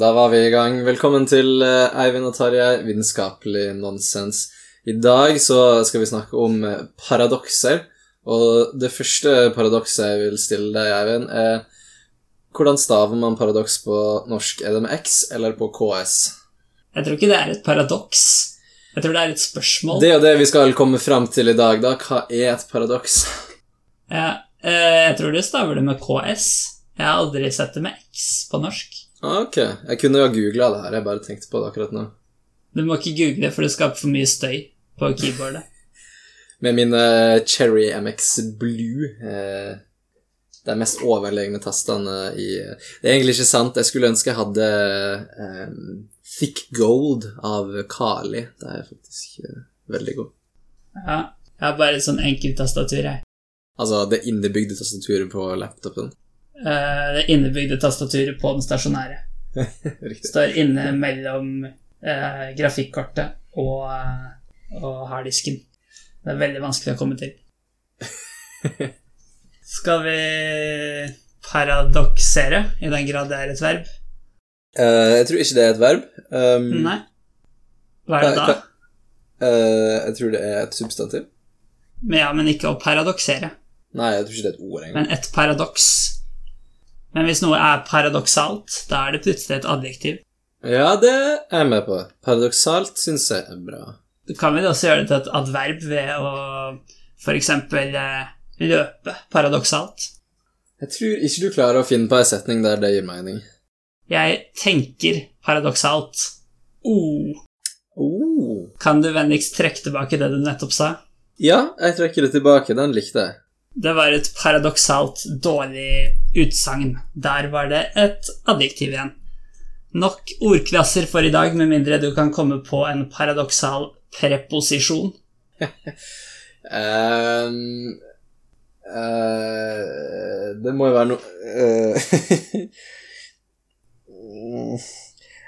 Da var vi i gang. Velkommen til eh, Eivind og Tarjei, vitenskapelig nonsens. I dag så skal vi snakke om eh, paradokser. Og det første paradokset jeg vil stille deg, Eivind, er hvordan staver man paradoks på norsk? Er det med X eller på KS? Jeg tror ikke det er et paradoks. Jeg tror det er et spørsmål. Det er jo det vi skal komme fram til i dag, da. Hva er et paradoks? Ja, eh, jeg tror du staver det med KS. Jeg har aldri sett det med X på norsk. Ah, Ok, jeg kunne jo googla det her, jeg bare tenkte på det akkurat nå. Du må ikke google det, for det skaper for mye støy på keyboardet. Med mine Cherry MX Blue eh, De mest overlegne tastene i Det er egentlig ikke sant. Jeg skulle ønske jeg hadde eh, Thick Gold av Kali. Det er faktisk eh, veldig god. Ja, jeg har bare et sånn enkelt tastatur, jeg. Altså det innebygde tastaturet på laptopen. Eh, det innebygde tastaturet på den stasjonære. Står inne mellom uh, grafikkortet og, uh, og harddisken. Det er veldig vanskelig å komme til. Skal vi paradoksere, i den grad det er et verb? Uh, jeg tror ikke det er et verb. Um, Nei. Hva er det da? eh, jeg tror det er et substantiv. Men ja, men ikke å paradoksere, Nei, jeg tror ikke det er et ord engang. men et paradoks. Men hvis noe er paradoksalt, da er det plutselig et adjektiv. Ja, det er jeg med på. Paradoksalt syns jeg er bra. Du kan vel også gjøre det til et adverb ved å f.eks. Eh, løpe paradoksalt. Jeg tror ikke du klarer å finne på en setning der det gir mening. Jeg tenker paradoksalt. Oh. Oh. Kan du vennligst trekke tilbake det du nettopp sa? Ja, jeg trekker det tilbake. Den likte jeg. Det var et paradoksalt dårlig utsagn. Der var det et adjektiv igjen. Nok ordklasser for i dag, med mindre du kan komme på en paradoksal preposisjon. um, uh, det må jo være noe uh,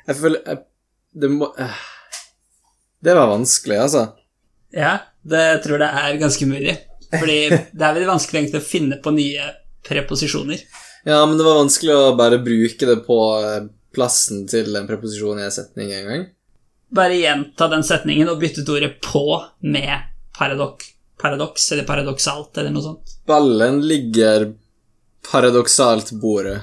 Jeg føler jeg, Det må uh, Det var vanskelig, altså. Ja, det tror jeg er ganske mulig. Fordi det er veldig vanskelig egentlig å finne på nye preposisjoner. Ja, men det var vanskelig å bare bruke det på eh, plassen til en preposisjon i en setning en gang. Bare gjenta den setningen og bytte ut ordet 'på' med paradok paradoks eller paradoksalt eller noe sånt. Ballen ligger paradoksalt bordet.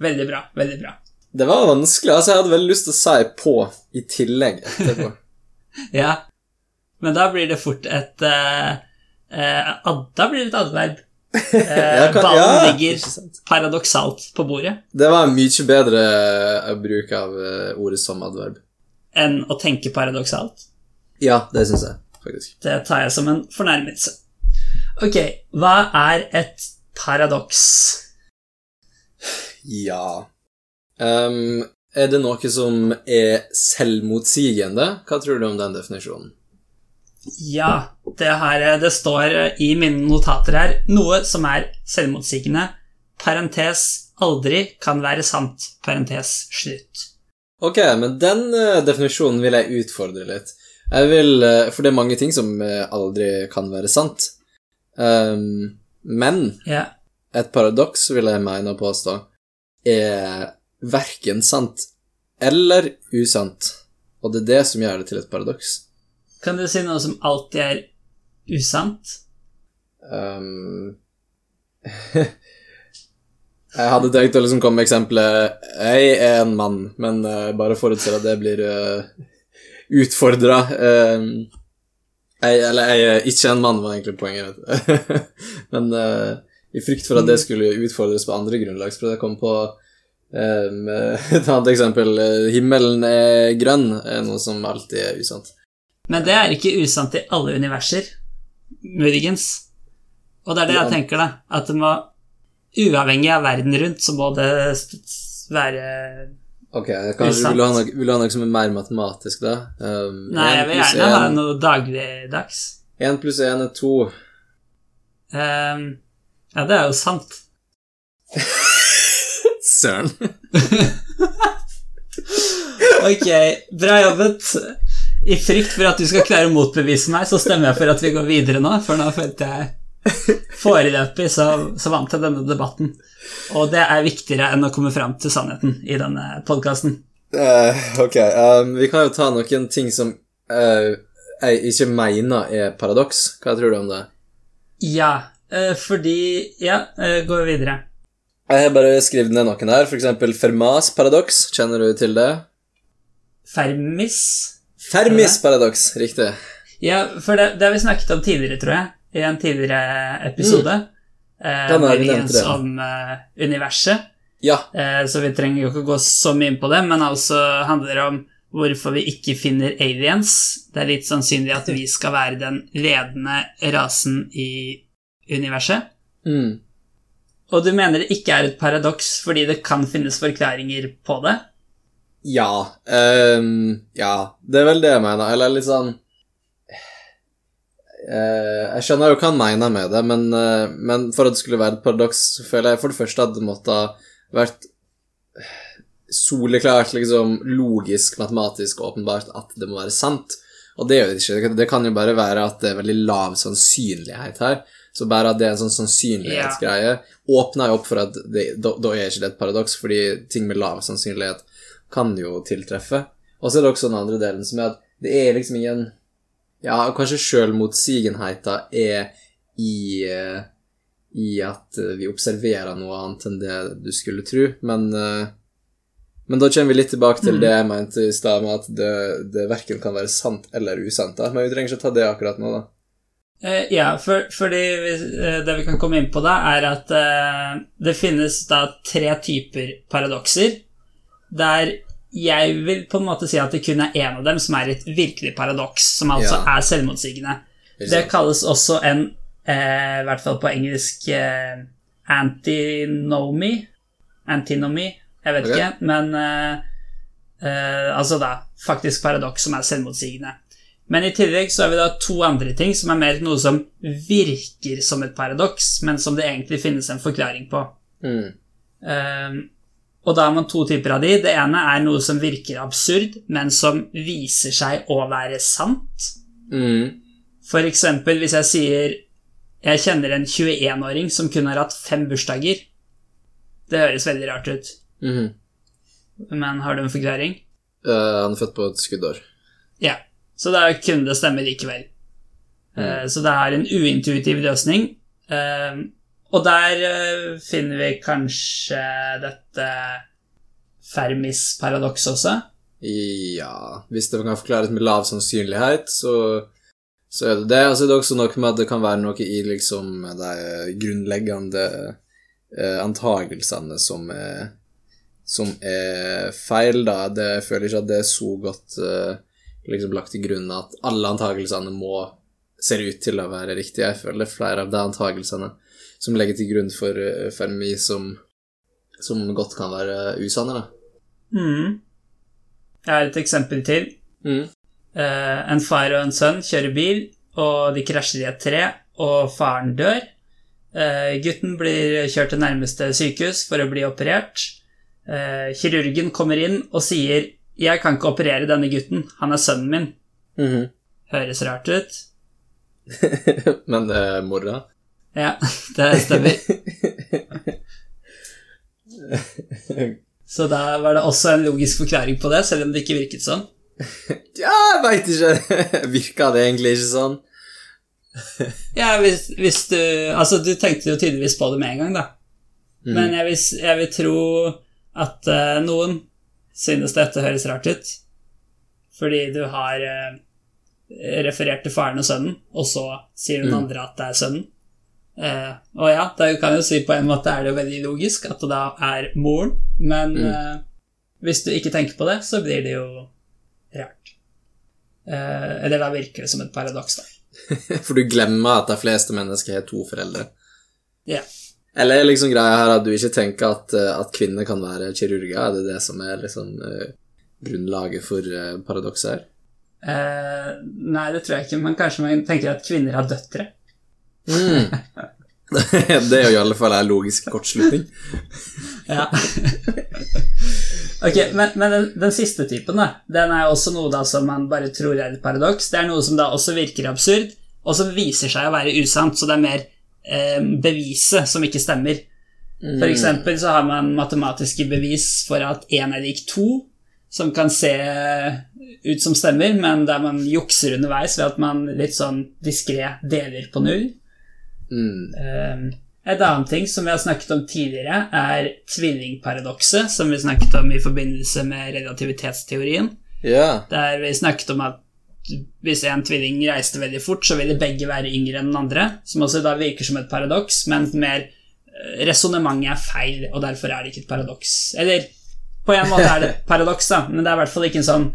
Veldig bra. Veldig bra. Det var vanskelig. altså Jeg hadde veldig lyst til å si 'på' i tillegg etterpå. Ja. Men da blir det fort et eh, eh, adda blir et adverb. Eh, kan- ballen ja, ligger paradoksalt på bordet Det var mye bedre eh, bruk av eh, ordet som adverb. enn å tenke paradoksalt. Ja, det syns jeg faktisk. Det tar jeg som en fornærmelse. Ok, hva er et paradoks? Ja um, Er det noe som er selvmotsigende? Hva tror du om den definisjonen? Ja, det, her, det står i mine notater her noe som er selvmotsigende. Parentes aldri kan være sant. Parentes slutt. Ok, men den eh, definisjonen vil jeg utfordre litt. Jeg vil, eh, For det er mange ting som eh, aldri kan være sant. Um, men yeah. et paradoks, vil jeg mene å påstå, er verken sant eller usant. Og det er det som gjør det til et paradoks. Kan du si noe som alltid er usant? Um, jeg hadde tenkt å liksom komme med eksempelet Jeg er en mann, men uh, bare forutser at det blir uh, utfordra. jeg, eller jeg er ikke en mann, var egentlig poenget. men uh, i frykt for at det skulle utfordres på andre grunnlag, så prøvde jeg å komme på um, et annet eksempel. Himmelen er grønn, er noe som alltid er usant. Men det er ikke usant i alle universer, muligens. Og det er det jeg tenker, da. At det må Uavhengig av verden rundt, så må det være Ok, kanskje Usant. vil du, ha noe, vil du ha noe som er mer matematisk, da? Um, Nei, jeg vil gjerne ha noe dagligdags. Én pluss én er to. Um, ja, det er jo sant. Søren. Ok, bra jobbet. I frykt for at du skal klare å motbevise meg, så stemmer jeg for at vi går videre nå, for nå følte jeg foreløpig så, så vant jeg denne debatten. Og det er viktigere enn å komme fram til sannheten i denne podkasten. Uh, ok, um, vi kan jo ta noen ting som uh, jeg ikke mener er paradoks. Hva tror du om det? Ja, uh, fordi Ja, eh, gå videre. Jeg har bare skrevet ned noen her, eksempel Fermas paradoks. Kjenner du til det? Fermis. Fermis paradoks, riktig. Ja, for det, det har vi snakket om tidligere, tror jeg, i en tidligere episode. Mm. Eh, det. Om eh, universet. Ja. Eh, så vi trenger jo ikke gå så mye inn på det, men altså handler det om hvorfor vi ikke finner aliens. Det er litt sannsynlig at vi skal være den ledende rasen i universet. Mm. Og du mener det ikke er et paradoks fordi det kan finnes forklaringer på det? Ja. Um, ja, det er vel det jeg mener. Eller litt sånn uh, Jeg skjønner jo hva han mener med det, men, uh, men, for at det skulle være et paradoks, så føler jeg for det første at det måtte ha vært soleklart, liksom logisk, matematisk åpenbart at det må være sant. Og det er jo ikke. Det kan jo bare være at det er veldig lav sannsynlighet her. Så bare at det er en sånn sannsynlighetsgreie, åpner jo opp for at det, da, da, er ikke det et paradoks, fordi ting med lav sannsynlighet kan jo tiltreffe. Og så er det også den andre delen, som er at det er liksom ingen Ja, kanskje sjølmotsigenheten er i uh, i at uh, vi observerer noe annet enn det du skulle tro, men uh, men da kommer vi litt tilbake til mm. det jeg mente i stad, med at det, det verken kan være sant eller usant. da. Men vi trenger ikke å ta det akkurat nå, da. Eh, ja, for, fordi vi, det vi kan komme inn på da, er at eh, det finnes da tre typer paradokser. Der jeg vil på en måte si at det kun er én av dem som er et virkelig paradoks, som altså ja. er selvmotsigende. Det kalles også en, i hvert fall på engelsk, antinomy. Antinomy, jeg vet okay. ikke, men Altså da, faktisk paradoks som er selvmotsigende. Men i tillegg så har vi da to andre ting som er mer noe som virker som et paradoks, men som det egentlig finnes en forklaring på. Mm. Og da har man to typer av de. Det ene er noe som virker absurd, men som viser seg å være sant. Mm. For eksempel hvis jeg sier jeg kjenner en 21-åring som kun har hatt fem bursdager. Det høres veldig rart ut. Mm. Men har du en forklaring? Uh, han er født på et skuddår. Ja. Så da kunne det stemme likevel. Mm. Uh, så det er en uintuitiv løsning. Uh, og der uh, finner vi kanskje dette Fermis-paradokset også. Ja Hvis det kan forklares med lav sannsynlighet, så, så er det det. Og så er det også noe med at det kan være noe i liksom de grunnleggende antagelsene som er, som er feil, da. Det, jeg føler ikke at det er så godt eh, liksom lagt til grunn at alle antakelsene må ser ut til å være riktige. Jeg føler flere av de antakelsene som legger til grunn for uh, Fermi, som, som, godt kan være usanne. da. Mm. Jeg har et eksempel til. Mm. Uh, en far og en sønn kjører bil, og de krasjer i et tre, og faren dør. Uh, gutten blir kjørt til nærmeste sykehus for å bli operert. kirurgen kommer inn og sier jeg kan ikke operere denne gutten. Han er sønnen min. Mm -hmm. Høres rart ut. Men det er? Ja, det stemmer. Så da var det også en logisk forklaring på det, selv om det ikke virket sånn. Ja, jeg veit ikke. Virka det egentlig ikke sånn? ja, hvis, hvis, du Altså, du tenkte jo tydeligvis på det med en gang, da. Mm. Men jeg vil, jeg vil, tro at uh, noen synes dette høres rart ut. Fordi du har uh, referert til faren og sønnen, og så sier den mm. andre at det er sønnen. Eh, og ja, da kan jo si på en måte er det veldig logisk at det da er moren, men mm. eh, hvis du ikke tenker på det, så blir det jo rart. Eh, eller da virker det som et paradoks, da. For du glemmer at de fleste mennesker har to foreldre. Ja. Yeah. Eller er liksom greia her at du ikke tenker at, at kvinner kan være kirurger? Er det det som er liksom uh, grunnlaget for uh, paradokset her? Uh, nei, det tror jeg ikke, men kanskje man tenker at kvinner har døtre. Mm. det er jo i alle fall en logisk kortslutning. ja. ok, men, men den, den, siste typen, da, den er også noe da som man bare tror er et paradoks. Det er noe som da også virker absurd, og som viser seg å være usant, så det er mer eh, beviset som ikke stemmer. For mm. eksempel så har man matematiske bevis for at én er lik to, som kan se ut som stemmer, men der man jukser underveis ved at man litt sånn diskré deler på null. Mm. Um, et annet ting som vi har snakket om tidligere, er tvillingparadokset, som vi snakket om i forbindelse med relativitetsteorien. Yeah. Der vi snakket om at hvis en tvilling reiste veldig fort, så ville begge være yngre enn den andre. Som også da virker som et paradoks, men mer resonnementet er feil, og derfor er det ikke et paradoks. Eller på en måte er det et paradoks, da, men det er i hvert fall ikke en sånn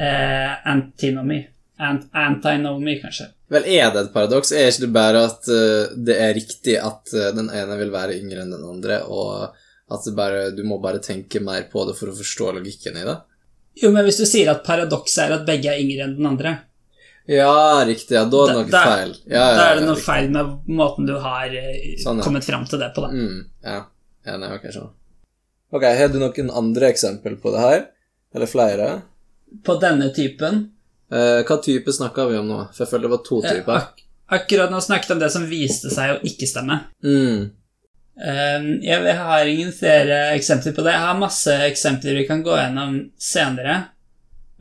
eh, antinomy. Ant antinomy, kanskje. Vel, er det et paradoks? Er ikke det bare at uh, det er riktig at uh, den ene vil være yngre enn den andre, og at bare, du må bare tenke mer på det for å forstå logikken i det? Jo, men hvis du sier at paradokset er at begge er yngre enn den andre, Ja, riktig. Ja, da er det noe da- feil. Ja, ja, da er det noe riktig. feil med måten du har eh, Sånn, kommet fram til det på, da. Mm, ja. ja, nei, ok, sånn. Ok, har du noen andre eksempel på det her? Eller flere? På denne typen hva type snakka vi om nå? For jeg føler det var to eh, typer. ak Akkurat nå snakket om det som viste seg å ikke stemme. Mm. Um, jeg, har ingen flere eksempler på det. Jeg har masse eksempler vi kan gå gjennom senere,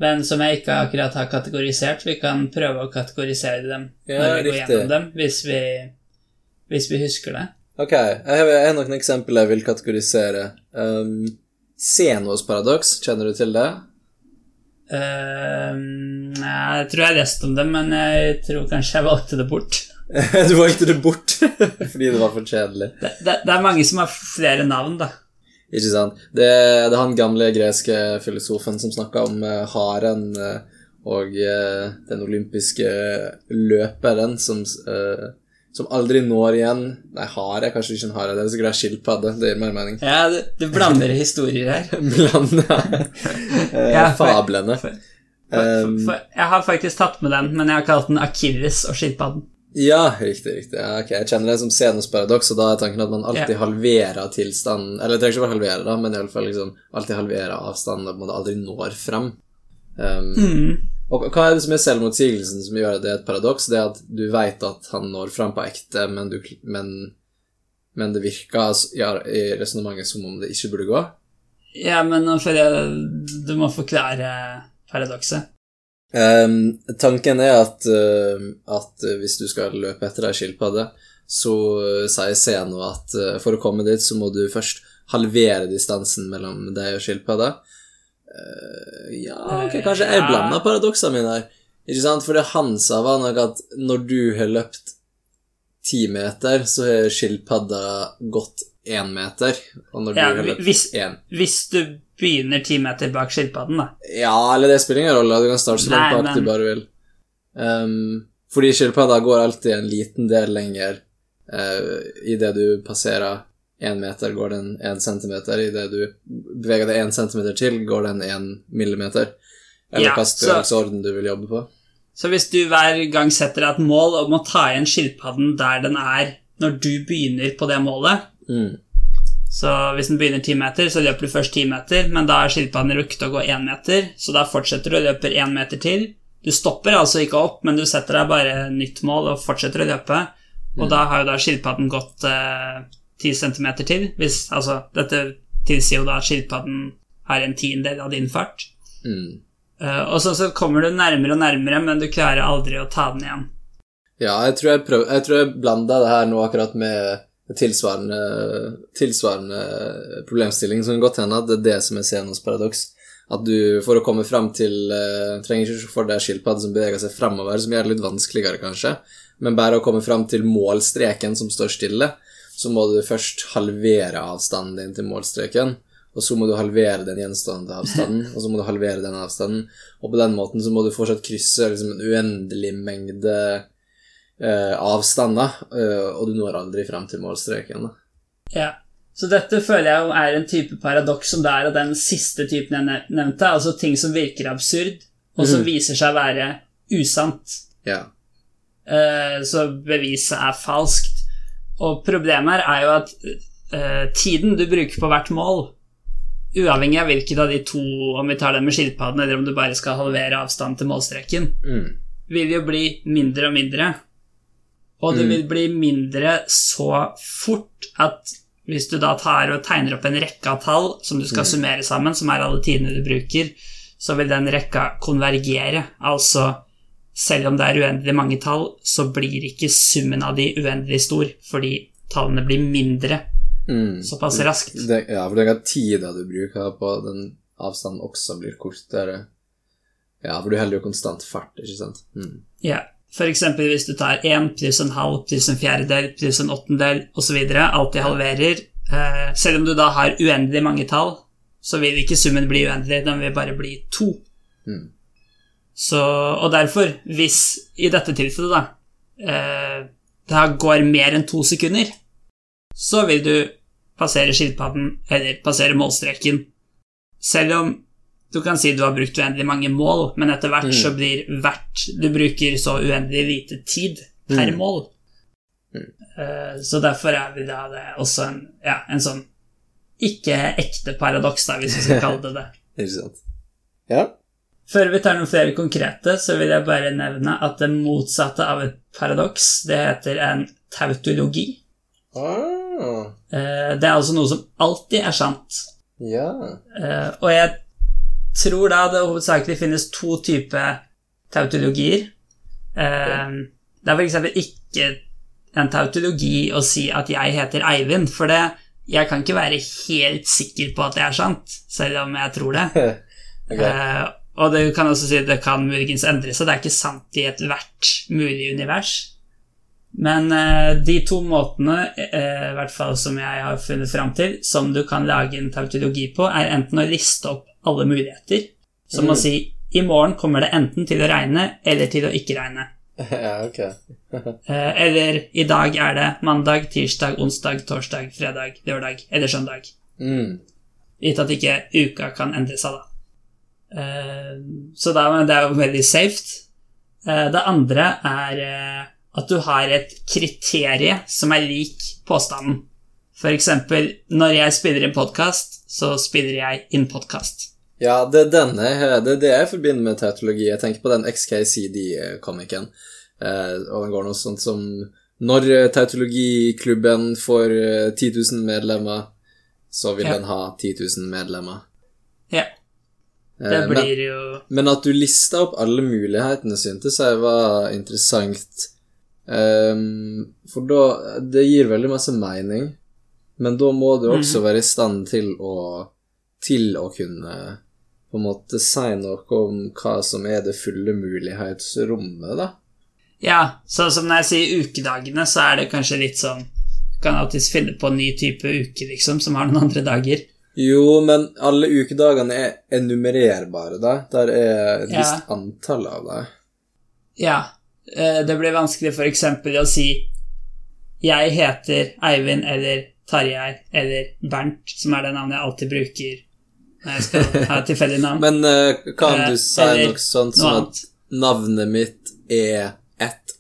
men som jeg ikke akkurat har kategorisert. Vi kan prøve å kategorisere dem Ja, når vi går riktig. gjennom dem, hvis vi, hvis vi husker det. Ok, jeg har, jeg har noen eksempler jeg vil kategorisere. Um, Senos paradoks, kjenner du til det? Um, jeg tror jeg leste om det, men jeg tror kanskje jeg valgte det bort. du valgte det bort fordi det var for kjedelig. Det, det, det er mange som har flere navn, da. Ikke sant? Det, det er han gamle greske filosofen som snakka om uh, haren uh, og uh, den olympiske løperen som, eh, som aldri når igjen Nei, hare er kanskje ikke en hare, det er sikkert en skilpadde. Det gir mer mening. Ja, du, du blander historier her. blander eh, Ja, for- fablene. For, Um, for, jeg har faktisk tatt med den, men jeg har kalt den Akilles og skilpadden. Ja, riktig. riktig. Ja, okay. Jeg kjenner det som Senos paradoks, og da er tanken at man alltid Ja. halverer tilstanden Eller det trenger ikke være halvere, da, men iallfall liksom alltid halverer avstanden, og man aldri når frem. Um, Mm. Og hva er det som er selvmotsigelsen som gjør at det er et paradoks? Det er at du veit at han når fram på ekte, men, du, men, men det virker altså, ja, i resonnementet som om det ikke burde gå. Ja, men jeg du må forklare paradokset. Um, tanken er at, uh, at hvis du skal løpe etter ei skilpadde, så eh, sier Zeno at uh, for å komme dit, så må du først halvere distansen mellom deg og skilpadda. Eh, ja, ok, kanskje jeg blander paradoksene mine her. Ikke sant? For det han sa, var nok at når du har løpt ti meter, så har skilpadda gått én meter. Og når Ja, du har løpt hvis, én hvis du begynner ti meter bak skilpadden, da. Ja, eller det spiller ingen rolle. Du kan starte så langt bak men- du bare vil. Um, fordi skilpadda går alltid en liten del lenger. Uh, Idet du passerer én meter, går den én centimeter. Idet du beveger deg én centimeter til, går den én millimeter. Eller Ja, så- størrelsesorden du vil jobbe på. Så hvis du hver gang setter deg et mål om å ta igjen skilpadden der den er når du begynner på det målet Mm. Så hvis den begynner ti meter, så løper du først ti meter, men da er skilpadden rukket å gå én meter, så da fortsetter du og løper én meter til. Du stopper altså ikke opp, men du setter deg bare nytt mål og fortsetter å løpe. Og da har jo da skilpadden gått ti centimeter til. Hvis, altså, dette tilsier jo da at skilpadden har en tiendedel av din fart. Mm. Uh, og så, så kommer du nærmere og nærmere, men du klarer aldri å ta den igjen. Ja, jeg tror jeg, prøv, jeg, tror jeg blanda det her nå akkurat med tilsvarende, tilsvarende problemstilling, som godt hende at det er det som er scenens paradoks. At du, for å komme fram til uh, Trenger ikke for deg skilpadde som beveger seg framover, som gjør det litt vanskeligere, kanskje, men bare å komme fram til målstreken som står stille, så må du først halvere avstanden din til målstreken. Og så må du halvere den gjenstående avstanden, og så må du halvere den avstanden. Og på den måten så må du fortsatt krysse liksom, en uendelig mengde eh, avstander, eh, og du når aldri frem til målstreken. Da. Ja. Så dette føler jeg jo er en type paradoks som det er av den siste typen jeg nevnte, altså ting som virker absurd, og som mm. viser seg å være usant. Ja. Eh, så beviset er falskt. Og problemet her er jo at uh, tiden du bruker på hvert mål, uavhengig av hvilket av de to, om vi tar den med skilpadden, eller om du bare skal halvere avstand til målstreken, Mm. vil jo bli mindre og mindre. Og det Mm. vil bli mindre så fort at hvis du da tar og tegner opp en rekke av tall som du skal Mm. summere sammen, som er alle tidene du bruker, så vil den rekka konvergere. Altså, selv om det er uendelig mange tall, så blir ikke summen av de uendelig stor, fordi tallene blir mindre Mm. såpass raskt. Det, ja, for den tida du bruker på den avstanden også blir kortere. Ja, for du holder jo konstant fart, ikke sant? Mm. Ja, eksempel hvis du tar 1 pluss en halv pluss en fjerdedel pluss en åttendel osv., alltid halverer. Eh, selv om du da har uendelig mange tall, så vil ikke summen bli uendelig, den vil bare bli to. Mm. Så, og derfor, hvis i dette tilfellet, da, eh, det her går mer enn to sekunder, så vil du passere skilpadden eller passere målstreken. Selv om du kan si du har brukt uendelig mange mål, men etter hvert så blir hvert Du bruker så uendelig lite tid per Mm. mål. Eh, Så derfor er vi da det også en, ja, en sånn ikke ekte paradoks, da, hvis vi skal kalle det det. Ikke sant? Ja. Før vi tar noen flere konkrete, så vil jeg bare nevne at det motsatte av et paradoks, det heter en tautologi. Ah, Eh, Det er altså noe som alltid er sant. ja. Eh, Og jeg tror da det hovedsakelig finnes to typer tautologier. Eh, Det er f.eks. ikke en tautologi å si at jeg heter Eivind, for det, jeg kan ikke være helt sikker på at det er sant, selv om jeg tror det. Ok. Og det kan også si at det kan muligens endre seg. Det er ikke sant i ethvert mulig univers. Men eh, de to måtene, eh, i hvert fall som jeg har funnet fram til, som du kan lage en tautologi på, er enten å liste opp alle muligheter, som å Mm. si i morgen kommer det enten til å regne eller til å ikke regne. ja, ok. Eh, eller i dag er det mandag, tirsdag, onsdag, torsdag, fredag, lørdag eller søndag. Mm. Gitt at ikke uka kan endre seg, da. Eh, Så det er jo veldig safe. Eh, Det andre er eh, at du har et kriterie som er lik påstanden. Eksempel, når jeg spiller en podkast, så spiller jeg inn podkast. Ja, det er denne det er det jeg forbinder med tautologi. Jeg tenker på den XKCD-komikken. Og den går noe sånt som Når tautologiklubben får eh, 10 000 medlemmer, så vil Ja. den ha 10 000 medlemmer. Ja, det men, blir jo men at du lista opp alle mulighetene, syntes jeg var interessant. Um, for da Det gir veldig masse mening, men da må du også være i stand til å Til å kunne på en måte si noe om hva som er det fulle mulighetsrommet, da. Ja, så som når jeg sier ukedagene, så er det kanskje litt sånn kan alltids finne på en ny type uke, liksom, som har noen andre dager. Jo, men alle ukedagene er enumererbare, da. Der er et Ja. visst antall av dem. Ja, eh, det blir vanskelig eksempel å si Jeg heter Eivind eller Tarjei eller Bernt, som er det navnet jeg alltid bruker når jeg skal ha et tilfeldig navn. Men eh, kan Eh, du si eller noe sånt noe som at navnet mitt er ett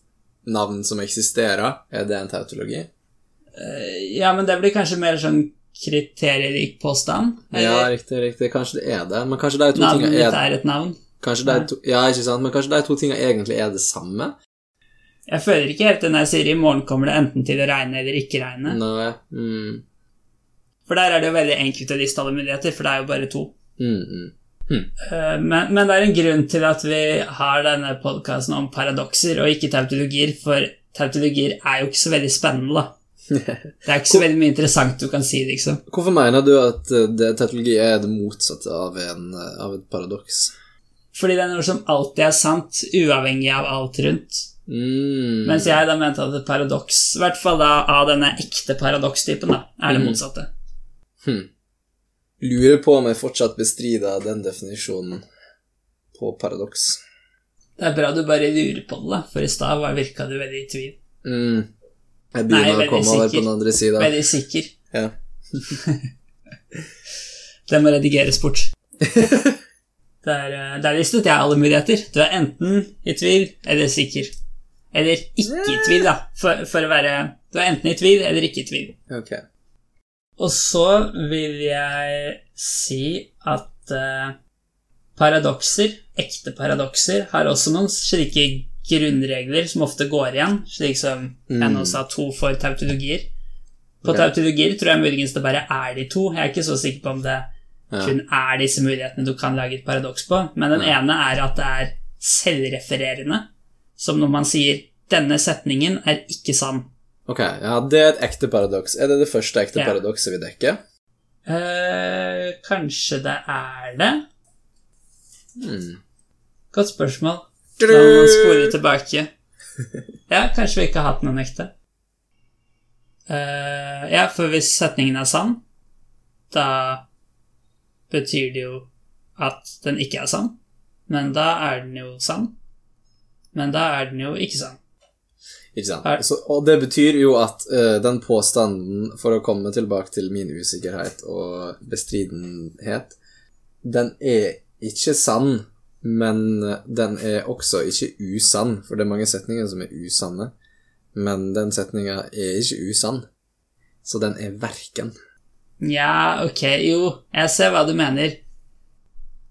navn som eksisterer? Er det en tautologi? Ja, men det blir kanskje mer sånn kriterierik påstand. Ja, Eller riktig, riktig. Kanskje det er det. Men kanskje de to navnet tingene er, er et navn. kanskje de to, Ja, ikke sant? Men kanskje de to tingene egentlig er det samme? Jeg føler ikke helt det når jeg sier i morgen kommer det enten til å regne eller ikke regne. Nei. Mm. For der er det jo veldig enkelt å liste alle muligheter, for det er jo bare to. Mm, mm. Eh, Men, men det er en grunn til at vi har denne podkasten om paradokser og ikke tautologier, for tautologier er jo ikke så veldig spennende, da. Det er ikke så veldig mye interessant du kan si, liksom. Hvorfor mener du at eh, det, teknologi er det motsatte av, en, eh, av et paradoks? Fordi det er noe som alltid er sant, uavhengig av alt rundt. Mm. Mens jeg da mente at et paradoks, i hvert fall da av denne ekte paradokstypen, da, er det Mhm. motsatte. Hm. Lurer på om jeg fortsatt bestrider den definisjonen på paradoks. Det er bra du bare lurer på det, da, for i stad var- virka du veldig i tvil. Mm. Jeg Nei, begynner å veldig komme over på den andre sida. Veldig sikker. Ja. Det må redigeres bort. Der, eh, der listet jeg alle muligheter. Du er enten i tvil eller sikker. Eller ikke i tvil, da, for, for å være Du er enten i tvil eller ikke i tvil. Ok. Og så vil jeg si at uh, paradokser, ekte paradokser, har også noen slike grunnregler som ofte går igjen, slik som jeg nå sa to for tautologier. På okay. tautologier tror jeg muligens det bare er de to. Jeg er ikke så sikker på om det Ja. kun er disse mulighetene du kan lage et paradoks på. Men den Ja. ene er at det er selvrefererende. Som når man sier 'denne setningen er ikke sann'. Ok, ja, det er et ekte paradoks. Er det det første ekte Ja. paradokset vi dekker? Eh, kanskje det er det? Hmm. Godt spørsmål. Da må man spore tilbake. Ja, kanskje vi ikke har hatt noen ekte. Uh, ja, for hvis setningen er sann, da betyr det jo at den ikke er sann. Men da er den jo sann. Men da er den jo ikke sann. Ikke sant? Så, og det betyr jo at uh, den påstanden, for å komme tilbake til min usikkerhet og bestridenhet, den er ikke sann, men den er også ikke usann, for det er mange setninger som er usanne. Men den setninga er ikke usann, så den er verken. Nja, ok, jo, jeg ser hva du mener.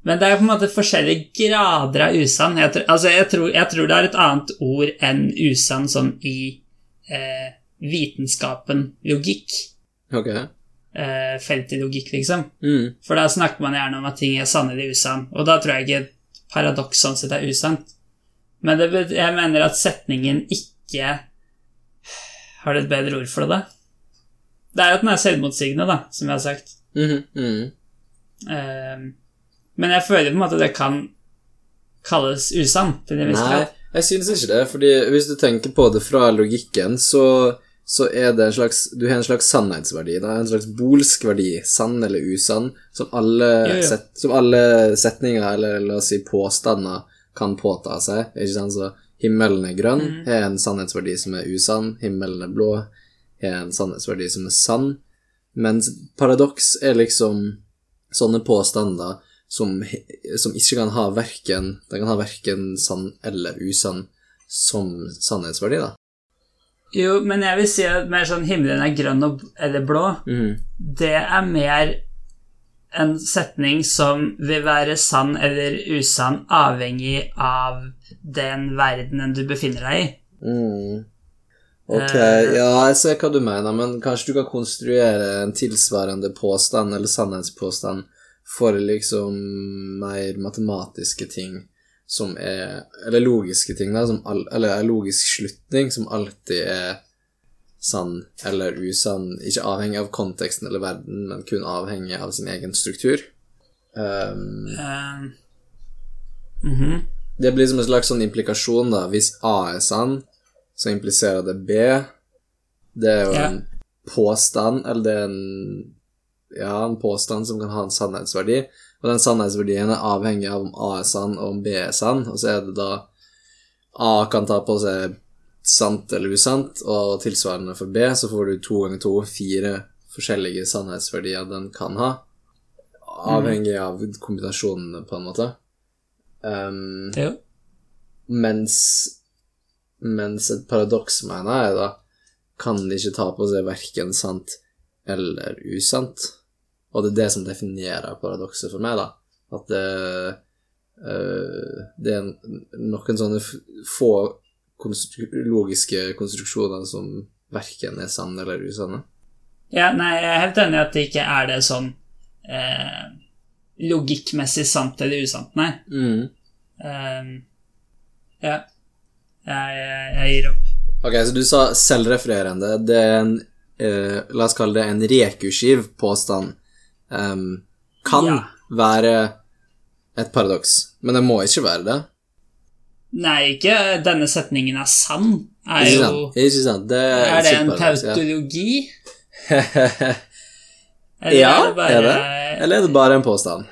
Men det er på en måte forskjellige grader av usann. Jeg, tror- altså, jeg, tror, jeg tror det er et annet ord enn usann sånn i eh, vitenskapen logikk. Ok. Eh, i logikk, liksom. Mm. For da snakker man gjerne om at ting er sanne eller usann, og da tror jeg ikke paradoks sånn sett er usant. Men det, jeg mener at setningen ikke Har du et bedre ord for det, da? Det er at den er selvmotsigende, da, som jeg har sagt. Mm -hmm. Eh, men jeg føler på en måte at det kan kalles viss Nei, jeg synes ikke det, fordi hvis du tenker på det fra logikken, så, så er det en slags Du har en slags sannhetsverdi, da, en slags bolsk verdi, sann eller usann, som alle, ja, ja. Set, som alle setninger, eller la oss si påstander, kan påta seg. Ikke sant? Så himmelen er grønn, mm. har en sannhetsverdi som er usann, himmelen er blå, har en sannhetsverdi som er sann, mens paradoks er liksom sånne påstander som, som ikke kan ha verken kan ha verken sann eller usann som sannhetsverdi, da. Jo, men jeg vil si at mer sånn himmelen er grønn og, eller blå, det er mer en setning som vil være sann eller usann avhengig av den verdenen du befinner deg i. Mm. Ok, Eh. ja, jeg ser hva du mener, men kanskje du kan konstruere en tilsvarende påstand eller sannhetspåstand for liksom mer matematiske ting som er Eller logiske ting, da, som all, eller en logisk slutning som alltid er sann eller usann, ikke avhengig av konteksten eller verden, men kun avhengig av sin egen struktur. Um, um. Mm -hmm. det blir som en slags sånn implikasjon, da. Hvis A er sann, så impliserer det B. Det er jo yeah. en påstand, eller det er en Ja, en påstand som kan ha en sannhetsverdi. Og den sannhetsverdien er avhengig av om A er sann, og om B er sann. Og så er det da A kan ta på seg sant eller usant, og tilsvarende for B, så får du to ganger to fire forskjellige sannhetsverdier den kan ha. Avhengig av kombinasjonene, på en måte. Um, ja. mens, mens et paradoks, mener jeg, da, kan ikke ta på seg verken sant eller usant. Og det er det som definerer paradokset for meg, da. At det, øh, det er noen sånne få konstru logiske konstruksjoner som verken er sanne eller usanne. Ja, nei, jeg er helt enig i at det ikke er det sånn eh, logikkmessig sant eller usant, nei. Mm. Eh, ja. Jeg, jeg, jeg gir opp. Ok, så du sa selvrefererende. Det er en eh, La oss kalle det en rekursiv påstand. Em, kan Ja. være et paradoks, men det må ikke være det. Nei, ikke denne setningen er sann. Er Ikke jo? Ikke sant? Det er, Er det en ja. tautologi? Eller ja, er det bare er det? Eller er det bare en påstand?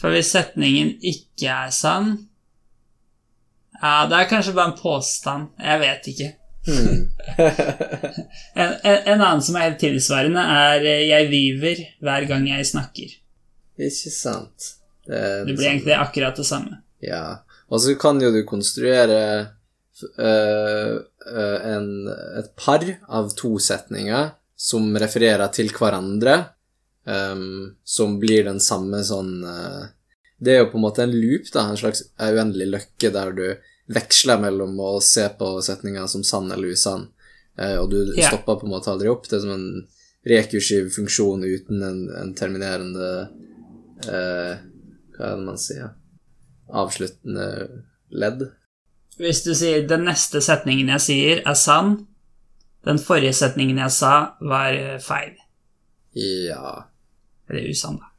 For hvis setningen ikke er sann Ja, det er kanskje bare en påstand. Jeg vet ikke. Hmm. En, en, en annen som er helt tilsvarende, er eh, 'jeg lyver hver gang jeg snakker'. ikke sant. Det, det, Det blir egentlig akkurat det samme. Ja. Og så kan jo du konstruere uh, uh, en, et par av to setninger som refererer til hverandre, um, som blir den samme sånn uh, Det er jo på en måte en loop, da, en slags uendelig løkke der du veksler mellom å se på setninger som sann eller usann, øh, og du yeah. stopper på en måte aldri opp. Det er som en rekursiv funksjon uten en, en terminerende eh, Hva er det man sier? Avsluttende ledd. Hvis du sier 'den neste setningen jeg sier, er sann', den forrige setningen jeg sa, var eh, feil. Ja Eller usann, da.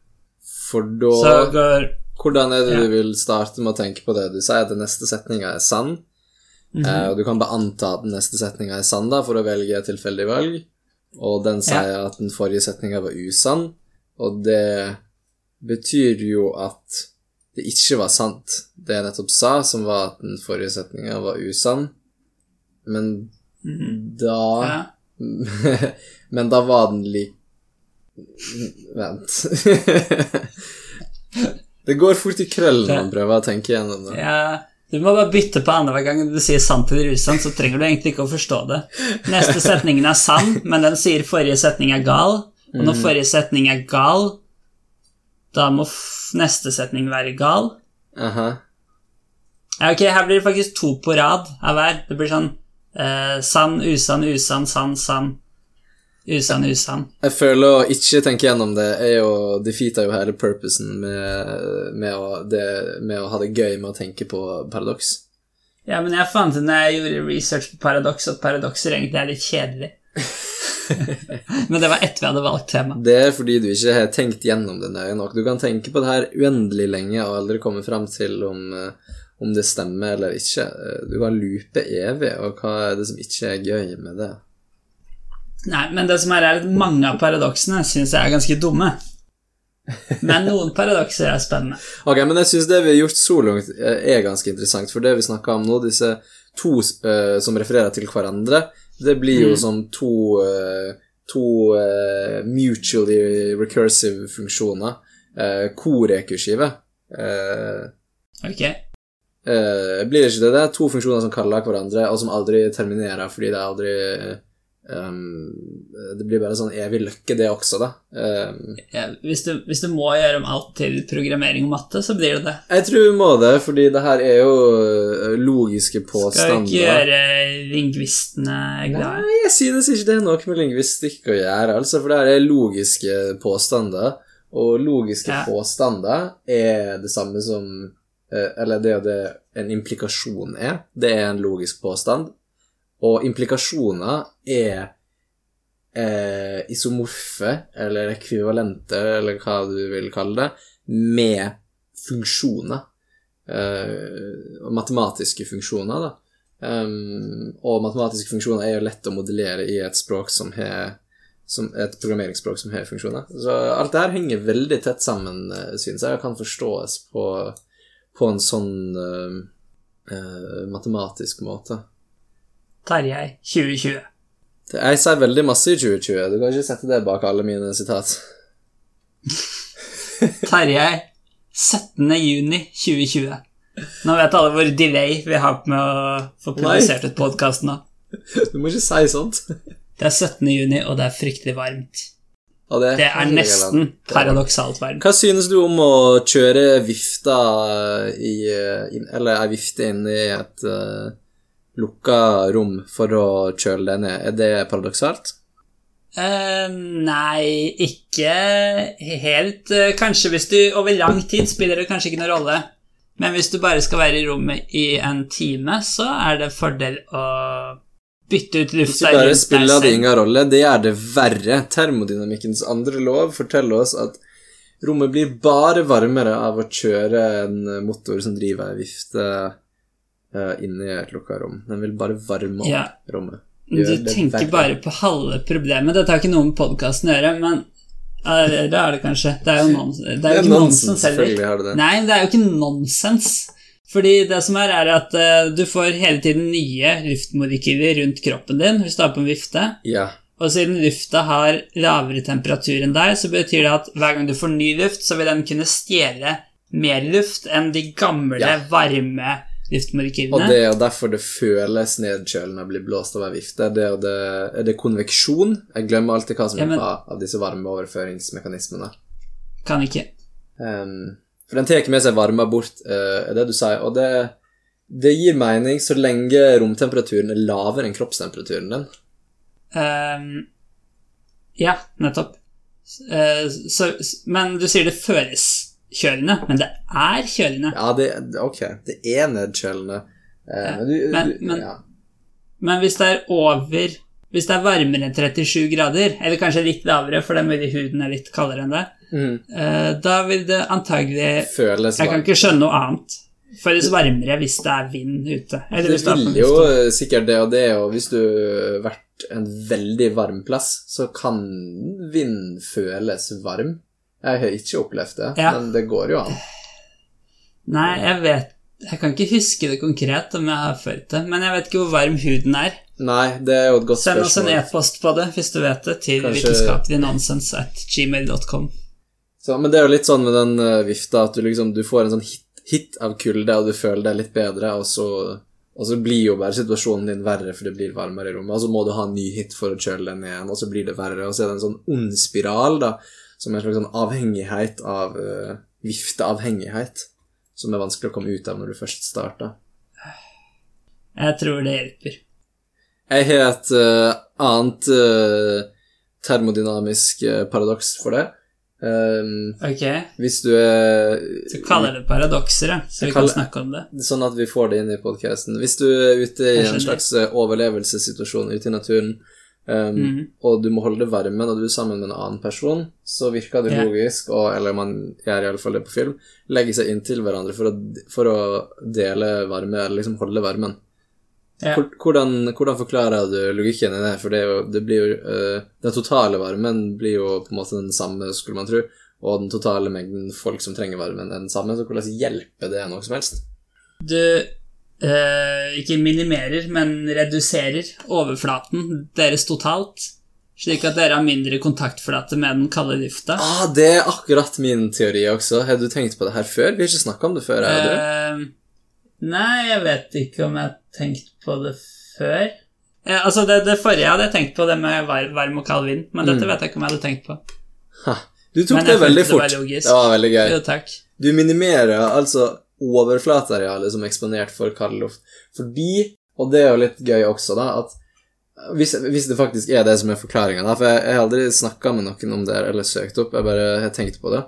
For da Så går Hvordan er det Ja. du vil starte med å tenke på det? Du sier at den neste setninga er sann, Mm -hmm. og du kan bare anta at den neste setninga er sann da, for å velge et tilfeldig valg, og den sier at den forrige setninga var usann, og det betyr jo at det ikke var sant, det jeg nettopp sa, som var at den forrige setninga var usann, men da ja. Men da var den lik Vent. det går fort i krøll når man prøver å tenke gjennom det. ja. Du må bare bytte på annenhver gang du sier sant eller usant, så trenger du egentlig ikke å forstå det. Neste setningen er sann, men den sier forrige setning er gal, og når forrige setning er gal, da må neste setning være gal. Aha. Ja, ok, her blir det faktisk to på rad av hver. Det blir sånn eh, sann, usann, usann, sann, sann. Usann, usann. Jeg føler å ikke tenke gjennom det er jo defeater jo hele purposen med, med, å, det, med å ha det gøy med å tenke på paradoks. Ja, men jeg fant ut når jeg gjorde research på paradoks, at paradokser egentlig er litt kjedelig. men det var etter vi hadde valgt tema. Det er fordi du ikke har tenkt gjennom det nøye nok. Du kan tenke på det her uendelig lenge og aldri komme fram til om, eh, om det stemmer eller ikke. Eh, Du kan loope evig, og hva er det som ikke er gøy med det? Nei, men det som er, er at mange av paradoksene syns jeg er ganske dumme. Men noen paradokser er spennende. Ok, men jeg syns det vi har gjort så langt, eh, er ganske interessant, for det vi snakker om nå, disse to uh, som refererer til hverandre, det blir jo som to, uh, to uh, mutually recursive funksjoner. Uh, Korekursive. Eh, Ok? blir det ikke det? Det er to funksjoner som kaller hverandre, og som aldri terminerer fordi det aldri ehm, Det blir bare sånn evig løkke, det også, da. Um, Ja, hvis, du, hvis du må gjøre om alt til programmering og matte, så blir det det. Jeg tror vi må det, fordi det her er jo logiske påstander. Skal vi ikke gjøre lingvistene glade. Nei, jeg synes ikke det er noe med lingvistikk å gjøre, altså, for det her er logiske påstander, og logiske Ja. påstander er det samme som eh, Eller det er det en implikasjon er, det er en logisk påstand, og implikasjoner er eh, isomorfe, eller ekvivalente, eller hva du vil kalle det, med funksjoner. Eh, matematiske funksjoner, da. Um, og matematiske funksjoner er jo lett å modellere i et språk som har som et programmeringsspråk som har funksjoner. Så alt det her henger veldig tett sammen, eh, synes jeg, og kan forstås på, på en sånn uh, uh, matematisk måte. Tarjei 2020. Det- Jeg sier veldig masse i 2020. Du kan ikke sette det bak alle mine sitat. Tarjei 17. juni 2020. Nå vet alle hvor delay vi har med å få produsert ut podkasten nå. Du må ikke si sånt. Det er 17. juni, og det er fryktelig varmt. Det, Det er nesten paradoksalt varmt. Hva synes du om å kjøre vifta i Eller ei vifte inne i et uh, lukka rom for å kjøle deg ned? Er det paradoksalt? Uh, nei, ikke helt. Kanskje hvis du over lang tid spiller det kanskje ikke noen rolle. Men hvis du bare skal være i rommet i en time, så er det fordel å bytte ut lufta Ikke bare rundt deg spiller det ingen rolle, det gjør det verre. Termodynamikkens andre lov forteller oss at rommet blir bare varmere av å kjøre en motor som driver ei vifte uh, i et lukka rom. Den vil bare varme opp Ja. rommet. Gjør du tenker bare på halve problemet. Dette har ikke noe med podkasten å gjøre, men eh, det er det kanskje. Det er jo non det er Det er ikke nonsens, heller. Nei, det er jo ikke nonsens. Fordi det som er, er at uh, du får hele tiden nye luftmolekyler rundt kroppen din hvis du har på en vifte. Ja. Og siden lufta har lavere temperatur enn deg, så betyr det at hver gang du får ny luft, så vil den kunne stjele mer luft enn de gamle, Ja. varme Og det er derfor det føles nedkjølende å bli blåst av ei vifte. Det er, det, er det konveksjon? Jeg glemmer alltid hva som Ja, men- av disse varmeoverføringsmekanismene. Kan ikke. Um, for den tar med seg varme bort, uh, er det du sier. Og det, det gir mening så lenge romtemperaturen er lavere enn kroppstemperaturen din. Um, Ja, nettopp. Uh, så, men du sier det føles kjølende, men det er kjølende. Ja, det, ok. Det er nedkjølende. Eh, men du, men- du men- ja. Men hvis det er over Hvis det er varmere enn 37 grader, eller kanskje litt lavere, for det er mulig huden er litt kaldere enn det, Mm. eh, da vil det antagelig Føles Jeg kan ikke skjønne noe annet. Føles varmere hvis det er vind ute. Eller Det det er vil jo sikkert det og det, og hvis du har vært en veldig varm plass, så kan vind føles varm. Jeg har ikke opplevd det, Ja. men det går jo an. Nei, jeg vet Jeg kan ikke huske det konkret om jeg har følt det, men jeg vet ikke hvor varm huden er. Nei, det er jo et godt Send oss en e-post på det hvis du vet det, til Kanskje- vitenskapeliggnonsens at gmail.com. Ja, men det er jo litt sånn med den vifta at du liksom du får en sånn hit, hit av kulde, og du føler deg litt bedre, og så, og så blir jo bare situasjonen din verre, for det blir varmere i rommet, og så må du ha en ny hit for å kjøle den igjen, og så blir det verre, og så er det en sånn ond spiral, da, som en slags sånn avhengighet av uh, vifteavhengighet, som er vanskelig å komme ut av når du først starter. Jeg tror det hjelper. Jeg har et uh, annet uh, termodynamisk paradoks for det. Um, Ok, hvis du er så kaller det paradokser, ja, så vi kaller, kan snakke om det. Sånn at vi får det inn i podcasten. Hvis du er ute i en slags overlevelsessituasjon ute i naturen, um, mm. og du må holde det varmen, og du er sammen med en annen person, så virker det yeah. logisk, og, eller man gjør i alle fall det på film, legge seg inntil hverandre for å, for å dele varme, eller liksom holde varmen. Yeah. Hvordan, hvordan forklarer du logikken i det? For det, jo, det blir jo uh, Den totale varmen blir jo på en måte den samme, skulle man tro, og den totale mengden folk som trenger varmen, er den samme, så hvordan hjelper det noe som helst? Du eh, ikke minimerer, men reduserer overflaten deres totalt, slik at dere har mindre kontaktflate med den kalde lufta. Ah, det er akkurat min teori også. Har du tenkt på det her før? Vi har ikke snakka om det før. Eh, nei, jeg vet ikke om jeg har tenkt på det før. Eh, altså, det, det forrige jeg tenkt på, det med varm og kald vind, men dette Mm. vet jeg ikke om jeg hadde tenkt på. Ha, du tok det jeg følte det var. Det var veldig gøy. Jo, takk. Du minimerer altså overflatearealet som er eksponert for kald luft. Fordi, og det er jo litt gøy også, da, at hvis, hvis det faktisk er det som er forklaringa, for jeg, jeg har aldri snakka med noen om det eller søkt opp, jeg bare har tenkt på det,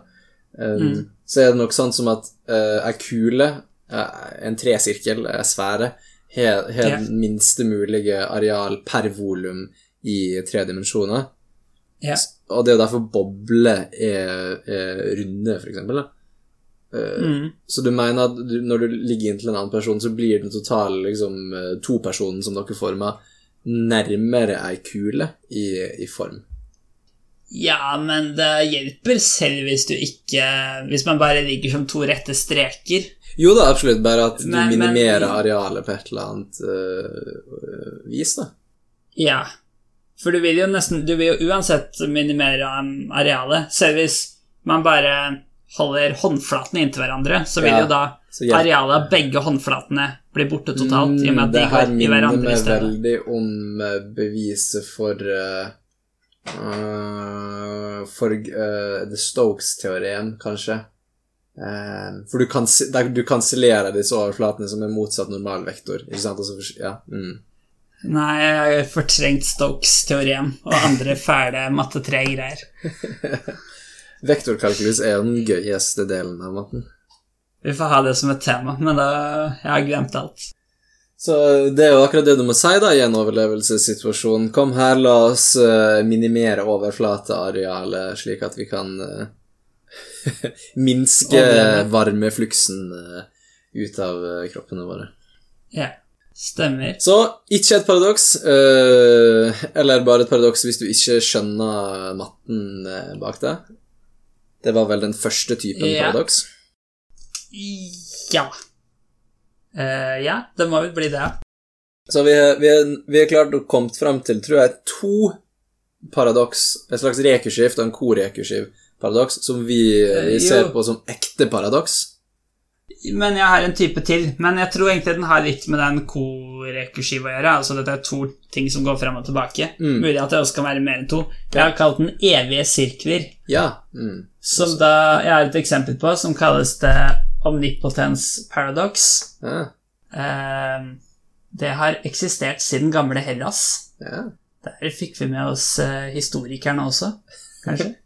um, Mm. så er det nok sånn som at uh, ei kule, eh, en tresirkel, ei sfære, har den minste mulige areal per volum i tre dimensjoner. Yeah. Og det er jo derfor bobler er, er runde, for eksempel. Da. Eh, Mm. Så du mener at du, når du ligger inntil en annen person, så blir den totale liksom, eh, to-personen som dere former, nærmere ei kule i, i form? Ja, men det hjelper selv hvis du ikke Hvis man bare ligger som to rette streker. Jo da, absolutt, bare at du Men- men- minimerer arealet på et eller annet øh, vis, da. Ja. For du vil jo nesten Du vil jo uansett minimere arealet. Selv hvis man bare holder håndflatene inntil hverandre, så vil Ja, jo da arealet av begge håndflatene bli borte totalt, i og med at de Mm, det her går i minner hverandre i meg stedet. veldig om eh, beviset for uh, For uh, The Stokes-teorien, kanskje. For du, kans du kansellerer disse overflatene som er motsatt normalvektor. Ikke sant? Og ja. Mm. Nei, jeg har fortrengt Stokes-teorien og andre fæle matte 3-greier. Vektorkalkulus er den gøyeste delen av matten. Vi får ha det som et tema, men da Jeg har glemt alt. Så det er jo akkurat det du må si da i en overlevelsessituasjon. Kom her, la oss eh, minimere overflatearealet, slik at vi kan eh, minske varmefluksen eh, ut av eh, kroppene våre. Ja. Stemmer. Så ikke et paradoks, eh, eller bare et paradoks hvis du ikke skjønner matten eh, bak det. Det var vel den første typen Ja. paradoks. Ja. Uh, ja, det må vel bli det. Så vi, vi, vi er klart å kommet frem til, tror jeg, to paradoks, et slags rekeskift, og en korekursiv paradoks, som vi, vi Eh, ser på som ekte paradoks. Men jeg har en type til. Men jeg tror egentlig den har litt med den korekursiv å gjøre. Altså dette er to ting som går frem og tilbake. Mm. Mulig at det også kan være mer enn to. Jeg har kalt den evige sirkler. Ja. Mm. Som da jeg har et eksempel på, som kalles det omnipotence paradox. Ja. Eh, det har eksistert siden gamle Hellas. ja. Der fikk vi med oss eh, historikerne også, kanskje.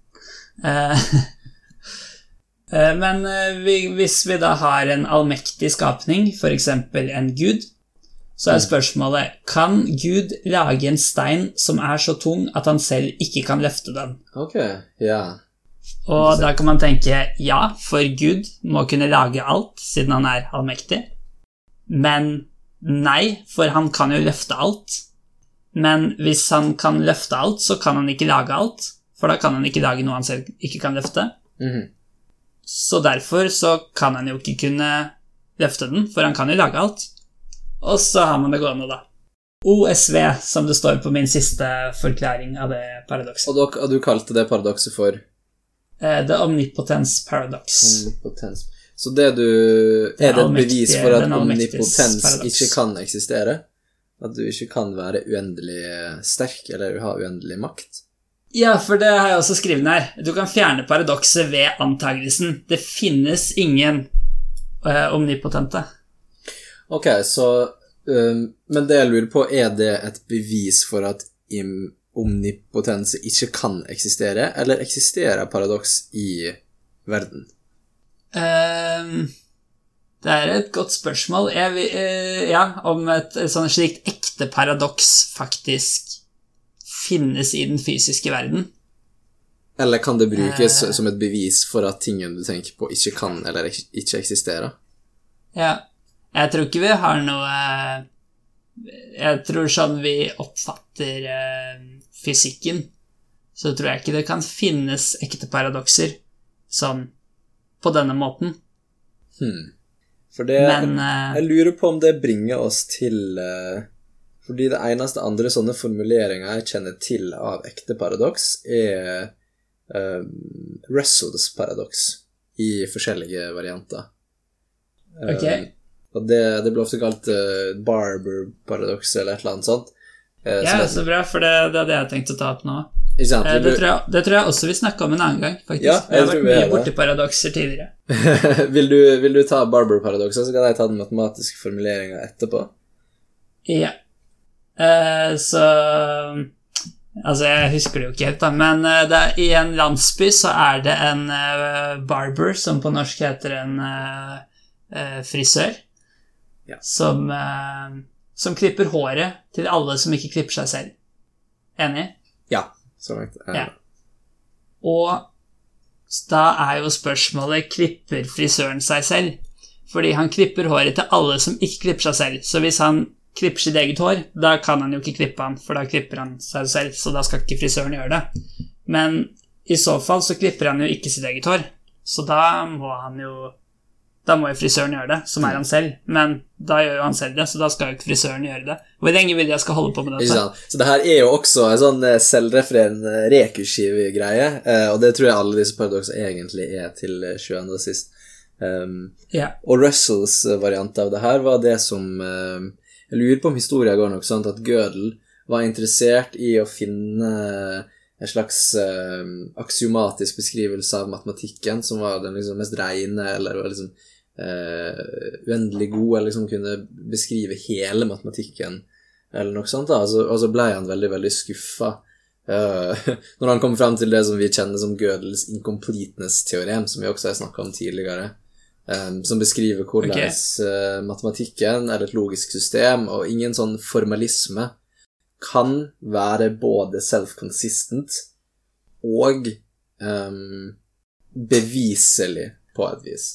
Eh, men eh, hvis vi da har en allmektig skapning, f.eks. en gud, så er spørsmålet kan Gud lage en stein som er så tung at han selv ikke kan løfte den. Ok, ja. Og da kan man tenke ja, for Gud må kunne lage alt, siden han er allmektig. Men nei, for han kan jo løfte alt. Men hvis han kan løfte alt, så kan han ikke lage alt, for da kan han ikke lage noe han selv ikke kan løfte. Mhm. Så derfor så kan han jo ikke kunne løfte den, for han kan jo lage alt. Og så har man det gående, da. OSV, som det står på min siste forklaring av det paradokset. Og, dere, og du kalte det paradokset for Eh, The Omnipotence Paradox. omnipotens. Så det du Er det et bevis for at omnipotens ikke kan eksistere? At du ikke kan være uendelig sterk, eller ha uendelig makt? Ja, for det har jeg også skrevet her. Du kan fjerne paradokset ved antagelsen. Det finnes ingen uh, omnipotente. Ok, så um, Men det jeg lurer på, er det et bevis for at omnipotense ikke kan eksistere, eller eksisterer paradoks i verden? Um, det er et godt spørsmål. Jeg, eh, ja, om et, et sånn slikt ekte paradoks faktisk finnes i den fysiske verden. Eller kan det brukes Eh. som et bevis for at tingen du tenker på, ikke kan eller ikke eksisterer? Ja. Jeg tror ikke vi har noe Jeg tror sånn vi oppfatter eh, fysikken, så tror jeg ikke det kan finnes ekte paradokser sånn på denne måten. Hmm. For det Men eh, Jeg lurer på om det bringer oss til eh, Fordi det eneste andre sånne formuleringer jeg kjenner til av ekte paradoks, er uh, Russells paradoks i forskjellige varianter. Ok. og det, det blir ofte kalt uh, Barber-paradoks eller et eller annet sånt. Uh, ja, så bra, for det, det hadde jeg tenkt å ta opp nå. sant? Eh, Det tror, jeg, det tror jeg også vi snakka om en annen gang, faktisk. Ja, jeg jeg har vært er mye det. borti paradokser tidligere. vil, du, vil du ta Barber-paradokset, så kan jeg ta den matematiske formuleringa etterpå? Ja. Eh, så Altså, jeg husker det jo ikke helt, da, men eh, er, i en landsby så er det en uh, barber, som på norsk heter en uh, uh, frisør, Ja. som, som klipper håret til alle som ikke klipper seg selv. Enig? Ja. Så langt. Ja. Og da er jo spørsmålet klipper frisøren seg selv? Fordi han klipper håret til alle som ikke klipper seg selv. Så hvis han klipper sitt eget hår, da kan han jo ikke klippe han, for da klipper han seg selv, så da skal ikke frisøren gjøre det. Men i så fall så klipper han jo ikke sitt eget hår, så da må han jo Da må jo frisøren gjøre det, som er han selv. Men da gjør jo han selv det, så da skal jo ikke frisøren gjøre det. Hvor lenge vil jeg skal holde på med dette? Ja, Så det her er jo også en sånn eh, selvrefererende rekursiv greie, eh, og det tror jeg alle disse paradoksene egentlig er til eh, sjuende og sist. Um, yeah. og Russells eh, variant av det her var det som eh, Jeg lurer på om historien går nok sånn at Gödel var interessert i å finne en slags eh, aksiomatisk beskrivelse av matematikken som var den liksom mest reine, eller var liksom eh, uendelig god, eller liksom kunne beskrive hele matematikken, eller noe sånt. da, Og så, og så ble han veldig, veldig skuffa eh, når han kom frem til det som vi kjenner som Gödels incompleteness-teorem, som vi også har snakka om tidligere. Eh, som beskriver hvordan okay. uh, matematikken er et logisk system, og ingen sånn formalisme kan være både self-consistent og um, beviselig på et vis.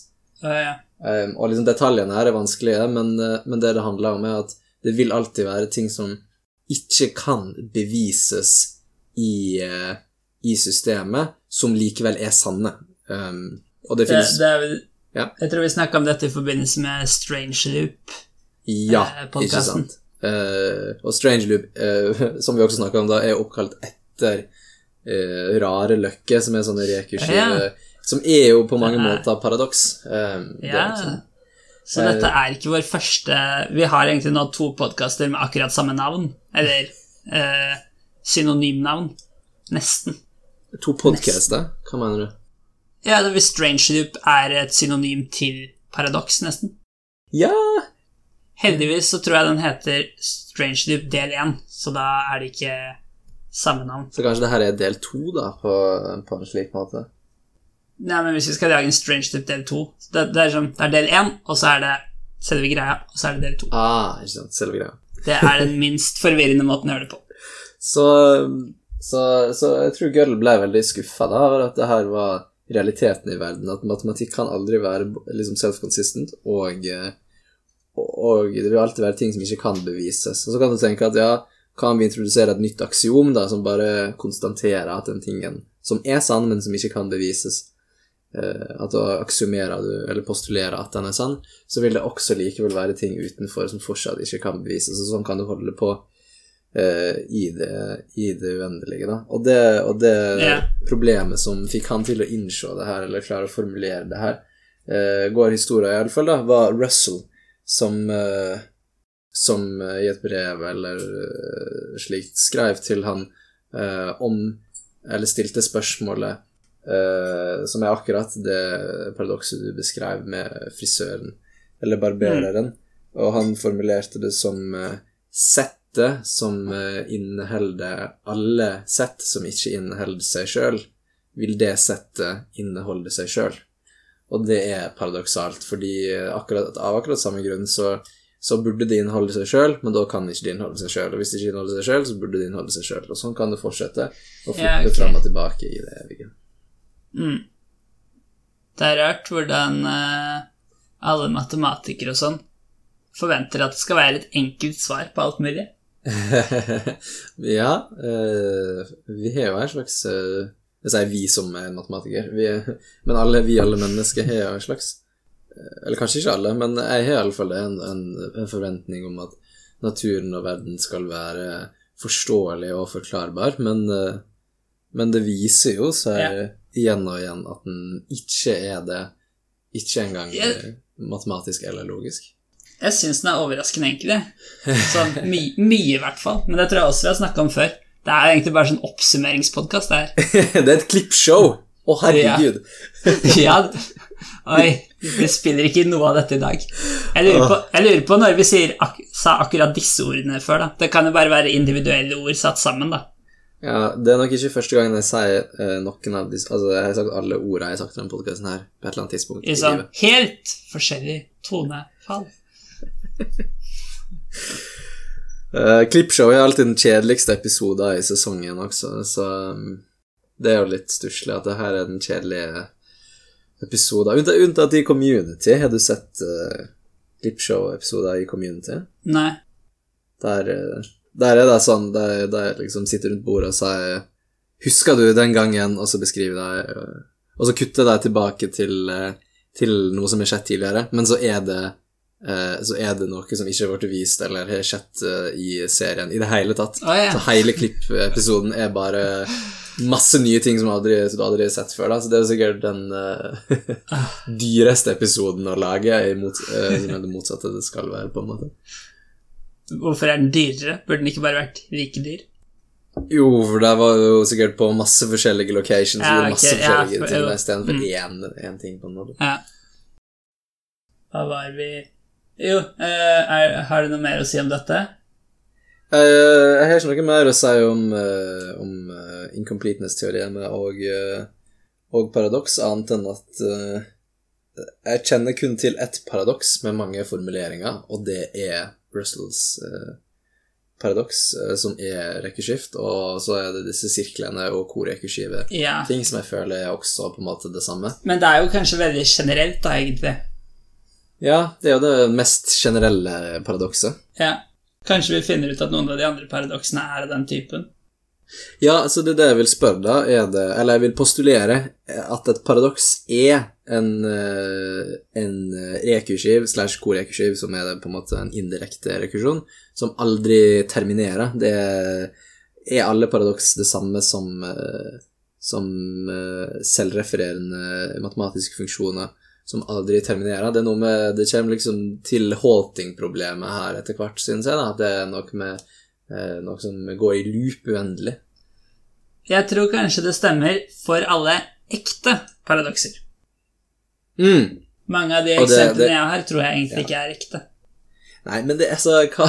Øh, ja. um, og liksom detaljene her er vanskelige, men, uh, men det det handler om, er at det vil alltid være ting som ikke kan bevises i, eh, i systemet, som likevel er sanne. Og det Det, finnes det er vel Ja. Jeg tror vi snakka om dette i forbindelse med Strange Loop. Ja, eh, ikke sant. Uh, og Strange Loop, uh, som vi også snakka om, da, er oppkalt etter uh, Rare Løkke, som er sånne rekursive Ja. Som er jo på mange måter paradoks. Er Ja. liksom- Så dette er ikke vår første Vi har egentlig nå to podkaster med akkurat samme navn. Eller eh, synonymnavn. Nesten. To podcaster, hva mener du? Ja, vil Strange Loop er et synonym til paradoks, nesten. Ja Heldigvis så tror jeg den heter Strange Loop del 1, så da er det ikke samme navn. Så kanskje det her er del to, da, på, på en slik måte? Nei, men hvis vi skal lage en Strange loop del to det, det, er sånn, det er del én, og så er det selve greia, og så er det del to. Ah, ikke sant. Selve greia. Det er den minst forvirrende måten å gjøre det på. Så, så, så jeg tror Gull ble veldig skuffa over at det her var realiteten i verden. At matematikk kan aldri være liksom self-consistent, og, eh, og det vil alltid være ting som ikke kan bevises. Og så kan du tenke at ja, kan vi introdusere et nytt aksiom da, som bare konstaterer at den tingen som er sann, men som ikke kan bevises, eh, at da aksjomerer du, eller postulerer at den er sann, så vil det også likevel være ting utenfor som fortsatt ikke kan bevises. Og sånn kan du holde på eh, i, det, i, det, uendelige, da. Og det, og det yeah. problemet som fikk han til å innse det her, eller klare å formulere det her, uh, går historia iallfall, da, var Russell, som uh, som i et brev eller slikt skrev til han om Eller stilte spørsmålet som er akkurat det paradokset du beskrev med frisøren, eller barbereren, mm. og han formulerte det som settet som inneholder alle sett som ikke inneholder seg sjøl, vil det settet inneholde seg sjøl. Og det er paradoksalt, fordi akkurat, av akkurat samme grunn så så burde det inneholde seg sjøl, men da kan ikke det inneholde seg sjøl. Og hvis det ikke inneholder seg sjøl, så burde det inneholde seg sjøl. Og sånn kan det fortsette å flytte ja, okay. fram og tilbake i det evige. Mm. Det er rart hvordan uh, alle matematikere og sånn forventer at det skal være et enkelt svar på alt mulig. ja, uh, vi har jo en slags uh, Jeg sier vi som er matematiker, vi, men alle, vi alle mennesker har jo en slags eller kanskje ikke alle, men jeg har iallfall en, en, en forventning om at naturen og verden skal være forståelig og forklarbar, men, eh, men det viser jo seg ja. igjen og igjen at den ikke er det, ikke engang jeg, matematisk eller logisk. Jeg syns den er overraskende enkel, Sånn my, mye, i hvert fall. Men det tror jeg også vi har snakka om før. Det er egentlig bare sånn oppsummeringspodkast, det her. det er et klippshow! Å, oh, herregud. ja. Oi, vi spiller ikke noe av dette i dag. Jeg lurer på, jeg lurer på når vi sier, ak sa akkurat disse ordene før. da. Det kan jo bare være individuelle ord satt sammen, da. Ja, Det er nok ikke første gangen jeg sier uh, noen av disse Altså, jeg har sagt alle ordene jeg har sagt i denne podkasten her på et eller annet tidspunkt. I sånn helt forskjellig tonefall. Uh, Klippshow er alltid den kjedeligste episoden i sesongen også, så um, det er jo litt stusslig at det her er den kjedelige episoden. Unntatt, unntatt i Community. Har du sett uh, klippshow-episoder i Community? Nei. Der, uh, der er det sånn Der, der liksom sitter rundt bordet og sier 'Husker du den gangen?' og så beskriver de Og så kutter de tilbake til, til noe som har skjedd tidligere, men så er det så er det noe som ikke har blitt vist eller har skjedd i serien i det hele tatt. Oh, yeah. Så hele klippepisoden er bare masse nye ting som du aldri, du aldri har sett før. Da. Så det er sikkert den uh, dyreste episoden å lage, mot, uh, som er det motsatte det skal være, på en måte. Hvorfor er den dyrere? Burde den ikke bare vært like dyr? Jo, for der var jo sikkert på masse forskjellige locations ja, okay, masse forskjellige ja, ting istedenfor mm. én ting, på en måte. Ja. Hva var vi Jo, uh, er, har du noe mer å si om dette? Uh, jeg har ikke noe mer å si om, uh, om uh, incompleteness-teoriene og, og, paradoks, annet enn at jeg kjenner kun til ett paradoks med mange formuleringer, og det er Russells paradoks, som er rekkeskift, og så er det disse sirklene og korekursive ja. ting som jeg føler er også på en måte det samme. Men det er jo kanskje veldig generelt, da, egentlig. Ja, det er jo det mest generelle paradokset. Ja. Kanskje vi finner ut at noen av de andre paradoksene er av den typen. Ja, altså det er det jeg vil spørre, da, er det Eller jeg vil postulere at et paradoks er en, eh, en rekursiv slash korekursiv, som er på en måte en indirekte rekursjon, som aldri terminerer. Det er alle paradoks det samme som, eh, som eh, selvrefererende matematiske funksjoner som aldri terminerer. Det er noe med Det kommer liksom til halting-problemet her etter hvert, synes jeg. da, At det er noe med eh, noe som går i loop uendelig. Jeg tror kanskje det stemmer for alle ekte paradokser. Mm. Mange av de eksemplene det, det, jeg har, tror jeg egentlig ja. ikke er ekte. Nei, men det er så hva,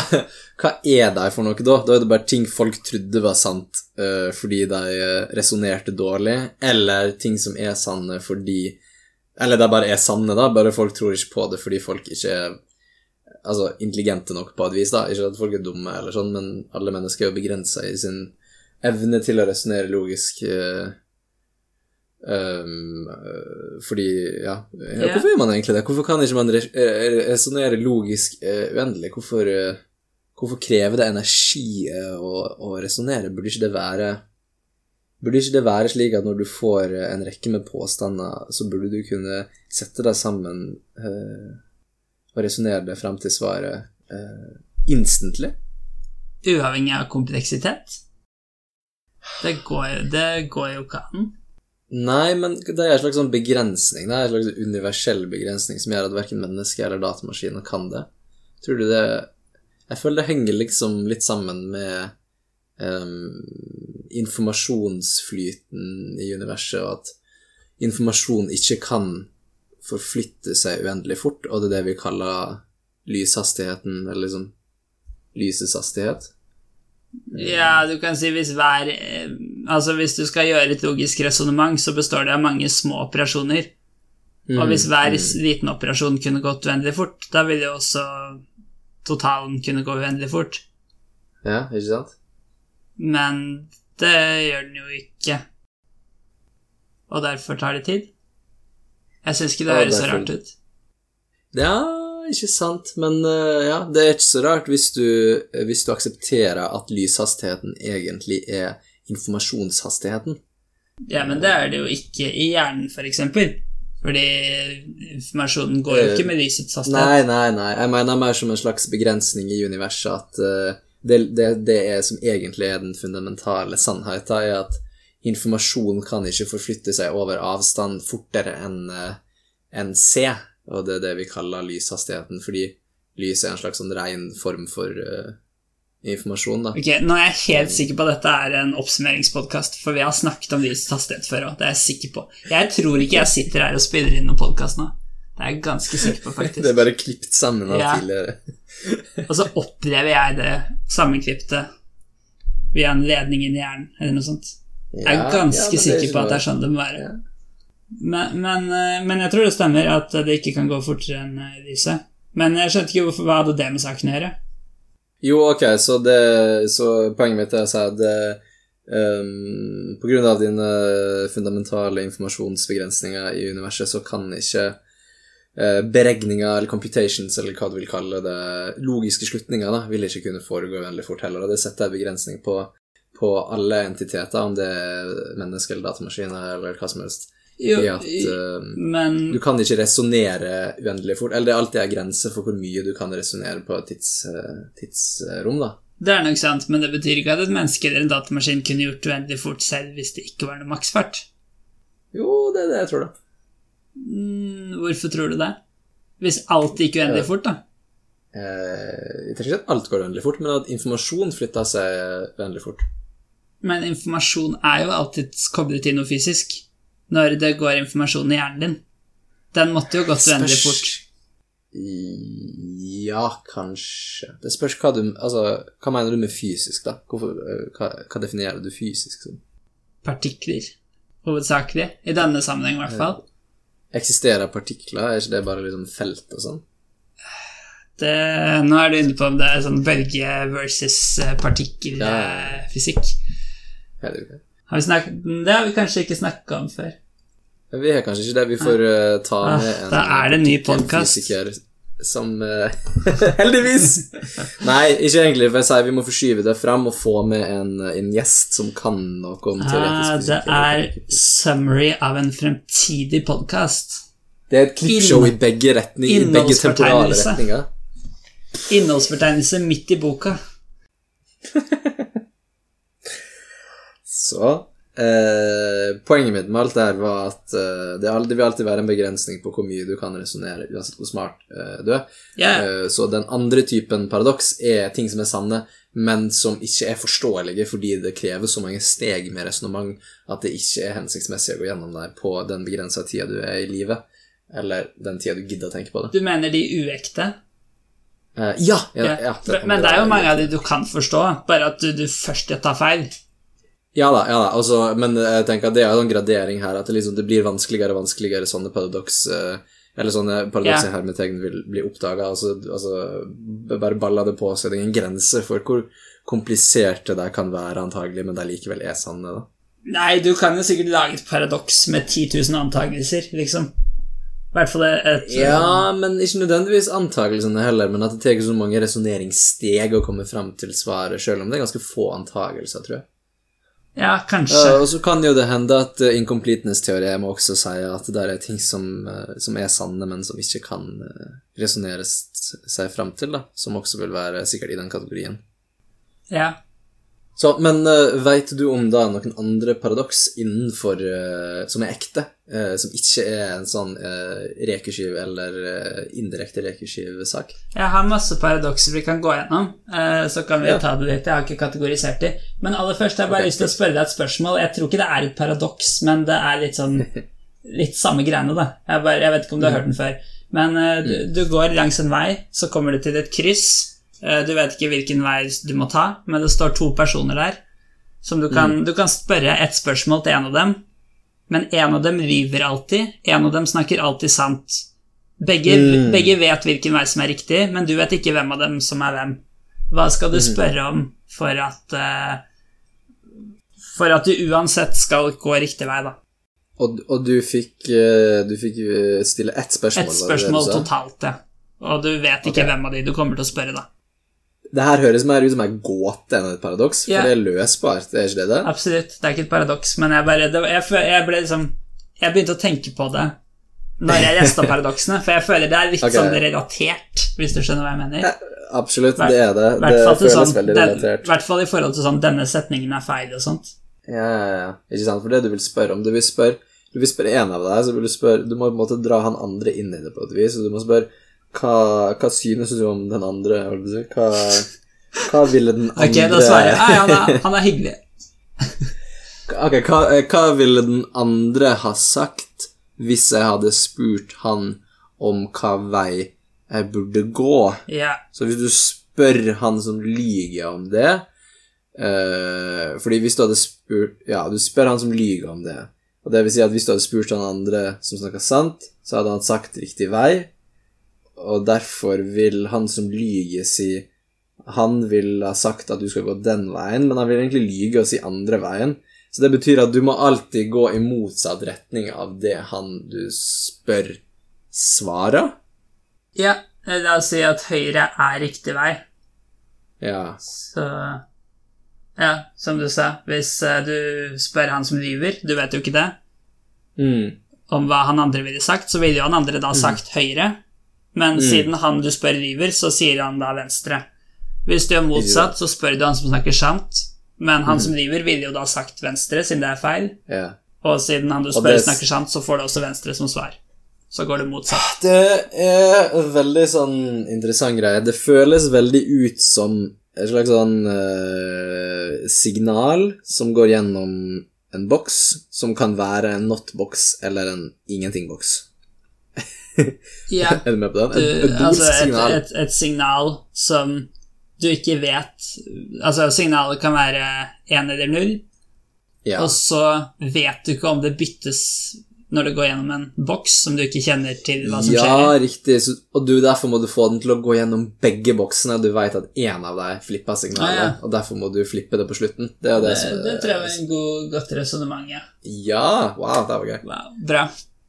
hva er det for noe, da? Da er det bare ting folk trodde var sant uh, fordi de uh, resonnerte dårlig, eller ting som er sanne fordi Eller det bare er sanne, da, bare folk tror ikke på det fordi folk ikke er altså, intelligente nok på et vis, da. Ikke at folk er dumme, eller sånn, men alle mennesker er jo begrensa i sin evne til å resonnere logisk. Uh, Um, fordi, ja, ja Hvorfor gjør man egentlig det? Hvorfor kan ikke man resonnere logisk uh, uendelig? Hvorfor, uh, hvorfor krever det energi uh, å, å resonnere? Burde ikke det være Burde ikke det være slik at når du får en rekke med påstander, så burde du kunne sette deg sammen og resonnere det fram til svaret instantly? Uavhengig av kompleksitet? Det går, det går jo ikke an. Nei, men det er en slags sånn begrensning. Det er en slags universell begrensning som gjør at verken mennesker eller datamaskiner kan det. Tror du det Jeg føler det henger liksom litt sammen med um, informasjonsflyten i universet, og at informasjon ikke kan forflytte seg uendelig fort, og det er det vi kaller lyshastigheten, eller liksom lysets hastighet. Ja, du kan si hvis hver eh, Altså, hvis du skal gjøre et logisk resonnement, så består det av mange små operasjoner. Mm, og hvis hver mm. liten operasjon kunne gått uendelig fort, da ville jo også totalen kunne gå uendelig fort. Ja, ikke sant? Men det gjør den jo ikke. Og derfor tar det tid. Jeg syns ikke det høres så rart ut. Ja, ikke sant, men uh, ja, det er ikke så rart hvis du, hvis du aksepterer at lyshastigheten egentlig er informasjonshastigheten. Ja, men det er det jo ikke i hjernen, for eksempel. Fordi informasjonen går jo ikke med lysets hastighet. Nei, nei, nei. Jeg mener mer som en slags begrensning i universet at uh, det, det, det, er som egentlig er den fundamentale sannheten, er at informasjon kan ikke forflytte seg over avstand fortere enn uh, en C og det er det vi kaller lyshastigheten, fordi lys er en slags sånn ren form for uh, informasjon, da. Ok, Nå er jeg helt sikker på at dette er en oppsummeringspodkast, for vi har snakket om lysets hastighet før òg, det er jeg sikker på. Jeg tror ikke jeg sitter her og spiller inn noen podkast nå. Det er jeg ganske sikker på, faktisk. det er bare klippet sammen av ja. tidligere. og så opplever jeg det sammenklipte via en ledning inn i hjernen, eller noe sånt. Jeg er ganske ja, sikker på at det er sånn det må være. Men, men, eh, men, jeg tror det stemmer at det ikke kan gå fortere enn eh, lyset. Men jeg skjønte ikke hvorfor, hva hadde det med saken å gjøre. Jo, ok, så, det, så poenget mitt er å si at um, på grunn av dine fundamentale informasjonsbegrensninger i universet, så kan ikke beregninger eller computations, eller hva du vil kalle det, logiske slutninger, da, vil ikke kunne foregå veldig fort heller. Og det setter en begrensning på, på alle entiteter, om det er mennesker eller datamaskiner eller hva som helst. Jo, i at uh, men, du kan ikke resonnere uendelig fort. Eller det er alltid en grense for hvor mye du kan resonnere på et tids, uh, tidsrom, da. Det er nok sant, men det betyr ikke at et menneske eller en datamaskin kunne gjort uendelig fort selv hvis det ikke var noe maksfart. Jo, det er det jeg tror, da. Mm, hvorfor tror du det? Hvis alt gikk uendelig fort, da? jeg tenker ikke at alt går uendelig fort, men at informasjon flytter seg uendelig fort. Men informasjon er jo alltid koblet til noe fysisk når det går informasjon i hjernen din. Den måtte jo gått uendelig fort. Ja, kanskje Det spørs hva du Altså, hva mener du med fysisk, da? Hvorfor, eh, hva, hva, definerer du fysisk som? Partikler, hovedsakelig. I denne sammenheng, i hvert fall. Eksisterer partikler? Er ikke det bare liksom felt og sånn? Det, nå er du inne på om det er sånn bølge versus eh, partikkelfysikk. Ja, ja. Har snakket, det har vi kanskje ikke snakka om før. Vi har kanskje ikke det. Vi får uh, ta ah, med en Da er det en ny podkast. Som uh, Heldigvis! Nei, ikke egentlig. For jeg sier vi må forskyve det fram og få med en, en gjest som kan noe om teoretisk fysikk. Det er summary av en fremtidig podkast. Det er et klippshow i begge retninger. I begge temporale retninger. Innholdsfortegnelse midt i boka. Så eh, Poenget mitt med alt det her var at eh, det, det, vil alltid være en begrensning på hvor mye du kan resonnere, uansett hvor smart eh, du er. Yeah. så den andre typen paradoks er ting som er sanne, men som ikke er forståelige fordi det krever så mange steg med resonnement at det ikke er hensiktsmessig å gå gjennom der på den begrensa tida du er i livet, eller den tida du gidder å tenke på det. Du mener de uekte? Eh, ja, ja, Ja. ja, det men det er jo mange av de du kan forstå, bare at du, du først tar feil. Ja da, ja da, altså, men jeg tenker at det er en sånn gradering her, at det, liksom, det blir vanskeligere og vanskeligere sånne paradoks eh, Eller sånne paradokser yeah. hermetegn vil bli oppdaga. Altså, altså, bare baller det på seg. Det er ingen grense for hvor kompliserte de kan være, antagelig, men de likevel er sanne, da. Nei, du kan jo sikkert lage et paradoks med 10 000 antakelser, liksom. I hvert fall et Ja, men ikke nødvendigvis antakelsene heller, men at det tar så mange resonneringssteg å komme fram til svaret, selv om det er ganske få antakelser, tror jeg. Ja, kanskje. Uh, og så kan jo det hende at uh, incompleteness-teorem også sier at det er ting som, uh, som er sanne, men som ikke kan uh, resonneres seg fram til, da, som også vil være sikkert i den kategorien. Ja. Så, men uh, veit du om da noen andre paradoks innenfor eh, som er ekte, eh, som ikke er en sånn uh, rekeskiv- eller uh, indirekte rekeskiv-sak? Jeg har masse paradokser vi kan gå gjennom, eh, så kan vi Ja. ta det litt. Jeg har ikke kategorisert de. Men aller først har jeg bare okay. lyst til å spørre deg et spørsmål. Jeg tror ikke det er et paradoks, men det er litt sånn Litt samme greiene, da. Jeg, bare, jeg vet ikke om du har hørt den før. Men eh, du, du går langs en vei, så kommer du til et kryss. Eh, du vet ikke hvilken vei du må ta, men det står to personer der. Som du kan, du kan spørre et spørsmål til en av dem, men en av dem lyver alltid. En av dem snakker alltid sant. Begge, Mm. begge vet hvilken vei som er riktig, men du vet ikke hvem av dem som er hvem. Hva skal du spørre om for at uh, For at du uansett skal gå riktig vei, da? Og, og du fikk, eh, du fikk eh, stille ett spørsmål? Et var det det spørsmål totalt, ja. Og du vet ikke okay. hvem av de du kommer til å spørre, da. Det her høres mer ut som en gåte enn et paradoks, for Ja. det er løsbart, er ikke det det? Absolutt, det er ikke et paradoks, men jeg bare det, jeg, jeg liksom Jeg begynte å tenke på det når jeg gjesta paradoksene, for jeg føler det er litt okay. sånn relatert, hvis du skjønner hva jeg mener. Absolutt, Hver- det er det. Det føles sånn, veldig relatert. hvert fall i forhold til sånn 'denne setningen er feil' og sånt. Ja, ja, ja. Ikke sant? For det du vil spørre om Du vil spørre, du vil spørre en av deg, så vil du spørre Du må på en måte dra han andre inn i det på et vis, og du må spørre hva, hva synes du om den andre? Hva, hva ville den andre Ok, da svarer jeg. Nei, han er, han er hyggelig. Ok, hva, eh, hva ville den andre ha sagt hvis jeg hadde spurt han om hva vei jeg burde gå? Ja. Så hvis du spør han som lyger om det uh, Fordi hvis du hadde spurt Ja, du spør han som lyger om det. Og det vil si at hvis du hadde spurt han andre som snakker sant, så hadde han sagt riktig vei, og derfor vil han som lyger, si Han vil ha sagt at du skal gå den veien, men han vil egentlig lyge og si andre veien. Så det betyr at du må alltid gå i motsatt retning av det han du spør, svarer. ja. La oss si at høyre er riktig vei. Ja. Så Ja, som du sa, hvis eh, du spør han som lyver, du vet jo ikke det, Mm. om hva han andre ville sagt, så ville jo han andre da sagt høyre. Men siden han du spør river, så sier han da venstre. Hvis du gjør motsatt, så spør du han som snakker sant, men han som river, ville jo da sagt venstre, siden det er feil. Yeah. Og siden han du spør snakker sant, så får du også venstre som svar. Så går det motsatt. Det er en veldig sånn interessant greie. Det føles veldig ut som et slags sånn uh, signal som går gjennom en boks, som kan være en not-boks eller en ingenting-boks. Ja, Er du med på den? Et, et altså et, signal. et, signal som du ikke vet Altså, signalet kan være én eller null, Ja. og så vet du ikke om det byttes når det går gjennom en boks som du ikke kjenner til hva som ja, skjer. riktig. Så, og du, derfor må du få den til å gå gjennom begge boksene. Du vet at én av deg flipper signalet, Ja, ja. og derfor må du flippe det på slutten. Det det, Det, som det tror jeg var en god, godt resonnement, ja. Ja! Wow, det var gøy. Wow, bra.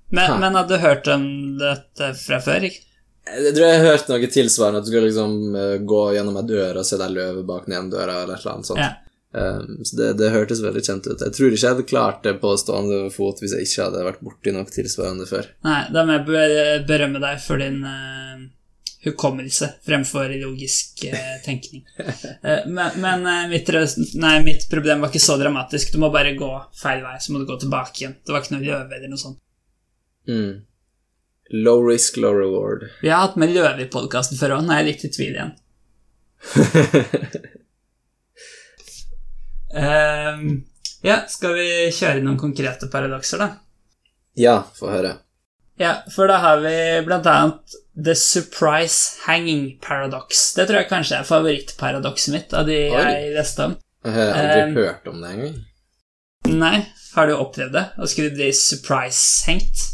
Men, men hadde du hørt om dette fra før? ikke? Jeg tror jeg har hørt noe tilsvarende, at du skal liksom eh, gå gjennom ei dør og se deg løve bak den ene døra, eller et eller annet sånt. Ja. Um, så det, det hørtes veldig kjent ut. Jeg tror ikke jeg hadde klart det på stående fot hvis jeg ikke hadde vært borti noe tilsvarende før. Nei, da må jeg berømme deg for din uh, hukommelse fremfor logisk uh, tenkning. uh, men men mitt, nei, mitt problem var ikke så dramatisk. Du må bare gå feil vei, så må du gå tilbake igjen. Det var ikke noe løve eller noe sånt. Mm. Low risk, low reward. Vi har hatt med løve i podkasten før òg, nå er jeg litt i tvil igjen. um, ja, skal vi kjøre noen konkrete paradokser, da? ja, få høre. Ja, for da har vi blant annet The Surprise Hanging Paradox. Det tror jeg kanskje er favorittparadokset mitt av de Oi. jeg leste om. Jeg har aldri Um, hørt om det engang. Nei, har du opplevd det? Å skulle bli surprise-hengt?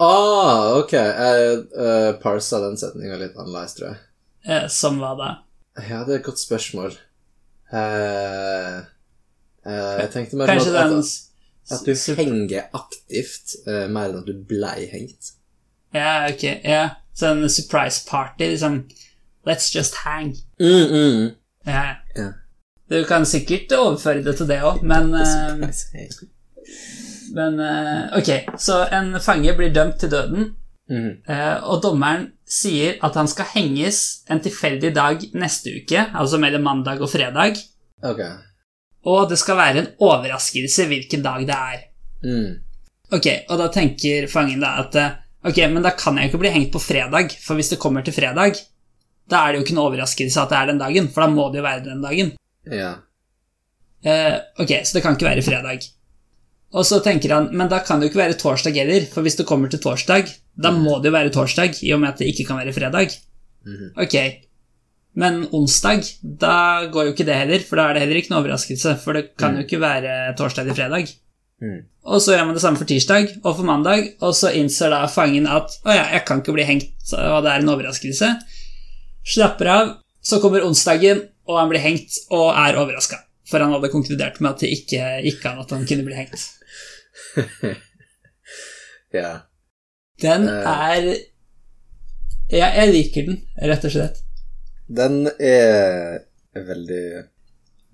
Ah, ok. Jeg uh, parsa den setninga litt annerledes, tror jeg. Eh, som hva da? Ja, det er et godt spørsmål. Uh, uh, jeg tenkte mer Kanskje sånn den at, at, at du henger aktivt, uh, mer enn at du blei hengt. Ja, ok. Ja, sånn surprise party, liksom. Let's just hang. Mm, mm. Ja. Ja. Du kan sikkert overføre det til det òg, men eh, Men eh, ok, så en fange blir dømt til døden, eh, og dommeren sier at han skal henges en tilfeldig dag neste uke, altså mellom mandag og fredag, Ok. og det skal være en overraskelse hvilken dag det er. Mm. Ok, og da tenker fangen da at eh, ok, men da kan jeg jo ikke bli hengt på fredag, for hvis det kommer til fredag, da er det jo ikke noe overraskelse at det er den dagen, for da må det jo være den dagen. Ja. Eh, ok, så det kan ikke være fredag. Og så tenker han, men da kan det jo ikke være torsdag heller, for hvis det kommer til torsdag, da må det jo være torsdag, i og med at det ikke kan være fredag. Mhm. Ok, men onsdag, da går jo ikke det heller, for da er det heller ikke noe overraskelse, for det kan jo ikke være torsdag eller fredag. Mm. Og så gjør man det samme for tirsdag og for mandag, og så innser da fangen at å ja, jeg kan ikke bli hengt, og det er en overraskelse. Slapper av, så kommer onsdagen, og han blir hengt og er overraska. For han hadde konkludert med at det ikke gikk an at han kunne bli hengt. Ja. Den Eh. er Ja, jeg liker den, rett og slett. Den er veldig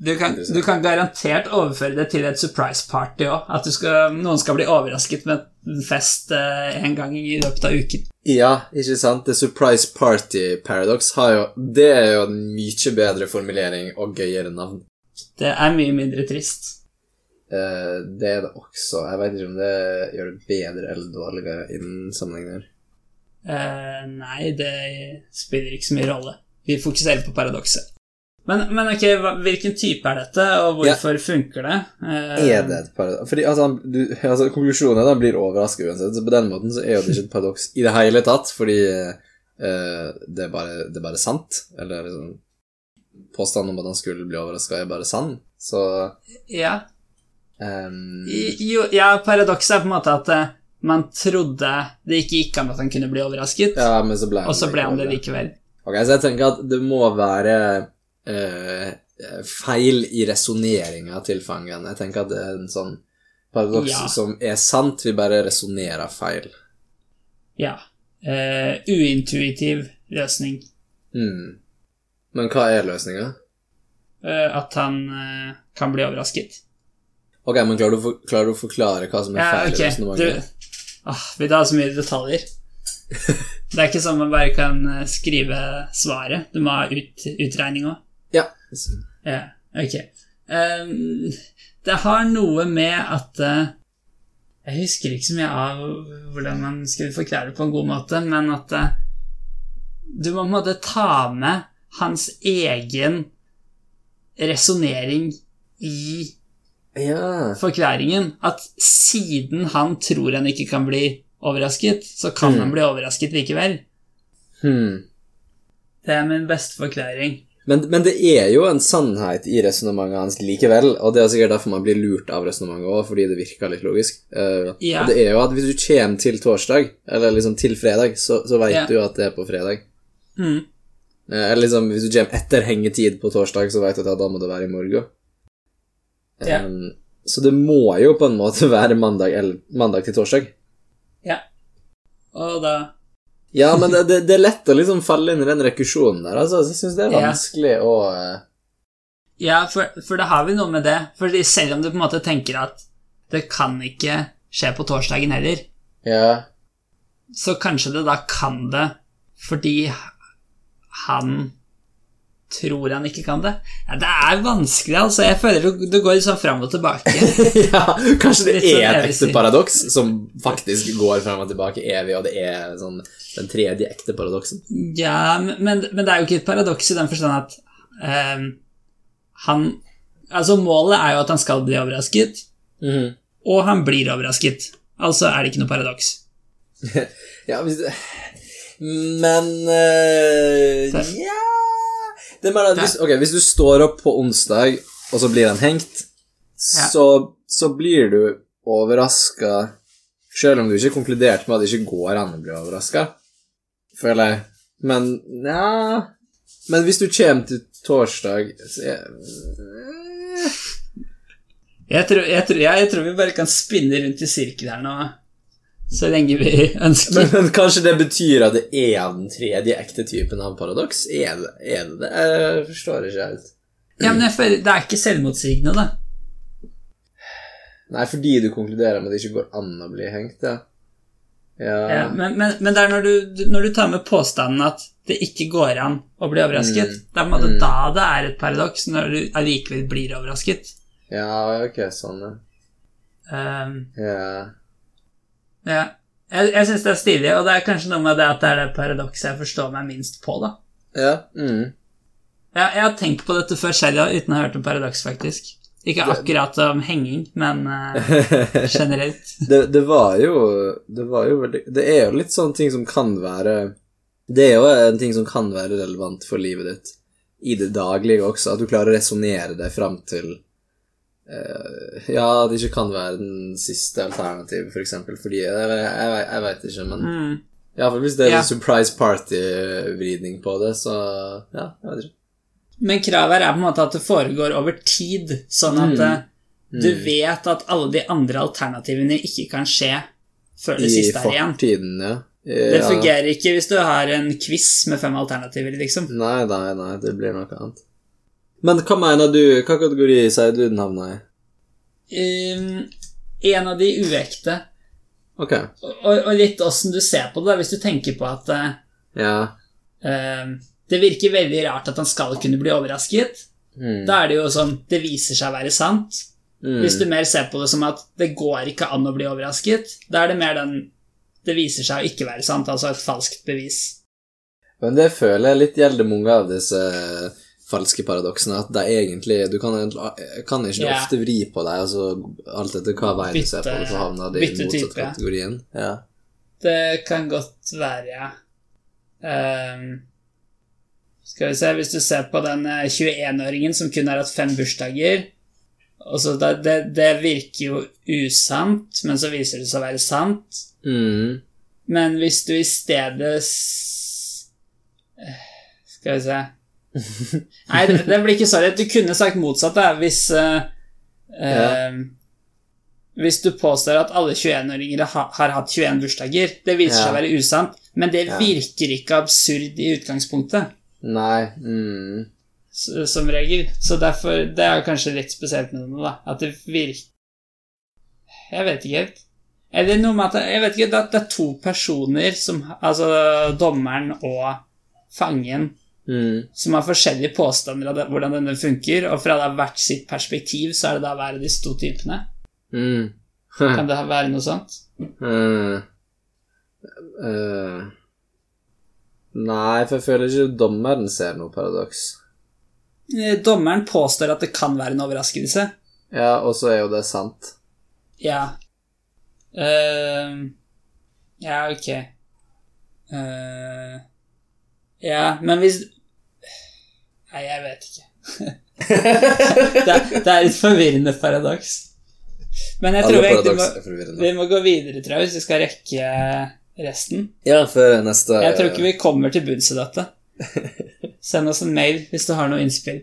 Du kan, du kan garantert overføre det til et surprise party òg. At du skal, noen skal bli overrasket med en fest eh, en gang i løpet av uken. Ja, ikke sant? The Surprise Party Paradox har jo Det er jo en mye bedre formulering og gøyere navn. Det er mye mindre trist. Eh, det er det også. Jeg vet ikke om det gjør det bedre eller dårligere innen sammenhengen her. Eh, nei, det spiller ikke så mye rolle. Vi fokuserer på paradokset. Men, men ok, hvilken type er dette, og hvorfor funker det? Uh, Er det et paradoks? Fordi altså, du, altså Konklusjonen er at han blir overrasket uansett, så på den måten så er det ikke et paradoks i det hele tatt, fordi uh, det, er bare, det er bare sant. Eller liksom Påstanden om at han skulle bli overraska, er bare sann. Så Ja. I- Jo, ja, paradokset er på en måte at eh, man trodde det ikke gikk an at han kunne bli overrasket, Ja, men så ble han og så ble han det likevel. Ok, så jeg tenker at det må være uh, feil i resonneringa til fangen. Jeg tenker at det er en sånn paradoks Ja. som er sant, vi bare resonnerer feil. Ja. Uh, uintuitiv løsning. Mm. Men hva er løsninga? Uh, at han uh, kan bli overrasket. Ok, men klarer du, for, klarer du å forklare hva som er feil ja, okay. resonnementet? Ah, vil du ha så mye detaljer? Det er ikke sånn man bare kan eh, skrive svaret. Du må ha ut, utregning òg. Ja. Ja, ok. Um, det har noe med at uh, Jeg husker ikke så mye av hvordan man skulle forklare det på en god måte, men at uh, du må på en måte ta med hans egen resonnering i Ja. forklaringen. At siden han tror han ikke kan bli overrasket, så kan Mm. han bli overrasket likevel. Hmm. Det er min beste forklaring. Men, men det er jo en sannhet i resonnementet hans likevel, og det er sikkert derfor man blir lurt av resonnementet òg, fordi det virker litt logisk. Uh, Ja. Og det er jo at hvis du kommer til torsdag, eller liksom til fredag, så, så veit Ja. du at det er på fredag. Mm. Eller liksom, hvis du kommer etter hengetid på torsdag, så vet du at da må det være i morgen. Ja. Um, så det må jo på en måte være mandag, eller, mandag til torsdag. Ja. Og da Ja, men det, det, det er lett å liksom falle inn i den rekusjonen der. Altså, jeg syns det er Ja. vanskelig å uh... Ja, for, for da har vi noe med det. Fordi selv om du på en måte tenker at det kan ikke skje på torsdagen heller, Ja. så kanskje det da kan det fordi han tror han ikke kan det. Ja, det er vanskelig, altså. Jeg føler du, du går litt sånn fram og tilbake. ja, kanskje det sånn er et ekte paradoks som faktisk går frem og tilbake evig, og det er sånn den tredje ekte paradoksen. Ja, men, men men det er jo ikke et paradoks i den forstand at um, han Altså, målet er jo at han skal bli overrasket, mm. og han blir overrasket. Altså er det ikke noe paradoks. Ja, hvis du Men uh, Ja Det er bare at hvis, Ok, hvis du står opp på onsdag, og så blir den hengt, Ja. så, så blir du overraska Sjøl om du ikke konkluderte med at det ikke går an å bli overraska, føler jeg. Men ja Men hvis du kommer til torsdag så er, Jeg tror, jeg, tror, jeg tror vi bare kan spinne rundt i sirkel her nå, så lenge vi ønsker. men, men kanskje det betyr at det er den tredje ekte typen av paradoks? Er det er det? Jeg forstår ikke helt. Ja, men føler, Det er ikke selvmotsigende, da. Nei, fordi du konkluderer med at det ikke går an å bli hengt, ja. Ja, Ja, men, men, men det er når du, når du tar med påstanden at det ikke går an å bli overrasket, Mm. det er på en måte Mm. da det er et paradoks, når du allikevel blir overrasket. ja ok, sånn, ja. Um, ja. Ja. Jeg, jeg syns det er stilig, og det er kanskje noe med det at det er det paradokset jeg forstår meg minst på, da. Ja, mm. Jeg, jeg har tenkt på dette før selv, ja, uten å ha hørt om paradoks, faktisk. Ikke akkurat om henging, men uh, generelt. det, det var jo Det var jo veldig Det er jo litt sånne ting som kan være Det er jo en ting som kan være relevant for livet ditt i det daglige også, at du klarer å resonnere deg fram til eh, Ja, det ikke kan være den siste alternativet, for eksempel, fordi Jeg, jeg, jeg, veit ikke, men Mm. Ja, for hvis det er Ja. en surprise party-vridning på det, så Ja, jeg vet ikke. Men kravet er på en måte at det foregår over tid, sånn at Mm. eh, du Mm. vet at alle de andre alternativene ikke kan skje før det I siste er igjen. fortiden, ja. Det fungerer ikke hvis du har en quiz med fem alternativer, liksom. Nei, nei, nei, det blir noe annet. Men hva mener du, hva kategori sier du den havna i? Um, en av de uekte, Ok, og, og litt åssen du ser på det, hvis du tenker på at uh, ja. um, det virker veldig rart at han skal kunne bli overrasket. Mm. Da er det jo sånn Det viser seg å være sant. Mm. Hvis du mer ser på det som at det går ikke an å bli overrasket, da er det mer den Det viser seg å ikke være sant, altså et falskt bevis. Men det føler jeg litt gjelder mange av disse falske paradoksene, at det er egentlig Du kan, kan ikke yeah. ofte vri på deg, altså alt etter hva vei du ser på så havner det i motsatt type. kategorien. Ja. Det kan godt være, ja. Um, skal vi se, hvis du ser på den eh, 21-åringen som kun har hatt fem bursdager også det, det, det virker jo usant, men så viser det seg å være sant. Mm. Men hvis du i stedet eh, Skal vi se Nei, det, det blir ikke så. Du kunne sagt motsatt, der, hvis uh, Ja. uh, Hvis du påstår at alle 21-åringer har, har hatt 21 bursdager. Det viser seg å være usant, men det Ja. virker ikke absurd i utgangspunktet, Nei. Mm. s- som regel. Så derfor Det er kanskje litt spesielt med det, da. At det virker Jeg vet ikke helt. Eller noe med at Jeg vet ikke, at det er to personer som Altså dommeren og fangen Mm. som har forskjellige påstander av det, hvordan denne funker, og fra hvert sitt perspektiv så er det da hver av disse to typene. Mm. Kan det være noe sånt? Eh, uh, nei, for jeg føler ikke dommeren ser noe paradoks. Eh, Dommeren påstår at det kan være en overraskelse. Ja, og så er jo det sant. Ja. Uh, ja, ok. Uh, ja, men hvis Nei, jeg vet ikke. det, er, det er et forvirrende paradoks. Men jeg tror Alle vi må, vi må gå videre, tror jeg, hvis vi skal rekke resten. Ja, før neste Jeg tror ikke vi kommer til bunns i dette. Send oss en mail hvis du har noe innspill.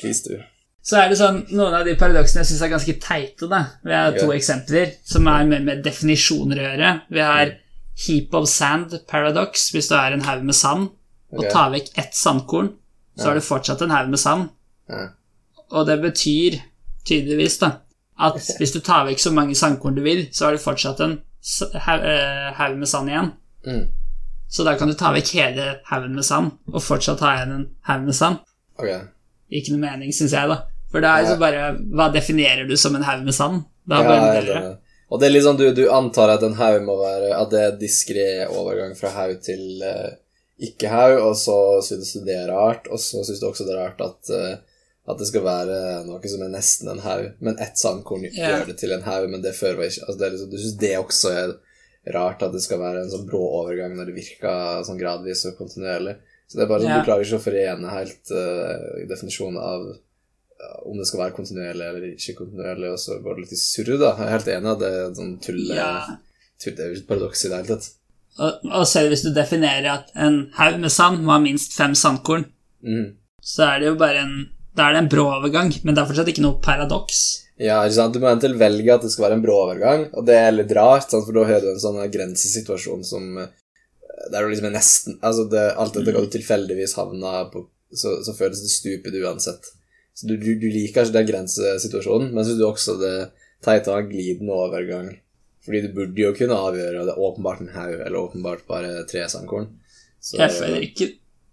Please do. Så er det sånn, Noen av de paradoksene jeg syns er ganske teite. da. Vi har to Ja. eksempler som er mer med definisjoner å gjøre. Vi har heap of sand paradox, hvis du er en haug med sand, og tar vekk ett sandkorn, så er det fortsatt en haug med sand. Og det betyr tydeligvis da, at hvis du tar vekk så mange sandkorn du vil, så er det fortsatt en haug eh, med sand igjen. Mm. Så da kan du ta vekk hele haugen med sand, og fortsatt ha igjen en haug med sand. Okay. Ikke noe mening, syns jeg, da. For det er Ja. bare Hva definerer du som en haug med sand? Da Ja, jeg det. Og det er liksom du, du antar at en haug må være At det er diskré overgang fra haug til eh, ikke-haug, og så synes du det er rart, og så synes du også det er rart at, eh, at det skal være noe som er nesten en haug, men ett sandkorn yeah. gjør det til en haug, men det før var ikke altså det liksom, Du synes det også er rart at det skal være en sånn brå overgang når det virker sånn gradvis og kontinuerlig. Så det er bare sånn, yeah. Du klarer ikke å forene helt uh, definisjonen av om det skal være kontinuerlig eller ikke kontinuerlig, og så går det litt i surr, da. Jeg er helt enig at det er sånn tulle... Yeah. tull- Det er jo ikke et paradoks i det hele tatt. Og, og selv hvis du definerer at en haug med sand må ha minst fem sandkorn, mm. så er det jo bare en Da er det en brå overgang, men det er fortsatt ikke noe paradoks. Ja, ikke sant? Du må eventuelt velge at det skal være en brå overgang, og det er litt rart, for da har du en sånn grensesituasjon som eh, Der du liksom er nesten Altså, det, alt dette kan du tilfeldigvis havne på, så, så føles det stupid uansett. Så du, du, du liker ikke den grensesituasjonen, men syns du også det teit å ha en glidende overgang. Fordi du burde jo kunne avgjøre det er åpenbart en haug, eller åpenbart bare tre sandkorn. Så- Jeg føler ikke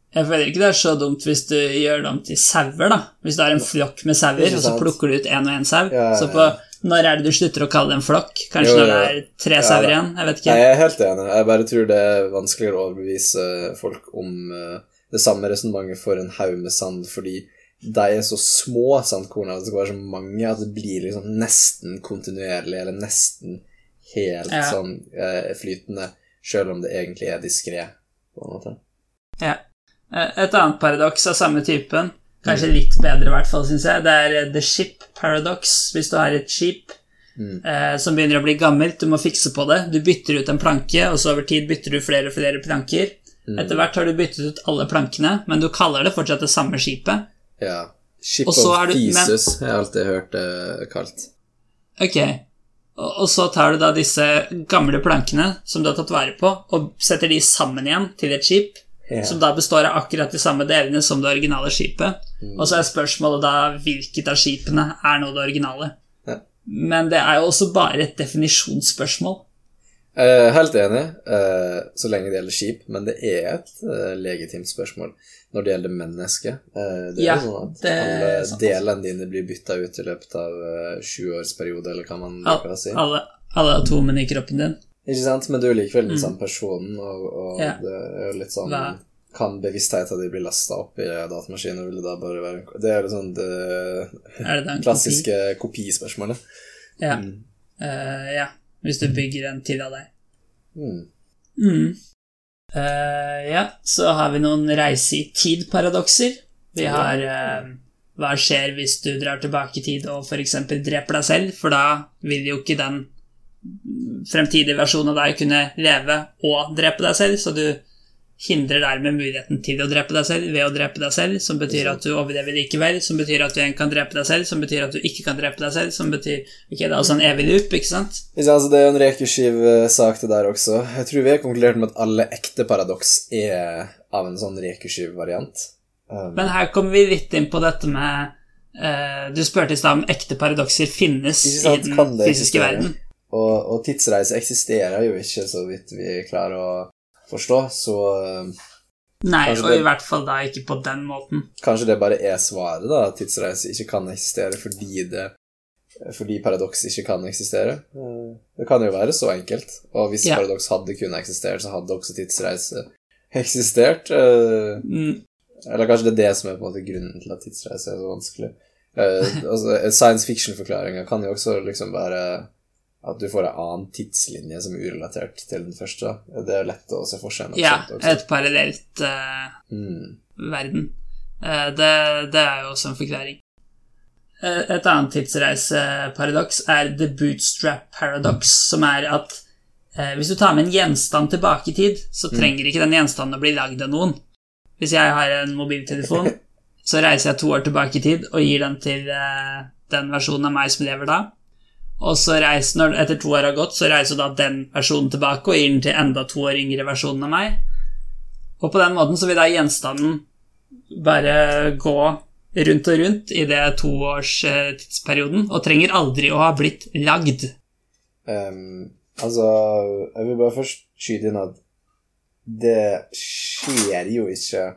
jeg føler ikke det er så dumt hvis du gjør det om til sauer, da. Hvis du har en flokk med sauer, og så plukker du ut én og én sau. Ja, ja, Så på når er det du slutter å kalle det en flokk? Kanskje Jo, når det er tre sauer igjen? Jeg vet Nei, jeg er helt enig. Jeg bare tror det er vanskeligere å overbevise folk om eh, det samme resonnementet for en haug med sand, fordi de er så små sandkornene, det skal være så mange, at det blir liksom nesten kontinuerlig, eller nesten helt Ja. sånn uh, flytende, selv om det egentlig er diskré, på en måte. Ja. Eh, Et annet paradoks av samme typen, kanskje litt bedre i hvert fall, syns jeg, det er eh, the ship paradox. Hvis du har et skip Mm. som begynner å bli gammelt, du må fikse på det. Du bytter ut en planke, og så over tid bytter du flere og flere planker. Mm. Etter hvert har du byttet ut alle plankene, men du kaller det fortsatt det samme skipet. Ja. Ship of Jesus har jeg alltid hørt det kalt. Ok, og, så tar du da disse gamle plankene som du har tatt vare på, og setter de sammen igjen til et skip, Ja. som da består av akkurat de samme delene som det originale skipet. Og så er spørsmålet da hvilket av skipene er nå det originale. Ja. Men det er jo også bare et definisjonsspørsmål. Eh, helt enig, eh, så lenge det gjelder skip, men det er et eh, legitimt spørsmål når det gjelder mennesket. Eh, det er Ja, jo sånn at er alle sant. delene dine blir bytta ut i løpet av uh, sjuårsperiode, eller hva man Al bruker å si. alle, alle atomene i kroppen din. Ikke sant? Men du er likevel den samme personen, og, og Mm. Ja. det er jo litt sånn Hva? Kan bevisstheten din bli lasta opp i datamaskinen? Vil det da bare være Det er jo sånn det Er det klassiske kopi? kopispørsmålet. Ja. Ja. Uh, ja. Hvis du bygger en til av deg. Mm. Mm. Uh, ja, så har vi noen reise i tid-paradokser. Vi har uh, Hva skjer hvis du drar tilbake i tid og f.eks. dreper deg selv? For da vil jo ikke den fremtidige versjonen av deg kunne leve og drepe deg selv, så du hindrer dermed muligheten til å drepe deg selv ved å drepe deg selv, som betyr at du overlever likevel, som betyr at du igjen kan drepe deg selv, som betyr at du ikke kan drepe deg selv, som betyr Ok, det er altså en evig loop, ikke sant? Altså Det er jo en rekursiv eh, sak, det der også. Jeg tror vi har konkludert med at alle ekte paradoks er av en sånn rekursiv variant. Um, Men her kommer vi litt inn på dette med uh, Du spurte i stad om ekte paradokser finnes sant, i den fysiske verden. og, og tidsreise eksisterer jo ikke, så vidt vi klarer å forstå, så um, Nei, og det- i hvert fall da ikke på den måten. kanskje det bare er svaret, da, at tidsreise ikke kan eksistere fordi det fordi paradoks ikke kan eksistere. Eh, Det kan jo være så enkelt. Og hvis Ja. paradoks hadde kunnet eksistere, så hadde også tidsreise eksistert. Eh, Mm, Eller kanskje det er det som er på en måte grunnen til at tidsreise er så vanskelig. Eh, altså, Science fiction-forklaringa kan jo også liksom være at du får en annen tidslinje som er urelatert til den første. Det er lett å se for seg ja, et parallelt uh, Mm. verden. Uh, det, det er jo også en forklaring. Eh, et annet tidsreiseparadoks er the bootstrap paradox, som er at eh, hvis du tar med en gjenstand tilbake i tid, så trenger ikke den gjenstanden å bli lagd av noen. Hvis jeg har en mobiltelefon, så reiser jeg to år tilbake i tid og gir den til den versjonen av meg som lever da. Og så reiser, når, etter to år har gått, så reiser da den versjonen tilbake og gir den til enda to år yngre versjonen av meg. Og på den måten så vil da gjenstanden bare gå rundt og rundt i det toårstidsperioden, og trenger aldri å ha blitt lagd. Um, altså, jeg vil bare først skyte inn at det skjer jo ikke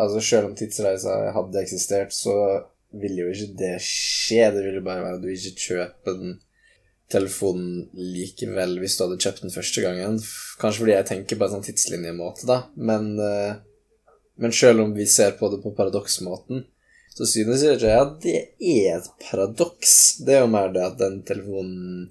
Altså, selv om tidsreisa hadde eksistert, så vil jo ikke det skje. Det vil jo bare være at du ikke kjøper den telefonen likevel hvis du hadde kjøpt den første gangen. Kanskje fordi jeg tenker på en sånn tidslinjemåte, da. Men, eh, men selv om vi ser på det på paradoksmåten, så synes jeg ikke at det er et paradoks. Det er jo mer det at den telefonen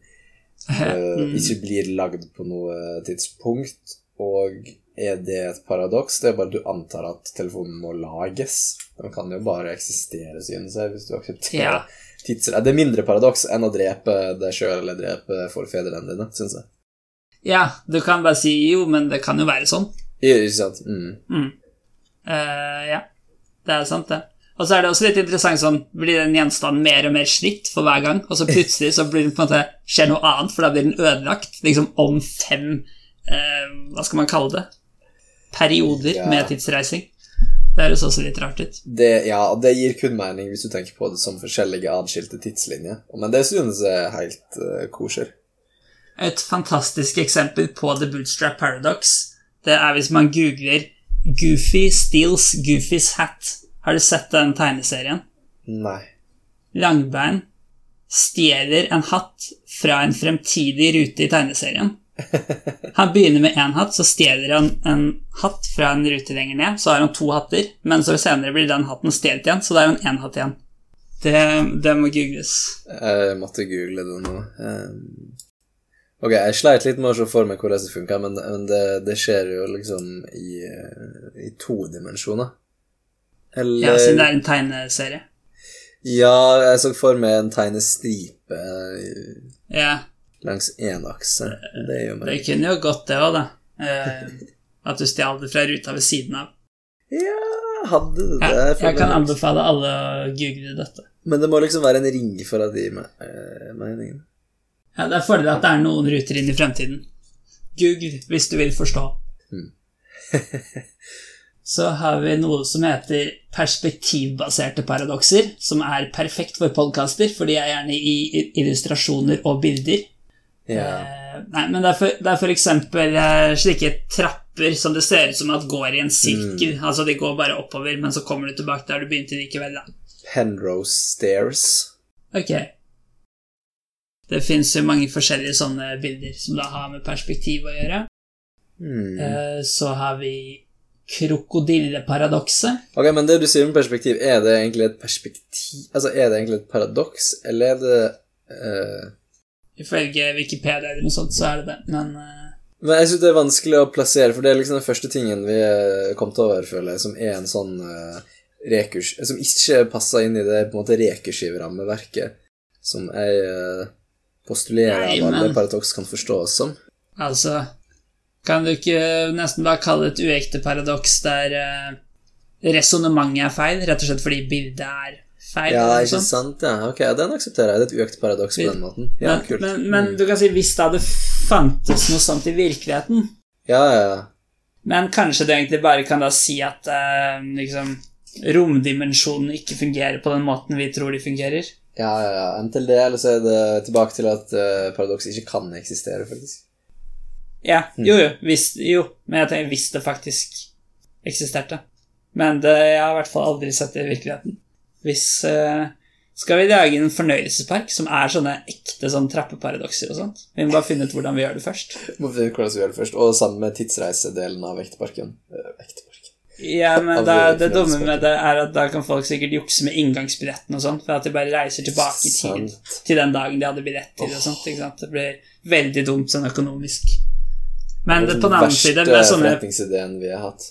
øh, ikke blir lagd på noe tidspunkt, og er det et paradoks? Det er bare du antar at telefonen må lages. Den kan jo bare eksistere, synes jeg, hvis du aksepterer Ja. Tidsre- Det er mindre paradoks enn å drepe deg sjøl eller drepe forfedrene dine, syns jeg. Ja, du kan bare si jo, men det kan jo være sånn. Ikke sant? Mm. Eh, ja, det er sant, det. Og så er det også litt interessant sånn, blir den gjenstanden mer og mer slitt for hver gang, og så plutselig så blir den på en måte, skjer noe annet, for da blir den ødelagt, liksom om fem, eh, hva skal man kalle det, perioder Ja. med tidsreising. Det høres også litt rart ut. Det, ja, det gir kun mening hvis du tenker på det som forskjellige adskilte tidslinjer. Men det synes jeg er helt uh, kosher. Et fantastisk eksempel på The Bootstrap Paradox, det er hvis man googler Goofy steals Goofys hat. Har du sett den tegneserien? Nei. Langbein stjeler en hatt fra en fremtidig rute i tegneserien. Han begynner med én hatt, så stjeler han en hatt fra en rute lenger ned. Så har han to hatter, men så senere blir den hatten stjålet igjen, så da har han én hatt igjen. Det, det må googles. Jeg måtte google det nå. Um, ok, jeg sleit litt med å se for meg hvordan det funka, men, men det, det skjer jo liksom i, eh, i to dimensjoner. Eller Ja, siden det er en tegneserie. Ja, jeg så for meg en tegnestripe eh, Ja, langs én akse. Det jo meg. det kunne jo gått, det òg, da. Eh, at du stjal det fra ruta ved siden av. Ja, hadde det Ja, det. jeg kan anbefale alle å google dette. Men det må liksom være en ring for at de gir meg eh, meningen. Ja, Det er fordel at det er noen ruter inn i fremtiden. Google hvis du vil forstå. Så har vi noe som heter perspektivbaserte paradokser, som er perfekt for podkaster, for de er gjerne i i- illustrasjoner og bilder. Eh, nei, men det er eksempel eh, slike trapper som det ser ut som at går i en sirkel. Altså de går bare oppover, men så kommer du tilbake der du begynte likevel. da. Penrose Stairs. Ok. Det fins jo mange forskjellige sånne bilder som da har med perspektiv å gjøre. Eh, Så har vi krokodilleparadokset. Ok, men det du sier med perspektiv, er det egentlig et perspektiv Altså, er det egentlig et paradoks, eller er det eh, Ifølge Wikipedia eller noe sånt, så er det det, men eh, Men jeg syns det er vanskelig å plassere, for det er liksom den første tingen vi er kommet over, føler jeg, som er en sånn uh, rekurs... Som ikke passer inn i det på en måte rekursivrammeverket, som jeg uh, postulerer Nei, av alle paradoks kan forstås som. altså Kan du ikke nesten bare kalle det et uekte paradoks der uh, resonnementet er feil, rett og slett fordi bildet er feil? Ja, ikke sånn. sant? Ja, ok, den aksepterer jeg. Det er et økt paradoks på den måten. Ja, men, kult. men, men du kan si hvis det hadde fantes noe sånt i virkeligheten Ja, ja, ja. Men kanskje du egentlig bare kan da si at eh, liksom, romdimensjonen ikke fungerer på den måten vi tror de fungerer. Ja, ja, ja. Enten det, eller så er det tilbake til at uh, paradoks ikke kan eksistere, faktisk. Ja, jo, jo, hvis, jo. Men jeg tenker hvis det faktisk eksisterte. Men det, jeg har i hvert fall aldri sett det i virkeligheten. Hvis uh, Skal vi lage en fornøyelsespark som er sånne ekte sånn trappeparadokser og sånt? Vi må bare finne ut hvordan vi gjør det først. Må finne ut hvordan vi gjør det først. Og sammen med tidsreisedelen av vekteparken. Eh, vekteparken. Ja, men da, det dumme med det er at da kan folk sikkert jukse med inngangsbilletten og sånt, for at de bare reiser tilbake i tid til den dagen de hadde billett til og sånt. ikke sant? Det blir veldig dumt sånn økonomisk. Men det, på den annen side, Den verste forretningsideen vi har hatt.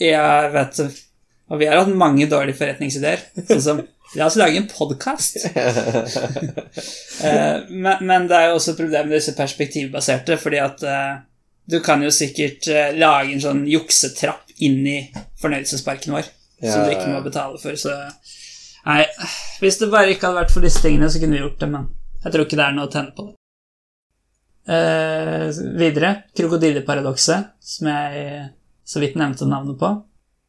Ja, jeg vet det. Og vi har hatt mange dårlige forretningsideer. Sånn som La oss lage en podkast. men, men det er jo også et problem med disse perspektivbaserte, fordi at eh, du kan jo sikkert eh, lage en sånn juksetrapp inn i fornøyelsesparken vår, Ja, som du ikke må betale for, så Nei, hvis det bare ikke hadde vært for disse tingene, så kunne vi gjort det, men jeg tror ikke det er noe å tenne på det. Eh, videre, krokodilleparadokset, som jeg så vidt nevnte navnet på.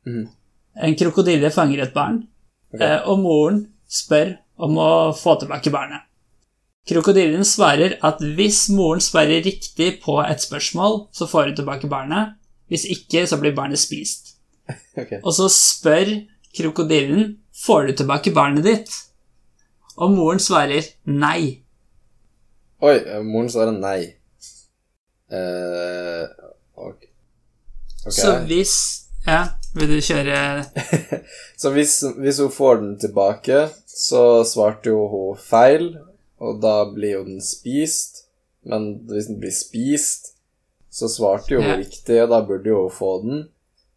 Mhm. En krokodille fanger et barn, Ok. eh, og moren spør om å få tilbake barnet. Krokodillen svarer at hvis moren svarer riktig på et spørsmål, så får hun tilbake barnet. Hvis ikke, så blir barnet spist. Okay. Og så spør krokodillen får du tilbake barnet ditt. Og moren svarer nei. Oi, eh, moren svarer nei. Uh, okay. okay. Så hvis Ja, vil du kjøre Så hvis, hvis hun får den tilbake, så svarte jo hun feil, og da blir jo den spist. men hvis den blir spist, så svarte jo Ja. riktig, og da burde jo hun få den.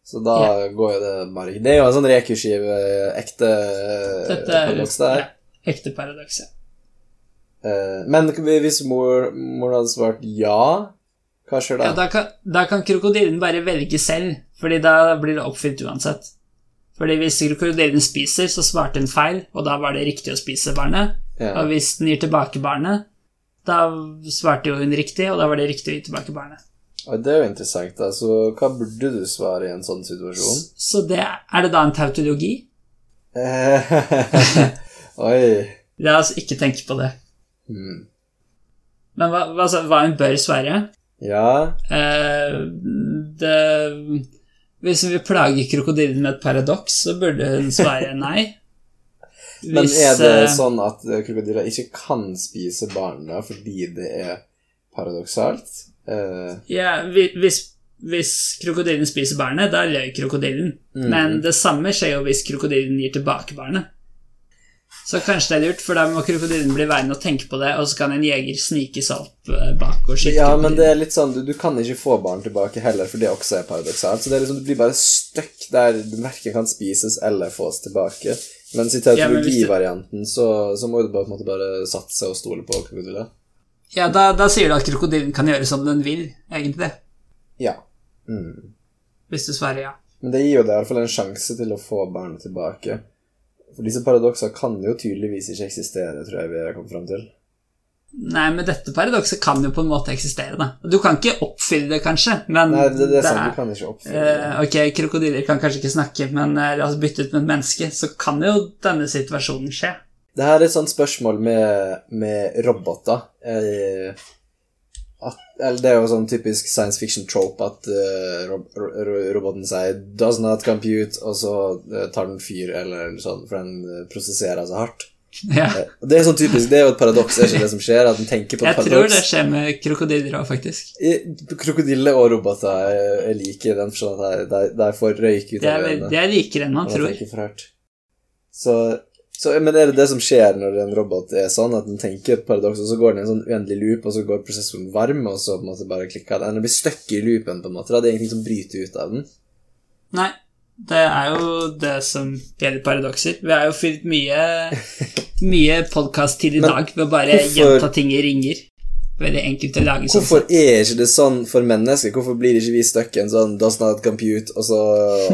Så da går jo det bare Det er jo en sånn rekursiv, eh, ekte eh, Dette er paradoks der. ja, ekte paradoks, ja. Eh, Men hvis mor, mor hadde svart ja, hva skjer da? ja da, kan, da kan krokodillen bare velge selv, fordi da blir det oppfylt uansett. Fordi hvis krokodillen spiser, så svarte hun feil, og da var det riktig å spise barnet. Ja. Og hvis den gir tilbake barnet, da svarte jo hun riktig, og da var det riktig å gi tilbake barnet. Og det er jo interessant, da. Så hva burde du svare i en sånn situasjon? Så det, er det da en tautologi? Oi. La oss ikke tenke på det. Mm. Men hva, hva, hva hun bør svare? Ja Eh, det, hvis hun vil plage krokodillen med et paradoks, så burde hun svare nei. Men er det eh, sånn at krokodiller ikke kan spise barna fordi det er paradoksalt? Eh, Ja, hvis, hvis krokodillen spiser barnet, da løy krokodillen. Mm. Men det samme skjer jo hvis krokodillen gir tilbake barnet. Så kanskje det er lurt, for da må krokodillen bli værende og tenke på det, og så kan en jeger snike seg opp eh, bak og skyte ja, men det er litt sånn du, du kan ikke få barn tilbake heller, for det også er paradoksalt. Så det er liksom, du blir bare stuck der du verken kan spises eller fås tilbake. Mens i du- så, så må du bare, på en måte bare satse og stole på krokodiller. Ja, da, da sier du at krokodillen kan gjøre som den vil, egentlig. Ja. Mm. Hvis du svarer ja. Men det gir jo deg i hvert fall en sjanse til å få barnet tilbake. For disse paradokser kan jo tydeligvis ikke eksistere, tror jeg vi har kommet fram til. Nei, men dette paradokset kan jo på en måte eksistere, da. Du kan ikke oppfylle det, kanskje, men Nei, det, det er sant, du kan ikke oppfylle det. Uh, ok, krokodiller kan kanskje ikke snakke, men la oss bytte ut med et menneske, så kan jo denne situasjonen skje. Det her er et sånt spørsmål med, med roboter. Eh, at, eller det er jo sånn typisk science fiction trope at uh, rob ro roboten sier 'does not compute', og så uh, tar den fyr, eller sånn, for den eh, prosesserer så hardt. Ja. Det er sånn typisk, det er jo et paradoks, er ikke det som skjer? At den tenker på et paradoks. Jeg tror det skjer med krokodiller òg, faktisk. Krokodiller og roboter er, like i den forstand at de, får røyk ut av øynene. de er likere enn man tror. Så, så, men er det det som skjer når en robot er sånn, at den tenker et paradoks, og så går den i en sånn uendelig loop, og så går prosessoren varm, og så på en måte bare klikker den? Den blir stuck i loopen, på en måte. da. Det er ingenting som bryter ut av den. Nei, det er jo det som gjelder paradokser. Vi har jo fylt mye, mye podkast til i dag ved å bare hvorfor- gjenta ting i ringer. Veldig enkelt å lage sånn. Hvorfor er ikke det sånn for mennesker? Hvorfor blir ikke vi stuck i en sånn 'does not compute', og så,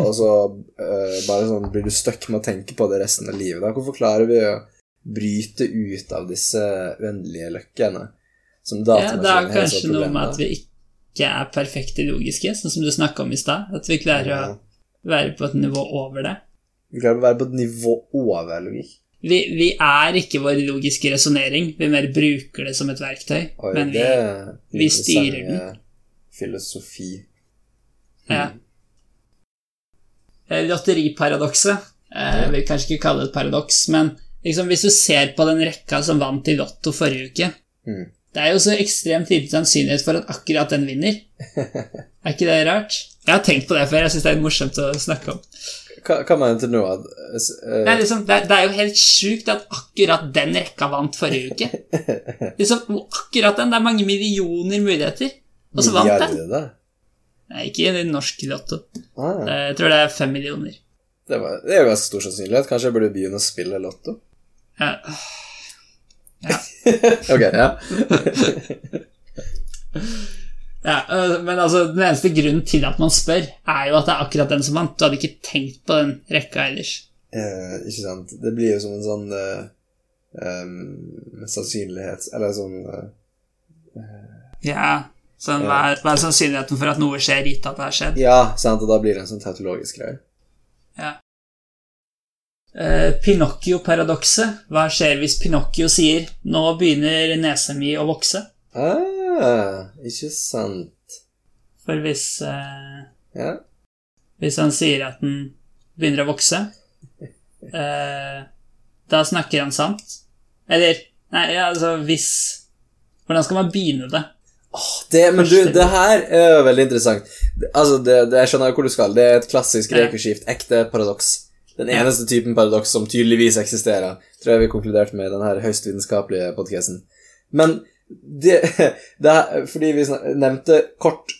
og så uh, bare sånn blir du stuck med å tenke på det resten av livet? da? Hvorfor klarer vi å bryte ut av disse uendelige løkkene? Som Ja, det er kanskje noe med at vi ikke er perfekte logiske, sånn som du snakka om i stad. At vi klarer å være på et nivå over det. Vi klarer å være på et nivå over logikk. Vi, vi er ikke vår logiske resonnering, vi mer bruker det som et verktøy. Oi, men vi, vi styrer den. Filosofi. Filosofi. ja. Eh, Lotteriparadokset. Eh, jeg vil kanskje ikke kalle det et paradoks, men liksom, hvis du ser på den rekka som vant i Lotto forrige uke Mm. Det er jo så ekstremt liten sannsynlighet for at akkurat den vinner. Er ikke det rart? Jeg har tenkt på det før. Jeg syns det er morsomt å snakke om. Hva, hva mener du nå? At, eh, Det er, liksom, det, er, det er jo helt sjukt at akkurat den rekka vant forrige uke. Liksom, akkurat den. Det er mange millioner muligheter. Og så vant den. Nei, ikke i norsk lotto. Ah, Jeg tror det er fem millioner. det, var, det er jo ganske stor sannsynlighet. Kanskje jeg burde begynne å spille lotto? Ja. ok, ja. Ja, øh, men altså, den eneste grunnen til at man spør, er jo at det er akkurat den som vant. Du hadde ikke tenkt på den rekka ellers. Eh, ikke sant. Det blir jo som en sånn eh, em, sannsynlighets... Eller sånn eh, Ja, sånn, hva, er, hva er sannsynligheten for at noe skjer, gitt at det har skjedd? Ja, sant, og da blir det en sånn tautologisk greie. Ja. Eh, Pinocchio-paradokset. Hva skjer hvis Pinocchio sier 'nå begynner nesa mi å vokse'? Ah, ikke sant. For hvis, eh, Ja. hvis han sier at den begynner å vokse, eh, da snakker han sant. Eller Nei, ja, altså hvis Hvordan skal man begynne det? Det, men du, det her er veldig interessant. Altså, det, det, Jeg skjønner hvor du skal. Det er et klassisk Ja. ekte paradoks. Den eneste typen paradoks som tydeligvis eksisterer, tror jeg vi konkluderte med i denne høyst vitenskapelige podkasten. Men det, det Fordi vi nevnte kort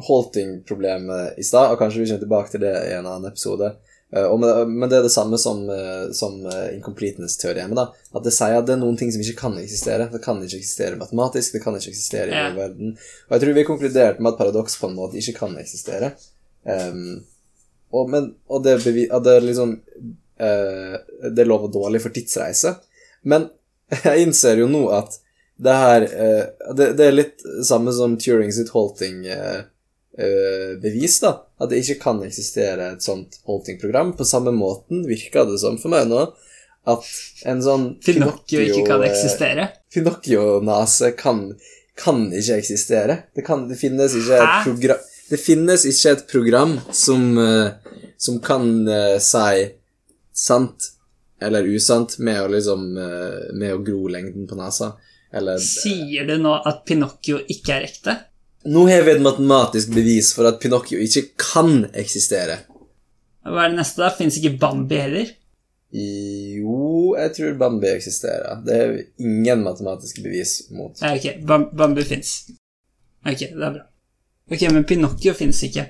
halting-problemet i stad, og kanskje vi kommer tilbake til det i en annen episode. Eh, men det er det samme som, eh, som eh, incompleteness-teoriemet. da, At det sier at det er noen ting som ikke kan eksistere. Det kan ikke eksistere matematisk, det kan ikke eksistere i Ja. verden. Og jeg tror vi konkluderte med at paradoks på en måte ikke kan eksistere. Um, og, men, og det, bevi, det er liksom uh, Det lover dårlig for tidsreise. Men jeg innser jo nå at det her uh, det, det er litt samme som Turing sitt halting-bevis, da. At det ikke kan eksistere et sånt halting-program. På samme måten virker det som for meg nå at en sånn Finocchio ikke kan eh, eksistere. Finocchio-nase kan, kan ikke eksistere. Det, kan, det finnes ikke et program Det finnes ikke et program som, eh, som kan uh, si sant eller usant med å liksom eh, Med å gro lengden på nesa. Eller Sier du nå at Pinocchio ikke er ekte? Nå har vi et matematisk bevis for at Pinocchio ikke kan eksistere. Hva er det neste, da? Fins ikke Bambi heller? Jo, jeg tror Bambi eksisterer. Det er ingen matematiske bevis mot. Ok, Bam Bambi fins. Ok, det er bra. Ok, men Pinocchio fins ikke.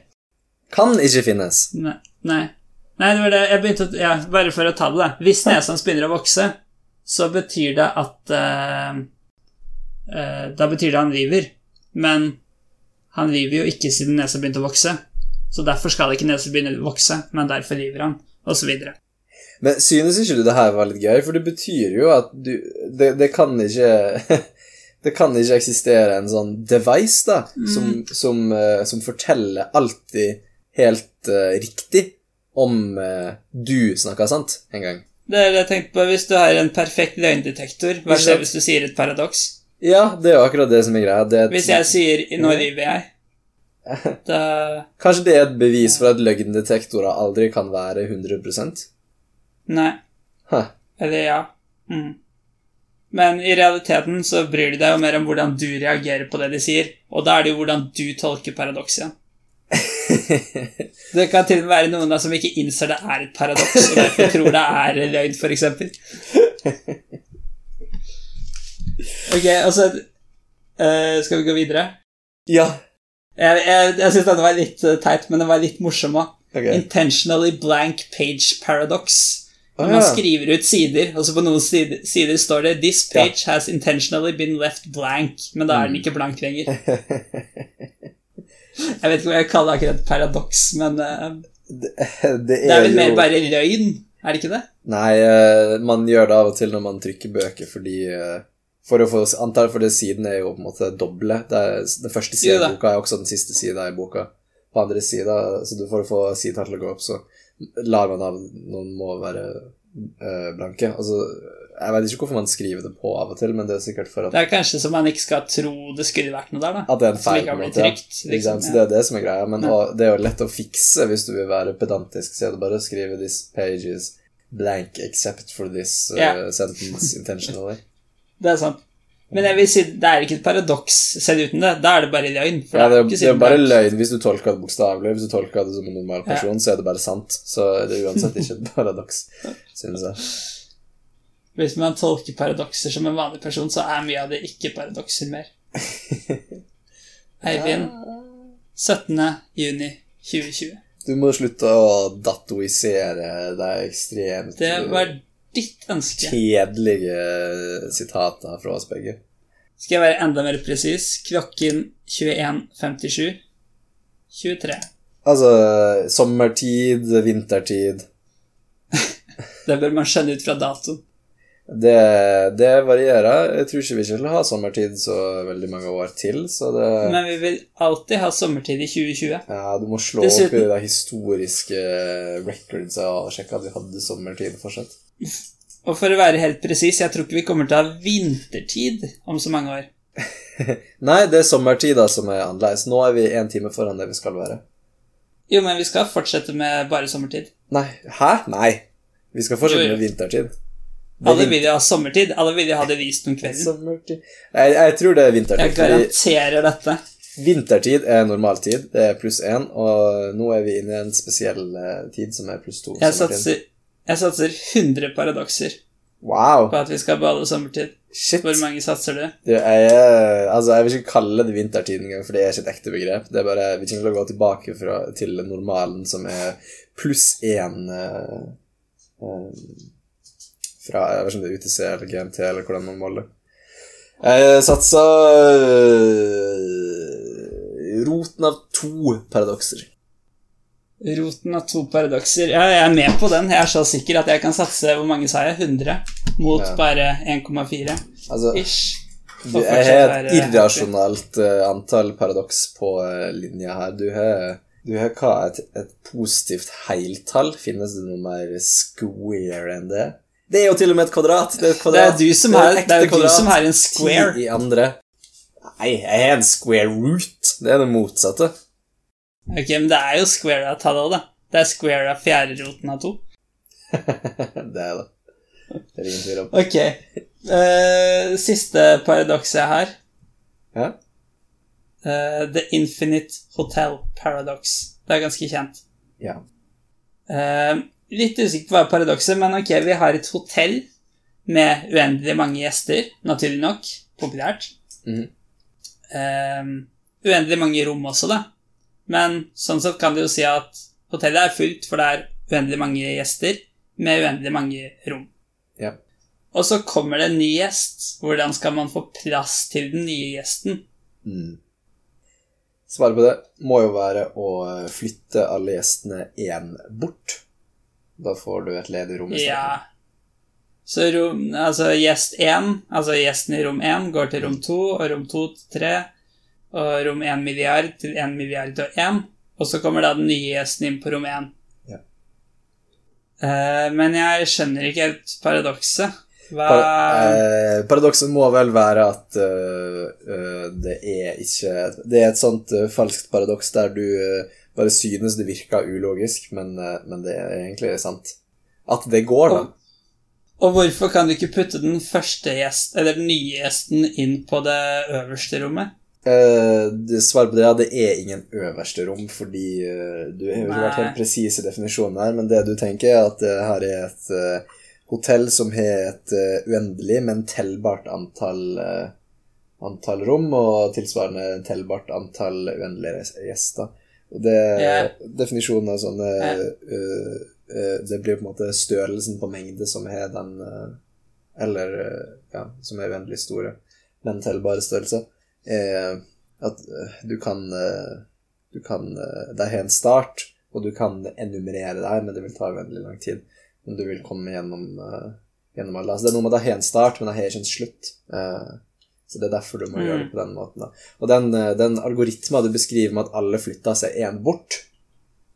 Kan ikke finnes. Nei. Nei, Nei det var det jeg begynte å Ja, bare for å ta det, da. Hvis nesa hans begynner å vokse, så betyr det at eh, Da betyr det han river. Men han river jo ikke siden nesa begynte å vokse. Så derfor skal ikke nesa begynne å vokse, men derfor river han, osv. Men synes ikke du det her var litt gøy? For det betyr jo at du Det, det kan ikke Det kan ikke eksistere en sånn device, da, som, som, uh, som forteller alltid helt uh, riktig om uh, du snakker sant en gang. Det er det jeg tenkte på Hvis du har en perfekt løgndetektor, hva skjer hvis du sier et paradoks? Ja, det er jo akkurat det som er greia. Det er et, Hvis jeg sier 'nå river jeg', da Kanskje det er et bevis for at løgndetektorer aldri kan være 100 Nei. Huh. Eller ja. Mm. Men i realiteten så bryr de deg jo mer om hvordan du reagerer på det de sier, og da er det jo hvordan du tolker paradokset. Det kan til og med være noen som ikke innser det er et paradoks, og derfor tror det er løgn, f.eks. Ok, altså uh, Skal vi gå videre? Ja. Jeg, jeg, jeg syns denne var litt eh, teit, men den var litt morsom òg. Okay. Intentionally blank page paradox. Ah, ja. man skriver ut sider, og så på noen sider, sider står det 'This page has intentionally been left blank', men da er Mm. den ikke blank lenger. Jeg vet ikke hva jeg kaller akkurat paradoks, men uh, Det, det det er, vel vel mer bare løgn, er det ikke det? Nei, man gjør det av og til når man trykker bøker, fordi For å få antall, for det siden er jo på en måte doble. Det er, den første sida i boka er også den siste sida i boka. På andre sida, så du for å få sida til å gå opp, så lar man av Noen må være øh, blanke. Altså, jeg vet ikke hvorfor man skriver det på av og til, men det er sikkert for at, Det er kanskje så man ikke skal tro det skulle vært noe der, da. at det er en feil. på en måte, trykt. Liksom, sant? Så det er det som er greia. Men Ja. og det er jo lett å fikse hvis du vil være pedantisk. Så det bare å skrive 'This page is blank except for this uh, yeah. sentence intentionally'. Det er sant. Men jeg vil si, det er ikke et paradoks selv uten det. Da er det bare løgn. Ja, det, er det er bare løgn hvis du tolker det bokstavelig. Hvis du tolker det som en normal Ja. person, så er det bare sant. Så det er uansett ikke et paradoks, synes jeg. Hvis man tolker paradokser som en vanlig person, så er mye av det ikke paradokser mer. Eivind, 17. juni 2020. Du må slutte å datoisere deg ekstremt Det var ditt ønske. kjedelige sitatene fra oss begge. Skal jeg være enda mer presis? Klokken 21.57. 23. Altså sommertid, vintertid Det bør man skjønne ut fra datoen. Det, det varierer. Jeg tror ikke vi vil ha sommertid så veldig mange år til, så det Men vi vil alltid ha sommertid i 2020. Ja, du må slå opp i de historiske recordsa og sjekke at vi hadde sommertid fortsatt. Og for å være helt presis, jeg tror ikke vi kommer til å ha vintertid om så mange år. Nei, det er sommertida som er annerledes. Nå er vi én time foran det vi skal være. Jo, men vi skal fortsette med bare sommertid. Nei, hæ? Nei. Vi skal fortsette Jo, jo. med vintertid. Er Alle vil jo ha sommertid. Alle vil jo ha det vist om kvelden. Sommertid jeg, jeg tror det er vintertid. Jeg garanterer dette. vintertid er normaltid. Det er pluss én, og nå er vi inne i en spesiell eh, tid som er pluss to. Jeg satser, jeg satser 100 paradokser Wow. på at vi skal bade sommertid. Shit. Hvor mange satser du? Du, jeg, er- altså, jeg vil ikke kalle det vintertid engang, for det er ikke et ekte begrep. Det er bare, Vi kommer til å gå tilbake fra, til normalen, som er pluss én uh, um, fra Jeg vet ikke om det er UTC eller GMT, eller hvordan man måler. Jeg satsa uh, roten av to paradokser. Roten av to paradokser. Ja, jeg er med på den. Jeg er så sikker at jeg kan satse Hvor mange sa jeg? 100? Mot Ja. bare 1,4 Altså, ish. du, har et irrasjonalt eh, antall paradoks på uh, linja her. Du har du har hva? Et, et positivt heltall? Finnes det noe mer square enn det? Det er jo til og med et kvadrat. Det er, et Det er du som har, et det er jo du som er en square. Ti i andre. Nei, jeg har en square root. Det er det motsatte. Ok, men det er jo square av tallet, da. Det er square av fjerderoten av to. det er det. Det er ingen tvil om. Ok. Uh, siste paradokset har. Ja? Uh, The Infinite Hotel Paradox. Det er ganske kjent. ja. Uh, litt usikker på hva paradokset, men ok, vi har et hotell med uendelig mange gjester, naturlig nok. Populært. Mm. Uendelig mange rom også, da. Men sånn sett kan du jo si at hotellet er fullt, for det er uendelig mange gjester med uendelig mange rom. Ja. Og så kommer det en ny gjest. Hvordan skal man få plass til den nye gjesten? Mm. Svaret på det må jo være å flytte alle gjestene én bort. Da får du et ledig rom i stedet. Ja. Så rom, altså gjest 1, altså gjesten i rom 1, går til rom 2, og rom 2 til 3, og rom 1 milliard til 1 milliard og 1, og så kommer da den nye gjesten inn på rom 1. Ja. Uh, men jeg skjønner ikke helt paradokset. Hva eh, paradokset må vel være at uh, det er ikke Det er et sånt uh, falskt paradoks der du uh, bare synes det virker ulogisk, men, men det er egentlig sant. At det går, da. Og hvorfor kan du ikke putte den første gjesten, eller den nye gjesten inn på det øverste rommet? Eh, det Svaret på det er at det er ingen øverste rom, fordi uh, du har jo ikke vært helt presis i definisjonen her, men det du tenker, er at det her er et uh, hotell som har et eh, uendelig, men tellbart antall, eh, antall rom, og tilsvarende tellbart antall uendelige gjester. Og det, yeah. Definisjonen av sånne eh, eh, Det blir på en måte størrelsen på mengde som har den eh, Eller eh, ja, som er uendelig store, men tellbare størrelser er at eh, du kan eh, Du kan Det er en start, og du kan enumerere der, men det vil ta uendelig lang tid. Men du vil komme gjennom, eh, gjennom alle. Altså, det er noe med det er en start, men det er ikke en slutt. Eh, så det er derfor du må Mm. gjøre det på den måten. Da. Og den, eh, den algoritma du beskriver med at alle flytter seg én bort,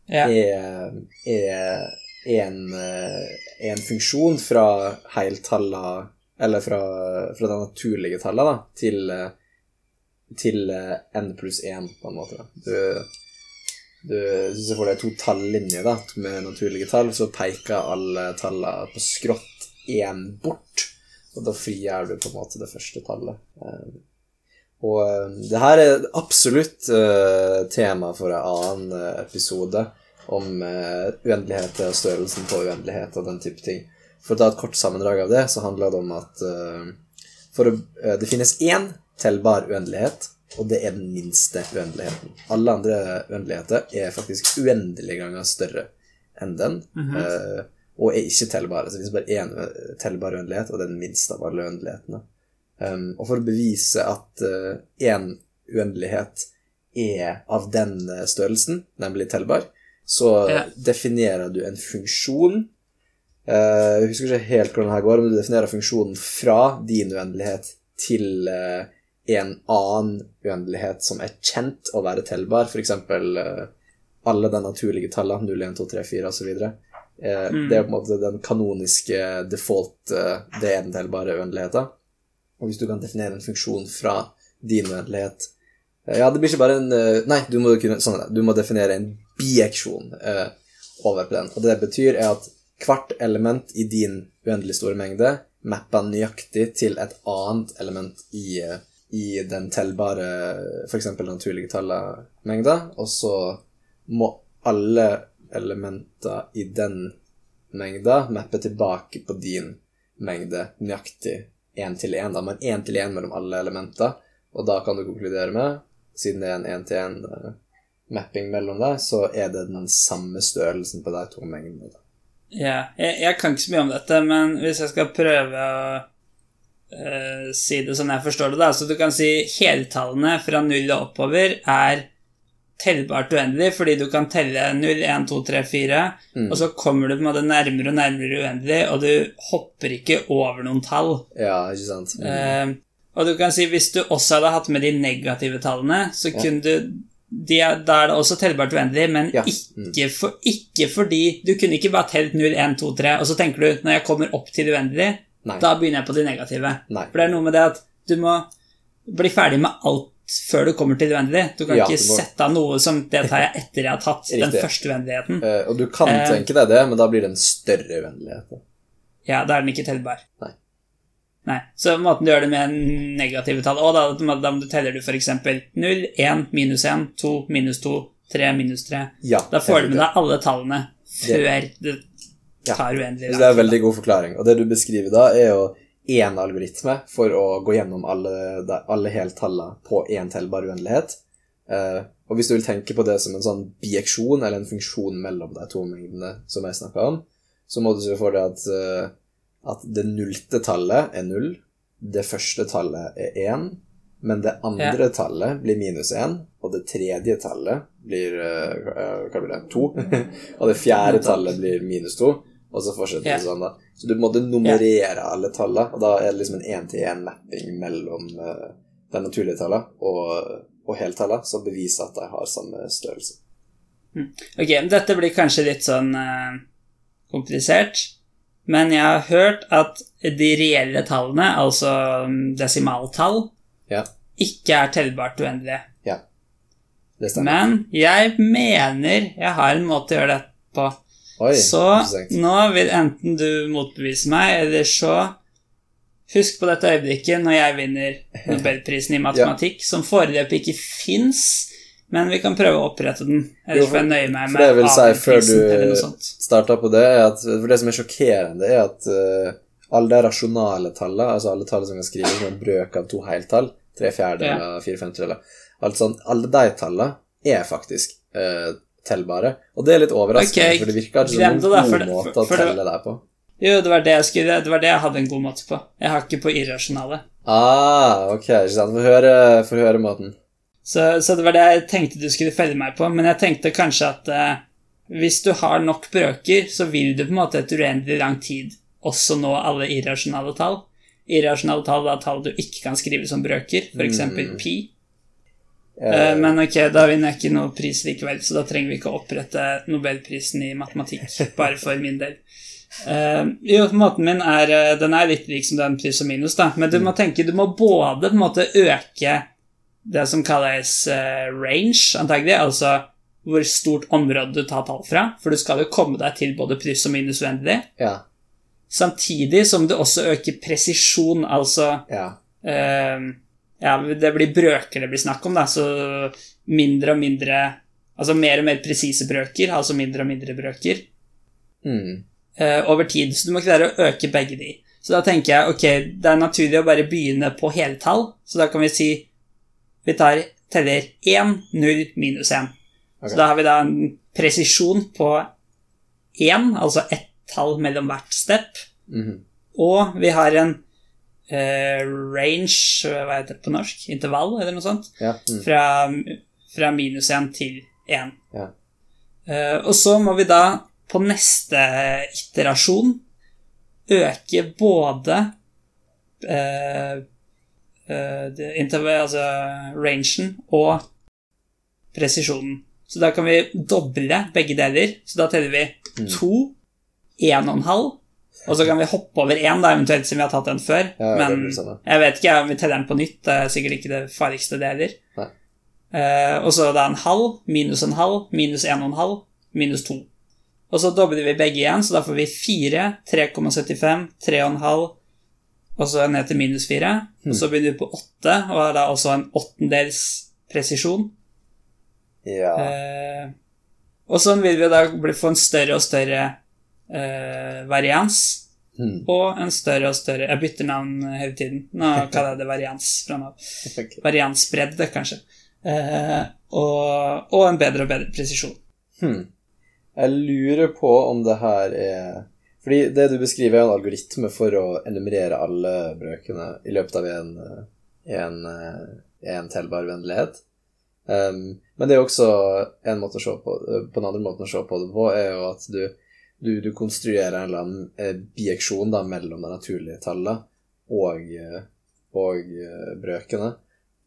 Ja. er, er en, eh, en funksjon fra heiltalla Eller fra, fra de naturlige tallet da, til, eh, til eh, n pluss 1, på en måte. Du, du, hvis du får deg to tallinjer da, med naturlige tall, så peker alle tallene på skrått én bort, og da frigjør du på en måte det første tallet. Eh, Og eh, det her er absolutt tema for en annen episode om uendelighet og størrelsen på uendelighet og den type ting. For å ta et kort sammendrag av det, så handler det om at for det finnes én tellbar uendelighet, og det er den minste uendeligheten. Alle andre uendeligheter er faktisk uendelige ganger større enn den, eh, og er ikke tellbare. Så det finnes bare én tellbar uendelighet, og det er den minste av alle uendelighetene. Um, og for å bevise at én uendelighet er av den eh, størrelsen, nemlig tellbar, så Ja. definerer du en funksjon eh, Jeg husker ikke helt hvordan det her går, men du definerer funksjonen fra din uendelighet til eh, en annen uendelighet som er kjent å være tellbar, f.eks. Uh, alle de naturlige tallene, 0, 1, 2, 3, 4 osv. Eh, Mm. Det er på en måte den kanoniske default eh, Det er den tellbare uendeligheten. Og hvis du kan definere en funksjon fra din uendelighet eh, Ja, det blir ikke bare en eh, Nei, du må, sånn du må definere en bieksjon eh, over på den. Og det det betyr, er at hvert element i din uendelig store mengde mapper nøyaktig til et annet element i, eh, i den tellbare, f.eks. naturlige tallet-mengda, og så må alle elementer i den mengda mappe tilbake på din mengde nøyaktig én til én, men én til én mellom alle elementer. Og da kan du konkludere med, siden det er en én-til-én-mapping mellom deg, så er det den samme størrelsen på de to mengdene. Ja, yeah. jeg, jeg kan ikke så mye om dette, men hvis jeg skal prøve å eh, si det sånn jeg forstår det, da Så du kan si heltallene fra null og oppover er tellbart uendelig, fordi du kan telle 0, 1, 2, 3, 4, og så kommer du på en måte nærmere og nærmere uendelig, og du hopper ikke over noen tall. Ja, ikke sant? Mm. Eh, og du kan si hvis du også hadde hatt med de negative tallene, så kunne du de er, Da er det også tellbart uendelig, men Ja. ikke, for, ikke fordi Du kunne ikke bare telt 0, 1, 2, 3, og så tenker du når jeg kommer opp til uendelig, Nei. da begynner jeg på de negative. Nei. For det er noe med det at du må bli ferdig med alt før du kommer til vennlig. Du kan Ja, ikke du må- sette av noe som det tar jeg etter jeg har tatt den første uendeligheten. Uh, og du kan Eh. tenke deg det, men da blir det en større uendelighet. Ja, da er den ikke tellbar. Nei. Nei, Så måten du gjør det med negative tall Og da, da da teller du f.eks. 0, 1, minus 1, 2, minus 2, 3, minus 3. Ja, Da får du med deg alle tallene før det Ja. tar uendelig Det er en veldig god forklaring. Og det du beskriver da, er jo én algoritme for å gå gjennom alle, alle heltallene på én tellbar uendelighet. Eh, og hvis du vil tenke på det som en sånn bieksjon, eller en funksjon mellom de to mengdene som jeg snakka om, så må du se for deg at, eh, at det nullte tallet er null, det første tallet er én, men det andre tallet blir minus én, og det tredje tallet blir eh, eh, hva blir det, to, og det fjerde tallet blir minus to, og så fortsetter yeah. det sånn, da. Så du måtte nummerere alle tallene, og da er det liksom en én-til-én-mapping mellom uh, de naturlige tallene og, og heltallene, som beviser at de har samme størrelse. Ok, dette blir kanskje litt sånn uh, komplisert, men jeg har hørt at de reelle tallene, altså mm, desimaltall, yeah. ikke er tellbart uendelige. Men jeg mener jeg har en måte å gjøre det på. Oi, Så nå vil enten du motbevise meg, eller så Husk på dette øyeblikket når jeg vinner Nobelprisen i matematikk, som foreløpig ikke fins, men vi kan prøve å opprette den. Ellers får jeg nøye meg med det vil si før du starter på det, er at For det som er sjokkerende, er at uh, alle de rasjonale tallene, altså alle tallene som kan skrives som en brøk av to heltall, tre fjerdedeler, fire femtedeler alt sånn, Alle de tallene er faktisk eh, tellbare. Og det er litt overraskende, okay, for det virker ikke som en god måte for- å for telle deg på. Jo, det var det jeg skulle Det var det jeg hadde en god måte på. Jeg har ikke på irrasjonale. Ah, ok, ikke sant. Få høre, høre måten. Så, så det var det jeg tenkte du skulle felle meg på, men jeg tenkte kanskje at eh, hvis du har nok brøker, så vil du på en måte etter uendelig lang tid også nå alle irrasjonale tall. Irrasjonale tall er tall du ikke kan skrive som brøker, f.eks. Mm. pi. Eh, Men ok, da vinner jeg ikke noe pris likevel, så da trenger vi ikke å opprette Nobelprisen i matematikk, bare for min del. Uh, jo, måten min er Den er litt lik som den pluss og minus, da, men du må tenke Du må både på en måte øke det som kalles uh, range, antagelig, altså hvor stort område du tar tall fra, for du skal jo komme deg til både pluss og minus uendelig, ja, samtidig som du også øker presisjon, altså ja. Eh, ja, det blir brøker det blir snakk om, da, så mindre og mindre Altså mer og mer presise brøker, altså mindre og mindre brøker, Mm. Uh, over tid. Så du må klare å øke begge de. Så da tenker jeg ok, det er naturlig å bare begynne på heltall, så da kan vi si Vi tar, teller 1, 0, minus 1. Okay. Så da har vi da en presisjon på 1, altså ett tall mellom hvert step. Mhm. Og vi har en eh, range Hva heter det på norsk? Intervall, eller noe sånt? Ja. Mm. Fra, fra minus 1 til 1. Ja. Eh, og så må vi da på neste iterasjon øke både eh, eh, altså rangen og presisjonen. Så da kan vi doble begge deler. Så da teller vi Mm. to, én og så kan vi hoppe over én, da, eventuelt siden vi har tatt den før. Ja, Men jeg vet ikke om vi teller den på nytt. Det er sikkert ikke det farligste, det heller. Eh, og så da en halv, minus en halv, minus en og en halv, minus to. Og så dobler vi begge igjen, så da får vi 4, 3,75, 3,5, og så ned til minus 4. Og så begynner vi på 8, og har da også en åttendels presisjon. Ja. Uh, og sånn vil vi da få en større og større eh, varians. mm. Og en større og større Jeg bytter navn hele tiden. Nå kaller jeg det varians fra nå av. Variansbredde, kanskje. Uh, og, og en bedre og bedre presisjon. Hmm. Jeg lurer på om det her er Fordi det du beskriver, er en algoritme for å enumerere alle brøkene i løpet av en, en, en telbar vennlighet. Um, men det er også en måte å se på På den andre måten å se på det på, er jo at du, du, du konstruerer en eller annen eh, bijeksjon da, mellom det naturlige tallet og, eh, og eh, brøkene.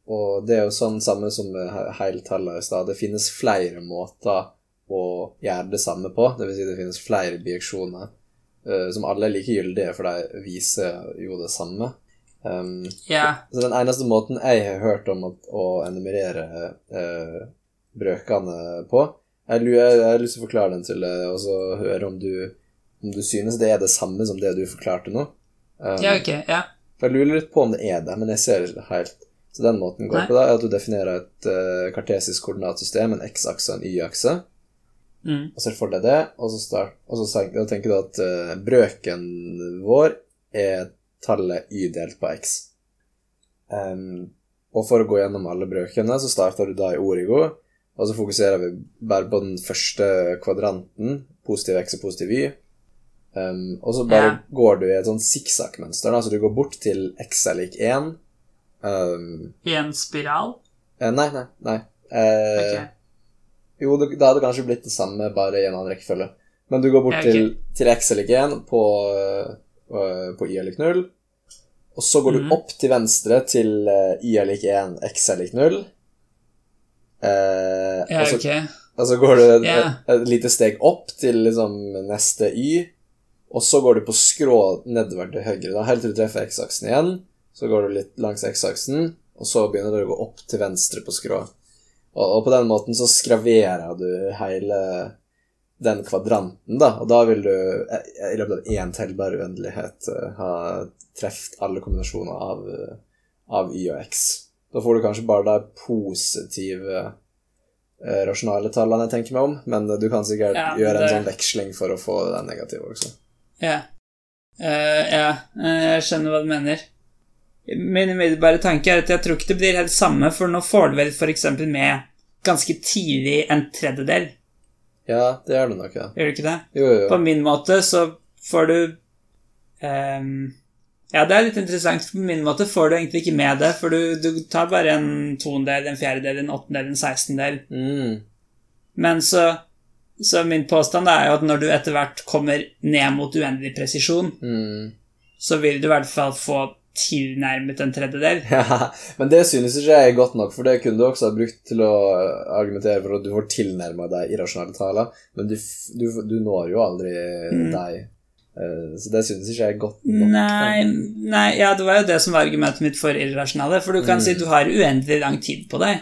Og det er jo sånn samme som med he- i stad. Det finnes flere måter å gjøre det samme på. Det vil si det finnes flere bijeksjoner eh, som alle er like gyldige, for de viser jo det samme. Um, yeah. så den eneste måten jeg har hørt om at, å enumerere uh, brøkene på Jeg jeg har lyst til å forklare den til deg, og så høre om du, om du synes det er det samme som det du forklarte nå. Um, ja ok. Ja. For jeg lurer litt på om det er det, men jeg ser ikke helt. Så den måten går Nei. på da, er at du definerer et uh, kartesisk koordinatsystem, en x-akse og en y-akse, Mm. og ser for deg det, og så, start, og så tenker du at uh, brøken vår er tallet y delt på x. Um, og for å gå gjennom alle brøkene, så starter du da i origo, og så fokuserer vi bare på den første kvadranten, positiv x og positiv y. Um, og så bare Ja. går du i et sånn sikksakk-mønster, altså så du går bort til x er lik 1. Um, I en spiral? eh, nei, nei, nei. Eh, Ok. Jo, det, det hadde kanskje blitt det samme, bare i en annen rekkefølge. Men du går bort Ja, ok. til, til x er lik 1 på, uh, på y er lik 0. Og så går Mhm. du opp til venstre til uh, y er lik 1, x er lik 0. Eh, Ja, og, så, okay. og så går du et, yeah. et, lite steg opp til liksom neste y. Og så går du på skrå nedover til høyre, da, helt til du treffer x-aksen igjen. Så går du litt langs x-aksen, og så begynner du å gå opp til venstre på skrå. Og, og på den måten så skraverer du hele den kvadranten, da. Og da vil du eh, i løpet av én tellbar uendelighet eh, ha truffet alle kombinasjoner av, eh, av y og x. Da får du kanskje bare de positive eh, rasjonale tallene jeg tenker meg om, men du kan sikkert Ja, gjøre en det- sånn veksling for å få den negative også. Ja. Uh, ja, eh, jeg skjønner hva du mener. Min umiddelbare tanke er at jeg tror ikke det blir helt samme, for nå får du vel f.eks. med ganske tidlig en tredjedel. Ja, det gjør du nok, ja. Gjør du ikke det? Jo, jo, På min måte så får du ehm, Ja, det er litt interessant. På min måte får du egentlig ikke med det, for du, du tar bare en toendedel, en fjerdedel, en åttendel, en sekstendel. Mm. Men så, så min påstand er jo at når du etter hvert kommer ned mot uendelig presisjon, Mm. så vil du i hvert fall få tilnærmet en tredjedel. Ja, men det synes ikke jeg er godt nok, for det kunne du også ha brukt til å argumentere for at du får tilnærma deg irrasjonale taler, men du, du, du når jo aldri Mm. deg. Eh, Så det synes ikke jeg er godt nok. Nei, nei, ja, det var jo det som var argumentet mitt for irrasjonale, for du kan Mm. si du har uendelig lang tid på deg.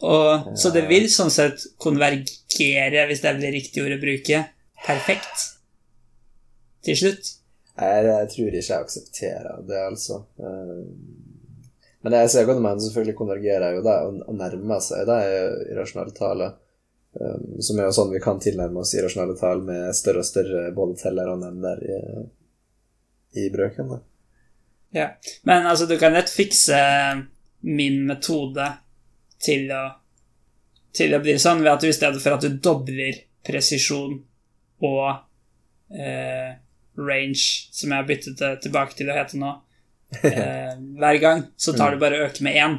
Og, så det vil sånn sett konvergere, hvis det blir riktig ord å bruke, perfekt til slutt. Jeg, jeg tror ikke jeg aksepterer det, altså. Eh, Men jeg ser godt men selvfølgelig konvergerer jo det og nærmer seg det irrasjonale taler. Eh, Som er jo sånn vi kan tilnærme oss irrasjonale tall med større og større både teller og nevner i, i brøkene. Ja. Men altså, du kan lett fikse min metode til å til å bli sånn ved at du i stedet for at du dobler presisjon og eh, range, som jeg har byttet tilbake til å hete nå, eh, hver gang, så tar du bare og øker med én.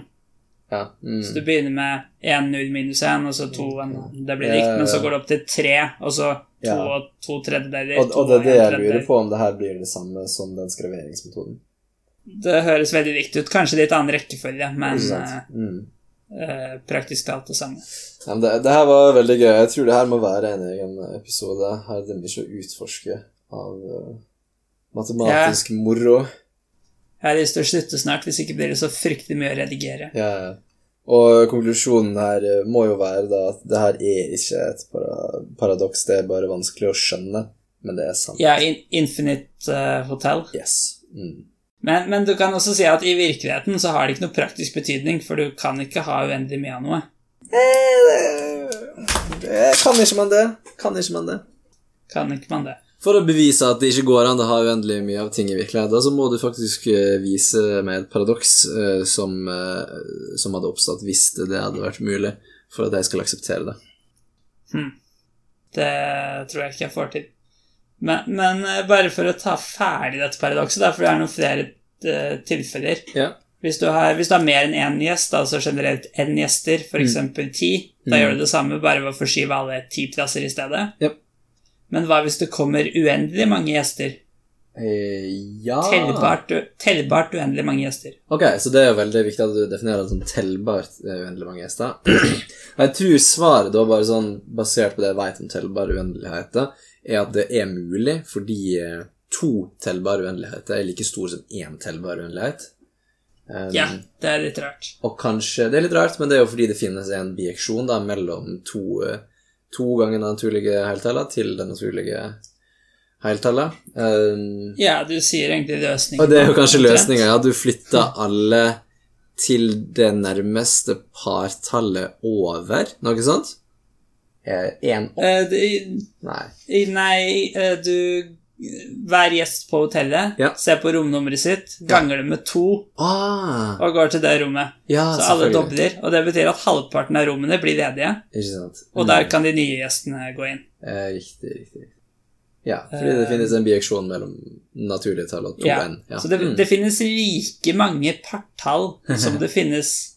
Ja. Mm. Så du begynner med 1, 0 minus 1, og så 2, en, det blir Ja, likt, ja, men så går det opp til 3, og så 2 Ja. og to tredjedeler. Og, og det er det jeg lurer på, om det her blir det samme som den skreveringsmetoden. Det høres veldig likt ut. Kanskje litt annen rekkefølge, men eh? Mm. Uh, praktisk talt det samme. Ja, men det, det her var veldig gøy. Jeg tror det her må være en egen episode. Her er det mye å utforske av uh, matematisk moro. Jeg har lyst til å slutte snart, hvis ikke blir det så fryktelig mye å redigere. Ja, ja. Og konklusjonen her eh, må jo være da at det her er ikke et para paradoks, det er bare vanskelig å skjønne, men det er sant. Ja, in Infinite uh, Hotel. Yes. Mm. Men, men du kan også si at i virkeligheten så har det ikke noe praktisk betydning, for du kan ikke ha uendelig mye av noe. Eh, det- Kan ikke man det? Kan ikke man det? Kan ikke man det? For å bevise at det ikke går an å ha uendelig mye av ting i virkeligheten, så må du faktisk eh, vise meg et paradoks uh, som, uh, som hadde oppstått hvis det hadde vært mulig, for at jeg skal akseptere det. Det tror jeg ikke jeg får til. Men, men uh, bare for å ta ferdig dette paradokset, da, for det er noen flere tilfeller yeah. hvis du, har, hvis du har mer enn én gjest, altså generelt én gjester, f.eks. ti, da gjør du det samme bare ved å forskyve alle ti plasser i stedet. Yep. Men hva hvis det kommer uendelig mange gjester? Eh, ja Tellbart, tellbart uendelig mange gjester. Ok, så det er jo veldig viktig at du definerer det som tellbart eh, uendelig mange gjester. Jeg tror svaret, da bare sånn basert på det jeg vet om tellbare uendeligheter, er at det er mulig fordi eh, to tellbare uendeligheter er like store som én tellbar uendelighet. Um, Ja, det er litt rart. Og kanskje Det er litt rart, men det er jo fordi det finnes en bieksjon da mellom to, eh, to ganger det naturlige heltallet til det naturlige heltallet. Um, Ja, du sier egentlig løsningen. og det er jo kanskje løsninga, ja. du flytter alle til det nærmeste partallet over, noe sånt? Én opp? Eh, det- Nei. i- Nei, eh, du Hver gjest på hotellet Ja. ser på romnummeret sitt, ganger det med to Ah, og går til det rommet. ja, Så alle dobler, og det betyr at halvparten av rommene blir ledige, og der kan de nye gjestene gå inn. Eh, riktig, riktig. Ja, fordi det finnes en bieksjon mellom naturlige tall og to Ja. n. Ja. Så det, Mm. det finnes like mange partall som det finnes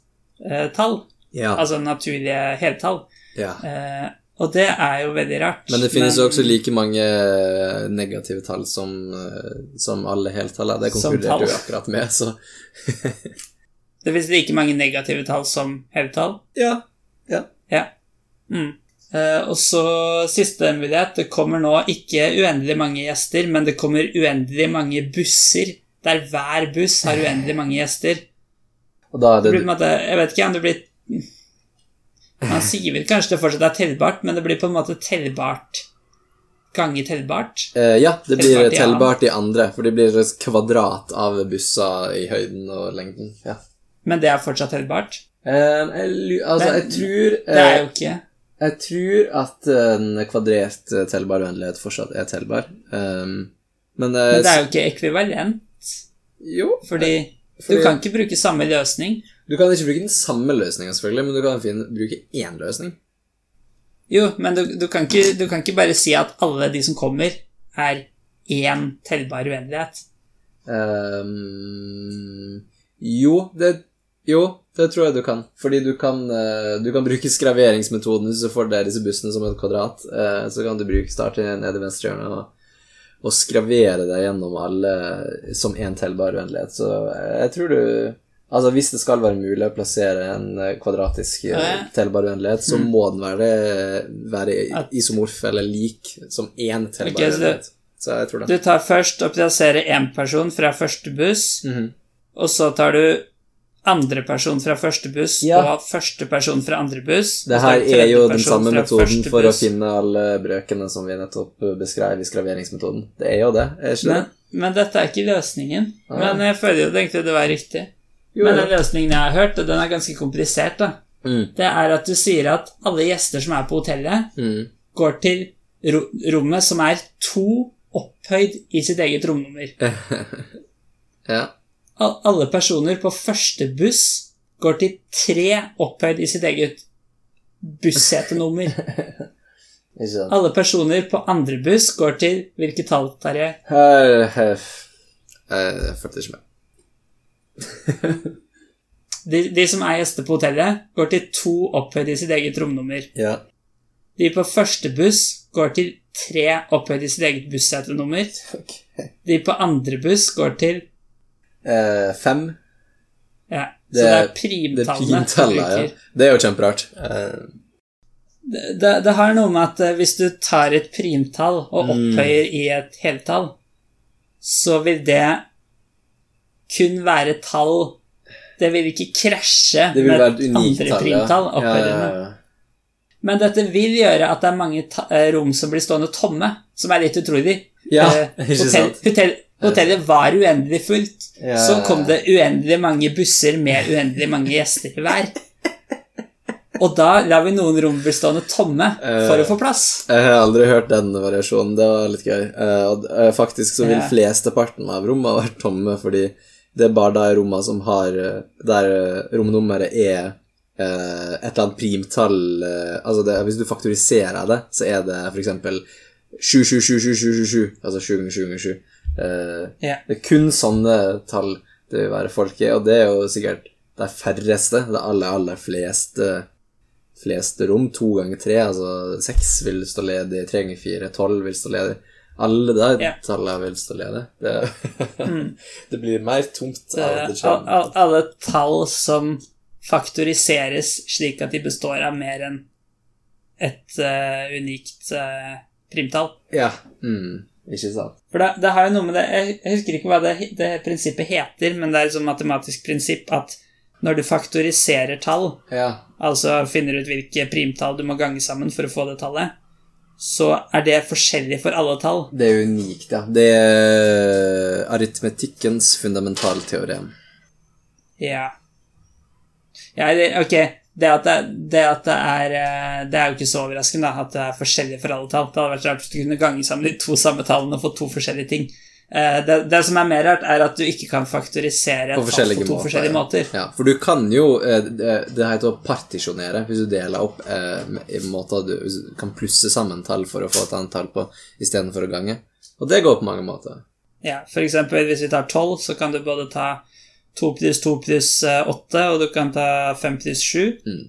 eh, tall, ja. altså naturlige heltall. ja. Eh, og det er jo veldig rart. Men det finnes jo også like mange eh, negative tall som, eh, som alle heltall. Det konkluderte du akkurat med, så Det finnes like mange negative tall som heltall. Ja. ja. Ja. Mm. Uh, og så siste mulighet. Det kommer nå ikke uendelig mange gjester, men det kommer uendelig mange busser, der hver buss har uendelig mange gjester. Og da er Det det blir måte, jeg vet ikke om det blir Man sier vel kanskje det fortsatt er tellbart, men det blir på en måte tellbart ganger tellbart. eh, Ja, det blir Tellbart i tellbart i andre, for det blir et kvadrat av busser i høyden og lengden. Ja. Men det er fortsatt tellbart. Eh, jeg, altså, Men jeg tror Det er eh, jo ikke Jeg tror at en kvadrert eh, tellbar uendelighet fortsatt er tellbar. Um, men, eh, Men det er jo ikke ekvivalent, Jo, fordi Fordi- du kan ikke bruke samme løsning. du kan ikke bruke den samme løsninga, selvfølgelig, men du kan finne, bruke én løsning. Jo, men du, du, kan ikke, du kan ikke bare si at alle de som kommer, er én tellbar uendelighet. Um, jo, det, jo, det tror jeg du kan. Fordi du kan, eh, du kan bruke skraveringsmetoden hvis du får disse bussene som et kvadrat. eh, så kan du bruke starte nede i venstre hjørne og, og skravere det gjennom alle som én tellbar uendelighet. Så jeg tror du Altså Hvis det skal være mulig å plassere en eh, kvadratisk eh, Ja. tellbar uendelighet, så må den være, være isomorf eller lik som én tellbar vennlighet. så. Så jeg tror det. Du tar først og plasserer én person fra første buss, Mhm. og så tar du andre person fra første buss Ja. og første person fra andre buss. Det her er jo den samme metoden for for å finne alle brøkene som vi nettopp beskrev i skraveringsmetoden. Det er jo det, er ikke det? men dette er ikke løsningen. Ah. Men jeg føler jo egentlig det var riktig. Jo, men den løsningen jeg har hørt, og den er ganske komplisert, da. Mm, det er at du sier at alle gjester som er på hotellet, mm. går til ro rommet som er to opphøyd i sitt eget romnummer. Ja. Al alle personer på første buss går til tre opphøyd i sitt eget bussetenummer. Alle personer på andre buss går til Hvilket tall, Terje? Her her- Jeg fulgte ikke med. De, de som er gjester på hotellet, går til to opphøyd i sitt eget romnummer. Ja. De på første buss går til tre opphøyd i sitt eget bussetenummer. Okay. De på andre buss går til Eh, fem. Ja, så det det er primtallene. du primtallet, ja. Det er jo kjemperart. Eh, Det, det, det har noe med at eh, hvis du tar et primtall og Mm. opphøyer i et heltall, så vil det kun være tall Det vil ikke krasje det vil med andre primtall. Ja, ja, ja. Men dette vil gjøre at det er mange eh, rom som blir stående tomme, som er litt utrolig. Ja, Eh, hotell, hotell, hotellet var uendelig fullt. Ja. Så kom det uendelig mange busser med uendelig mange gjester i hver. Og da lar vi noen rom bli stående tomme for å få plass. Jeg har aldri hørt den variasjonen. Det var litt gøy. Eh, og eh, faktisk så vil Ja. flesteparten av rommene være tomme, fordi det er bare de rommene som har eh, Der eh, romnummeret er eh, et eller annet primtall eh, Altså det, hvis du faktoriserer det, så er det for eksempel 7777777, altså 7 ganger 7 ganger 7. Ja. det er kun sånne tall det vil være folk i, og det er jo sikkert de færreste, det aller, aller fleste fleste rom. To ganger tre, altså seks vil stå ledig, tre ganger fire, tolv vil stå ledig. Alle de yeah. tallene vil stå ledig. Det, det blir mer tomt av det skjer. al- al- alle tall som faktoriseres slik at de består av mer enn et uh, unikt uh, primtall. Ja. Mm, ikke sant. For det, det har jo noe med det Jeg, husker ikke hva det, det prinsippet heter, men det er et sånn matematisk prinsipp at når du faktoriserer tall, Ja. altså finner ut hvilke primtall du må gange sammen for å få det tallet, så er det forskjellig for alle tall. Det er unikt, ja. Det er aritmetikkens fundamentalteorem. Ja. ja det, ok, det at det, det at det er eh, Det er jo ikke så overraskende at det er forskjellig for alle tall. Det hadde vært rart hvis du kunne gange sammen de to samme tallene og få to forskjellige ting. Eh, Det, det som er mer rart, er at du ikke kan faktorisere På et tall forskjellige på to måter. forskjellige ja. måter. Ja, for du kan jo eh, Det heter å partisjonere, hvis du deler opp eh, i måter du kan plusse sammen tall for å få et annet tall på istedenfor å gange. Og det går på mange måter. Ja, eksempel hvis vi tar 12, så kan du både ta 2 pluss 2 pluss 8, og du kan ta 5 pluss 7. Mm.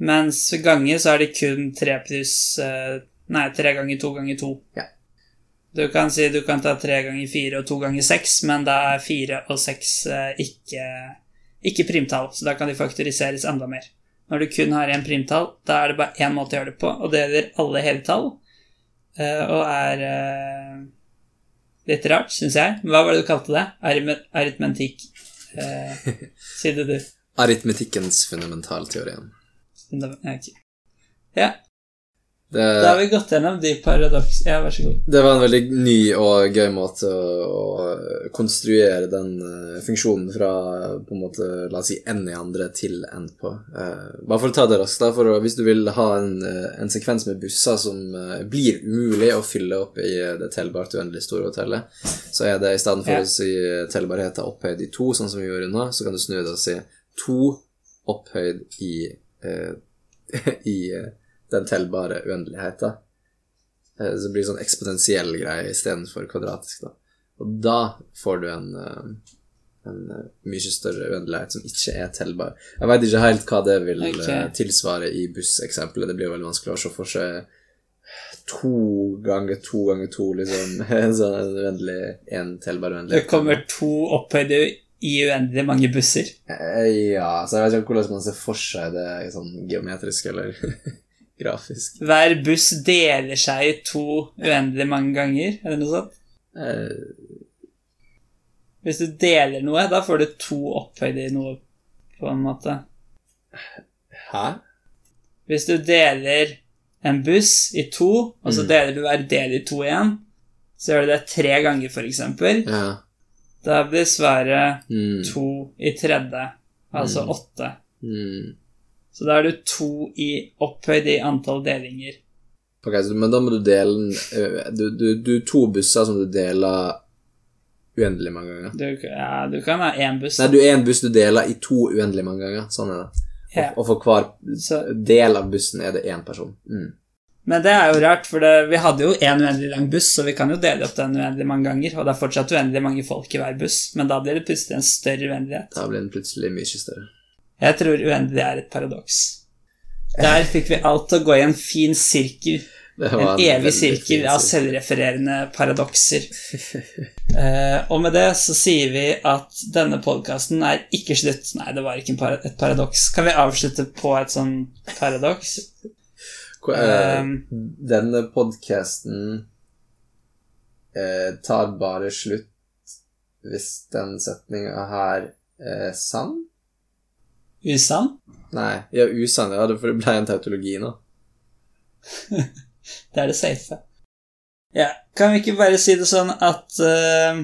Mens ganger så er det kun 3 pluss eh, Nei, 3 ganger 2 ganger 2. Ja. Du kan si du kan ta 3 ganger 4 og 2 ganger 6, men da er 4 og 6 eh, ikke, ikke primtall, så da kan de faktoriseres enda mer. Når du kun har én primtall, da er det bare én måte å gjøre det på, og det gjelder alle heltall, eh, og er litt rart, syns jeg. Hva var det du kalte det? Aritme- Aritmetikk. Eh, si det, du. Aritmetikkens fundamentalteorien. Ja, okay. Ja, Det, Da har vi gått gjennom de paradoks... Ja, vær så god. det var en veldig ny og gøy måte å, å konstruere den eh, funksjonen fra på en måte, la oss si n i andre til n på. Eh, bare for å ta det raskt, da, for å, hvis du vil ha en, eh, en sekvens med busser som blir umulig å fylle opp i det tellbart uendelig store hotellet, så er det i stedet for Ja. å si tellbarhet er opphøyd i to, sånn som vi gjorde nå, så kan du snu det og si to opphøyd i, eh, i den tellbare uendeligheten. Eh, Så det blir sånn eksponentiell greie istedenfor kvadratisk. da. Og da får du en, eh, en eh, mye større uendelighet som ikke er tellbar. Jeg veit ikke helt hva det vil Ok. eh, tilsvare i busseksempelet. Det blir veldig vanskelig å se for seg to ganger to ganger to, liksom. Sånn en uendelig, en tellbar Det kommer to opphøyde i uendelig mange busser. Ja, så jeg vet ikke hvordan man ser for seg det sånn geometrisk eller grafisk. Hver buss deler seg i to uendelig mange ganger, eller noe sånt. Uh... Hvis du deler noe, da får du to opphøyde i noe, på en måte. Hæ? Hvis du deler en buss i to, og så Mm. deler du hver del i to igjen, så gjør du det tre ganger, eksempel. Ja. Da blir svaret Mm. to i tredje, altså Mm. åtte. Mm. Så da er du to i opphøyd i antall delinger. Ok, så, Men da må du dele den eh, Du, du, du to busser som du deler uendelig mange ganger. Du, ja, du kan ha én buss. Nei, du er en buss du deler i to uendelig mange ganger. Sånn er det. Ja. Og, og for hver Så, del av bussen er det én person. Mm. men det er jo rart, for det, vi hadde jo én uendelig lang buss, så vi kan jo dele opp den uendelig mange ganger, og det er fortsatt uendelig mange folk i hver buss, men da blir det plutselig en større uendelighet. Da blir den plutselig mye større. Jeg tror uendelig er et paradoks. Der fikk vi alt til å gå i en fin sirkel. En, En evig sirkel av selvrefererende paradokser. uh, og med det så sier vi at denne podkasten er ikke slutt. Nei, det var ikke et paradoks. Kan vi avslutte på et sånn paradoks? Eh, Um, Denne podkasten uh, tar bare slutt hvis den setninga her er sann? Usann? Nei, ja, usann. Ja, for det ble en tautologi nå. Det er det safe. Ja, kan vi ikke bare si det sånn at uh,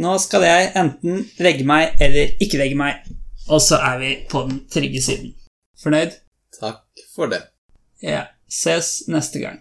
Nå skal jeg enten legge meg eller ikke legge meg, og så er vi på den trygge siden. Fornøyd? Takk for det. Ja. Ses neste gang.